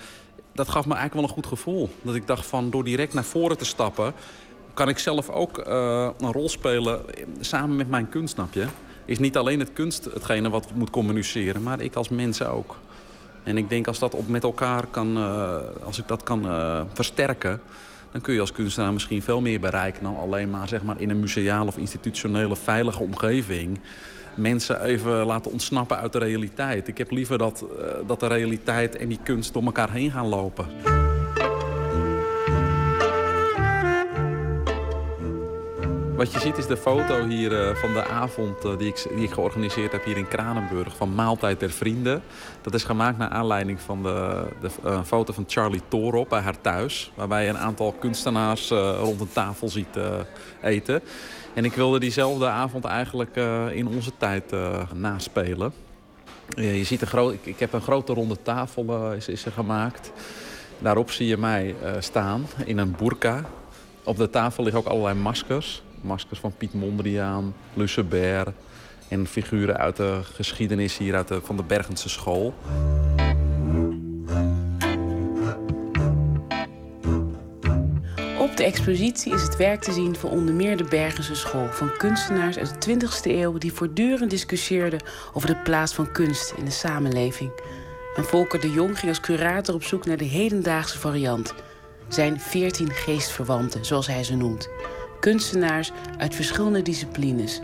dat gaf me eigenlijk wel een goed gevoel. Dat ik dacht van door direct naar voren te stappen, kan ik zelf ook eh, een rol spelen samen met mijn kunst, snap je? Is niet alleen het kunst hetgene wat moet communiceren, maar ik als mens ook. En ik denk als dat op met elkaar kan, eh, als ik dat kan versterken, dan kun je als kunstenaar misschien veel meer bereiken dan alleen maar, zeg maar in een museale of institutionele veilige omgeving mensen even laten ontsnappen uit de realiteit. Ik heb liever dat, eh, dat de realiteit en die kunst door elkaar heen gaan lopen. Wat je ziet is de foto hier eh, van de avond eh, die, ik, die ik georganiseerd heb hier in Kranenburg van Maaltijd der Vrienden. Dat is gemaakt naar aanleiding van de, de foto van Charlie Torop bij haar thuis. Waarbij je een aantal kunstenaars rond een tafel ziet eten. En ik wilde diezelfde avond eigenlijk eh, in onze tijd eh, naspelen. Je ziet een groot, ik, heb een grote ronde tafel eh, is, is gemaakt. Daarop zie je mij staan in een burka. Op de tafel liggen ook allerlei maskers. Maskers van Piet Mondriaan, Lucebert en figuren uit de geschiedenis hier uit de, van de Bergense school. De expositie is het werk te zien van onder meer de Bergense School... van kunstenaars uit de 20e eeuw die voortdurend discussieerden... over de plaats van kunst in de samenleving. En Volker de Jong ging als curator op zoek naar de hedendaagse variant. Zijn veertien geestverwanten, zoals hij ze noemt. Kunstenaars uit verschillende disciplines.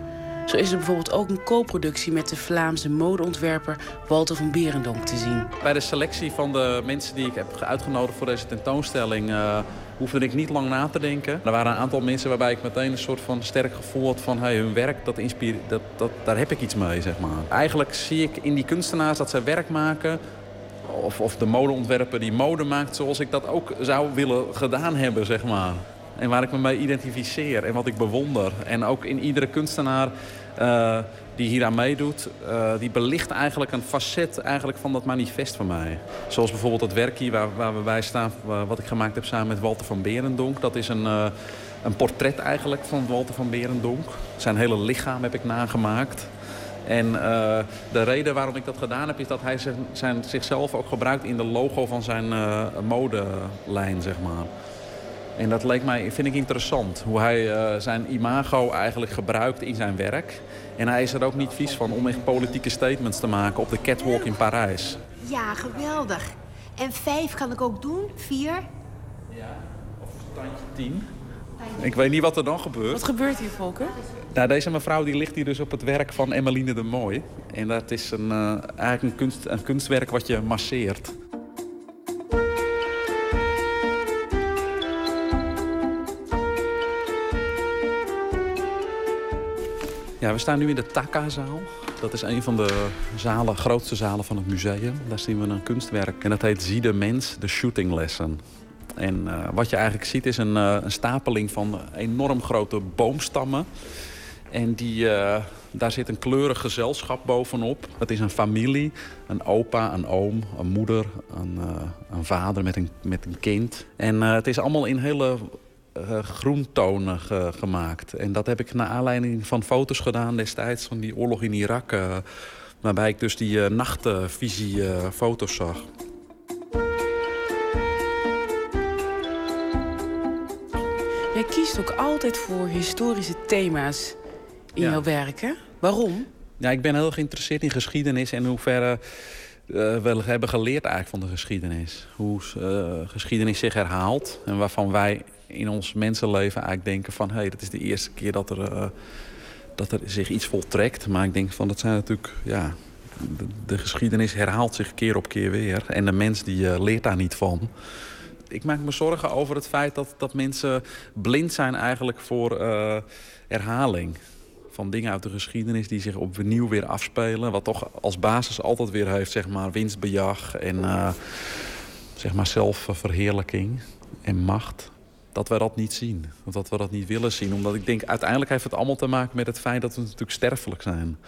Zo is er bijvoorbeeld ook een co-productie met de Vlaamse modeontwerper Walter van Berendonk te zien. Bij de selectie van de mensen die ik heb uitgenodigd voor deze tentoonstelling... eh hoefde ik niet lang na te denken. Er waren een aantal mensen waarbij ik meteen een soort van sterk gevoel had van... Hey, hun werk, dat inspireert, dat, dat, daar heb ik iets mee, zeg maar. Eigenlijk zie ik in die kunstenaars dat zij werk maken... Of, of de modeontwerper die mode maakt zoals ik dat ook zou willen gedaan hebben, zeg maar. En waar ik me mee identificeer en wat ik bewonder. En ook in iedere kunstenaar eh, die hier aan meedoet... eh, die belicht eigenlijk een facet eigenlijk van dat manifest van mij. Zoals bijvoorbeeld het werk hier waar, waar we bij staan... wa- wat ik gemaakt heb samen met Walter van Berendonk. Dat is een, eh, een portret eigenlijk van Walter van Berendonk. Zijn hele lichaam heb ik nagemaakt. En eh, de reden waarom ik dat gedaan heb... is dat hij zijn, zichzelf ook gebruikt in de logo van zijn eh, modelijn, zeg maar. En dat leek mij, vind ik interessant. Hoe hij zijn imago eigenlijk gebruikt in zijn werk. En hij is er ook niet vies van om echt politieke statements te maken op de catwalk in Parijs. Ja, geweldig. En vijf kan ik ook doen? Vier? Tien. Ik weet niet wat er dan gebeurt. Wat gebeurt hier, Volker? Nou, deze mevrouw die ligt hier dus op het werk van Emmeline de Mooi. En dat is een, eh, eigenlijk een, kunst, een kunstwerk wat je masseert. Ja, we staan nu in de Taka-zaal. Dat is een van de zalen, grootste zalen van het museum. Daar zien we een kunstwerk en dat heet Zie de mens, de shooting lesson. En eh, wat je eigenlijk ziet is een, eh, een stapeling van enorm grote boomstammen. En die, eh, daar zit een kleurig gezelschap bovenop. Het is een familie, een opa, een oom, een moeder, een, een vader met een, met een kind. En het is allemaal in hele groentonen ge- gemaakt. En dat heb ik naar aanleiding van foto's gedaan destijds van die oorlog in Irak. eh, waarbij ik dus die eh, nachtvisie eh, foto's zag. Jij kiest ook altijd voor historische thema's in Ja. jouw werk, hè? Waarom? Ja, ik ben heel geïnteresseerd in geschiedenis en hoe ver we hebben geleerd eigenlijk van de geschiedenis. Hoe eh, geschiedenis zich herhaalt en waarvan wij in ons mensenleven eigenlijk denken van... hé, hey, dat is de eerste keer dat er, eh, dat er zich iets voltrekt. Maar ik denk van, dat zijn natuurlijk... Ja, de, de geschiedenis herhaalt zich keer op keer weer. En de mens die eh, leert daar niet van. Ik maak me zorgen over het feit dat, dat mensen blind zijn eigenlijk voor eh, herhaling van dingen uit de geschiedenis die zich opnieuw weer afspelen. Wat toch als basis altijd weer heeft, zeg maar, winstbejag en eh, zeg maar zelfverheerlijking en macht. Dat we dat niet zien. Of dat we dat niet willen zien. Omdat ik denk, uiteindelijk heeft het allemaal te maken met het feit dat we natuurlijk sterfelijk zijn.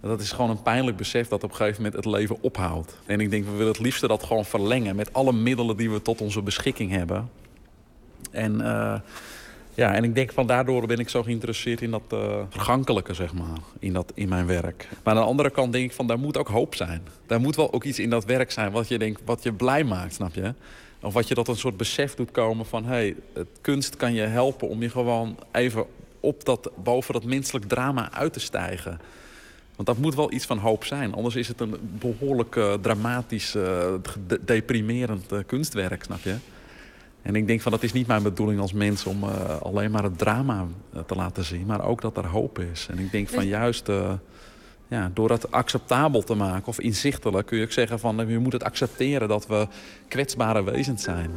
Dat is gewoon een pijnlijk besef dat op een gegeven moment het leven ophoudt. En ik denk, we willen het liefste dat gewoon verlengen met alle middelen die we tot onze beschikking hebben. En eh, ja, en ik denk van daardoor ben ik zo geïnteresseerd in dat eh, vergankelijke, zeg maar, in, dat, in mijn werk. Maar aan de andere kant denk ik van, daar moet ook hoop zijn. Daar moet wel ook iets in dat werk zijn wat je, denkt, wat je blij maakt, snap je? Of wat je tot een soort besef doet komen van, hé, hey, het kunst kan je helpen om je gewoon even op dat, boven dat menselijk drama uit te stijgen. Want dat moet wel iets van hoop zijn. Anders is het een behoorlijk eh, dramatisch, eh, de- deprimerend eh, kunstwerk, snap je? En ik denk van dat is niet mijn bedoeling als mens om alleen maar het drama te laten zien, maar ook dat er hoop is. En ik denk van Dus- juist eh, ja, door dat acceptabel te maken of inzichtelijk kun je ook zeggen van eh, je moet het accepteren dat we kwetsbare wezens zijn.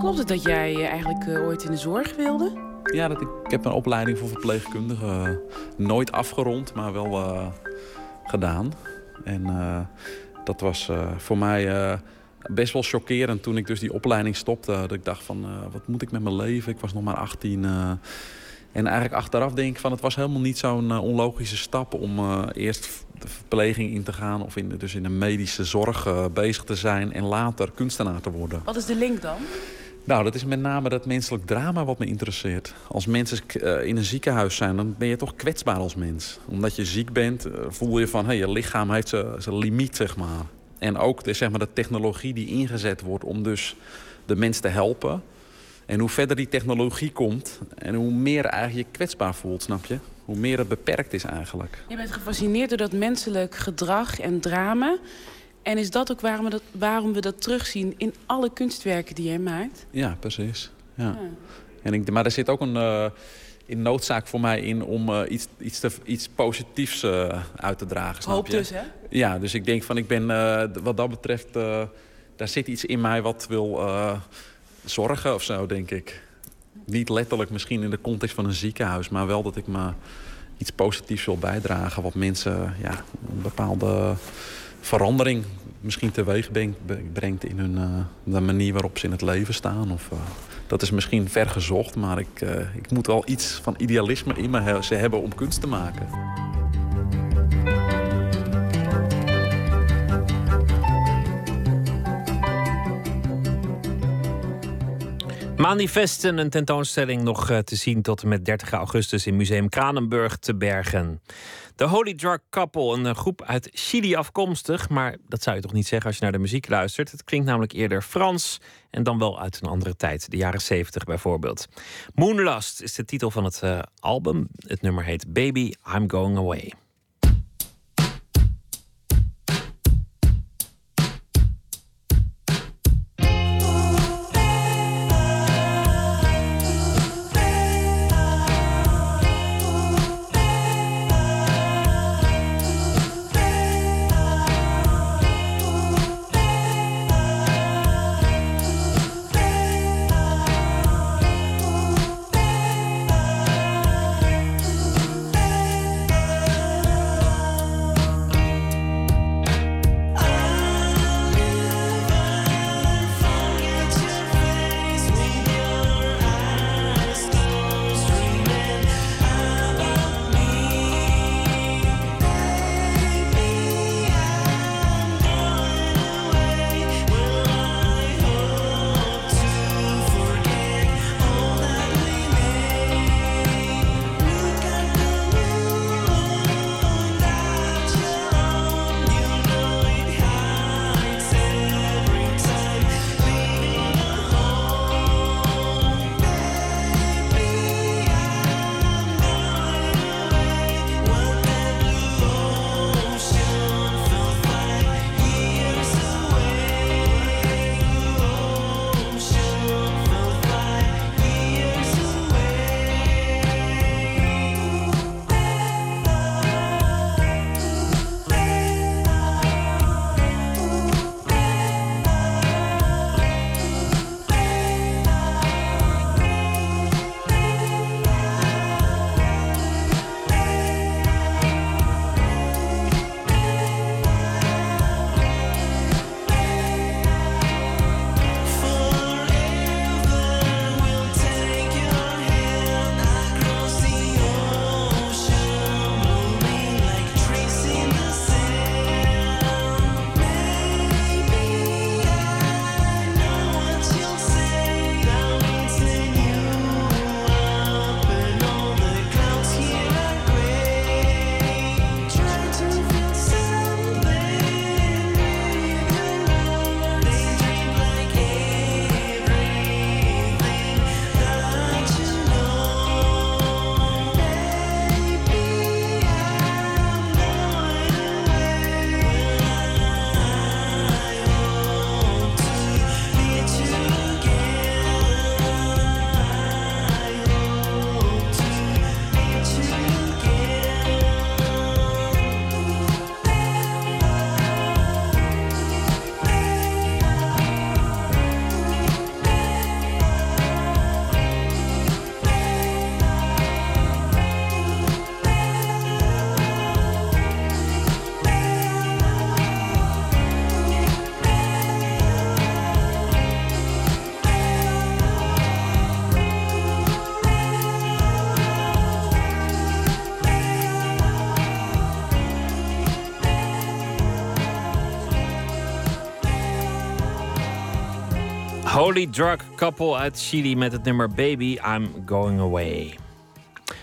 Klopt het dat jij eh, eigenlijk eh, ooit in de zorg wilde? Ja, dat ik, ik heb een opleiding voor verpleegkundige eh, nooit afgerond, maar wel gedaan. En dat was voor mij best wel chockerend toen ik dus die opleiding stopte. Dat ik dacht van, eh, wat moet ik met mijn leven? Ik was nog maar 18. eh. en eigenlijk achteraf denk ik van, het was helemaal niet zo'n eh, onlogische stap... om eerst de verpleging in te gaan of in, de- dus in de medische zorg bezig te zijn... en later kunstenaar te worden. Wat is de link dan? Nou, dat is met name dat menselijk drama wat me interesseert. Als mensen in een ziekenhuis zijn, dan ben je toch kwetsbaar als mens. Omdat je ziek bent, voel je van... Hey, je lichaam heeft zijn limiet, zeg maar. En ook de, zeg maar, de technologie die ingezet wordt om dus de mens te helpen. En hoe verder die technologie komt... en hoe meer eigenlijk je kwetsbaar voelt, snap je? Hoe meer het beperkt is eigenlijk. Je bent gefascineerd door dat menselijk gedrag en drama. En is dat ook waarom we dat, waarom we dat terugzien in alle kunstwerken die jij maakt? Ja, precies. Ja. En ik, maar er zit ook een, eh, een noodzaak voor mij in om eh, iets, iets, te, iets positiefs eh, uit te dragen. Snap Hoop je? dus, hè? Ja, dus ik denk van ik ben eh, wat dat betreft, daar zit iets in mij wat wil zorgen of zo, denk ik. Niet letterlijk misschien in de context van een ziekenhuis, maar wel dat ik me iets positiefs wil bijdragen. Wat mensen ja, een bepaalde verandering misschien teweeg brengt, in hun, de manier waarop ze in het leven staan. Of, dat is misschien ver gezocht, maar ik, eh, ik moet wel iets van idealisme in me ze hebben om kunst te maken. Manifesten, een tentoonstelling nog eh, te zien tot en met 30 augustus in Museum Kranenburg te Bergen. De Holy Drug Couple, een eh, groep uit Chili afkomstig, maar dat zou je toch niet zeggen als je naar de muziek luistert. Het klinkt namelijk eerder Frans en dan wel uit een andere tijd, de jaren 70 bijvoorbeeld. Moonlust is de titel van het eh, album. Het nummer heet Baby, I'm Going Away. Holy Drug Couple uit Chili met het nummer Baby, I'm Going Away.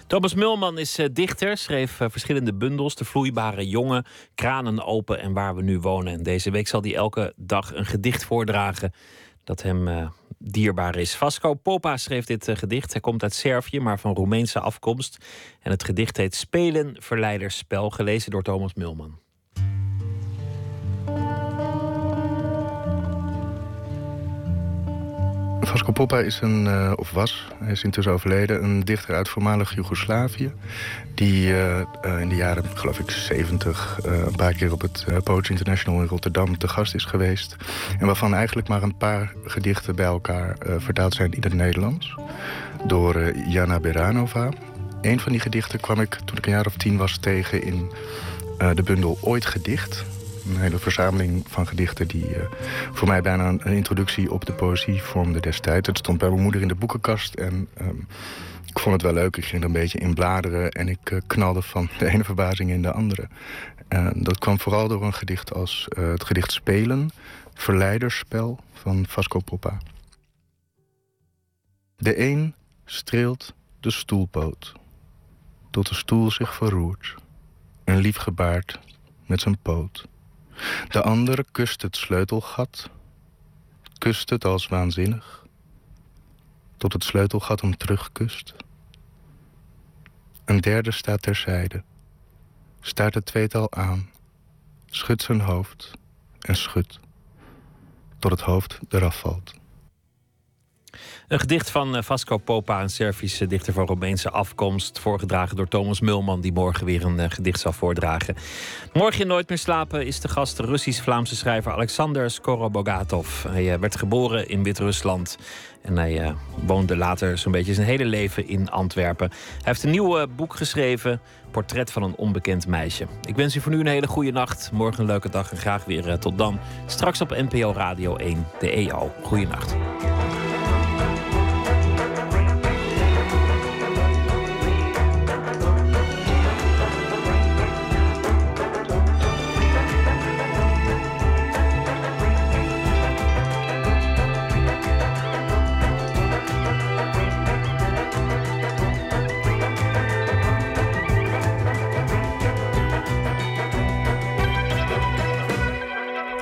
Thomas Mulman is eh, dichter, schreef eh, verschillende bundels. De vloeibare jongen, kranen open en waar we nu wonen. En deze week zal hij elke dag een gedicht voordragen dat hem eh, dierbaar is. Vasco Popa schreef dit gedicht. Hij komt uit Servië, maar van Roemeense afkomst. En het gedicht heet Spelen, Verleidersspel, gelezen door Thomas Mulman. Vasco Poppa is een, uh, of was, hij is intussen overleden, een dichter uit voormalig Joegoslavië. Die uh, uh, in de jaren, geloof ik, 70 een paar keer op het Poetry International in Rotterdam te gast is geweest. En waarvan eigenlijk maar een paar gedichten bij elkaar vertaald zijn in het Nederlands. Door Jana Beranova. Een van die gedichten kwam ik toen ik een jaar of tien was tegen in de bundel Ooit Gedicht een hele verzameling van gedichten... die uh, voor mij bijna een, introductie op de poëzie vormde destijds. Het stond bij mijn moeder in de boekenkast en um, ik vond het wel leuk. Ik ging er een beetje in bladeren en ik uh, knalde van de ene verbazing in de andere. Dat kwam vooral door een gedicht als uh, het gedicht Spelen... Verleiderspel van Vasco Poppa. De een streelt de stoelpoot, tot de stoel zich verroert. Een lief gebaard met zijn poot. De andere kust het sleutelgat, kust het als waanzinnig, tot het sleutelgat hem terugkust. Een derde staat terzijde, staart het tweetal aan, schudt zijn hoofd en schudt, tot het hoofd eraf valt. Een gedicht van eh, Vasco Popa, een Servische dichter van Romeinse afkomst. Voorgedragen door Thomas Mulman, die morgen weer een eh, gedicht zal voordragen. Morgen in Nooit meer slapen is de gast de Russisch-Vlaamse schrijver Alexander Skorobogatov. Hij eh, werd geboren in Wit-Rusland. En hij woonde later zo'n beetje zijn hele leven in Antwerpen. Hij heeft een nieuw boek geschreven, Portret van een onbekend meisje. Ik wens u voor nu een hele goede nacht. Morgen een leuke dag en graag weer tot dan. Straks op NPO Radio 1, de EO. Goeienacht.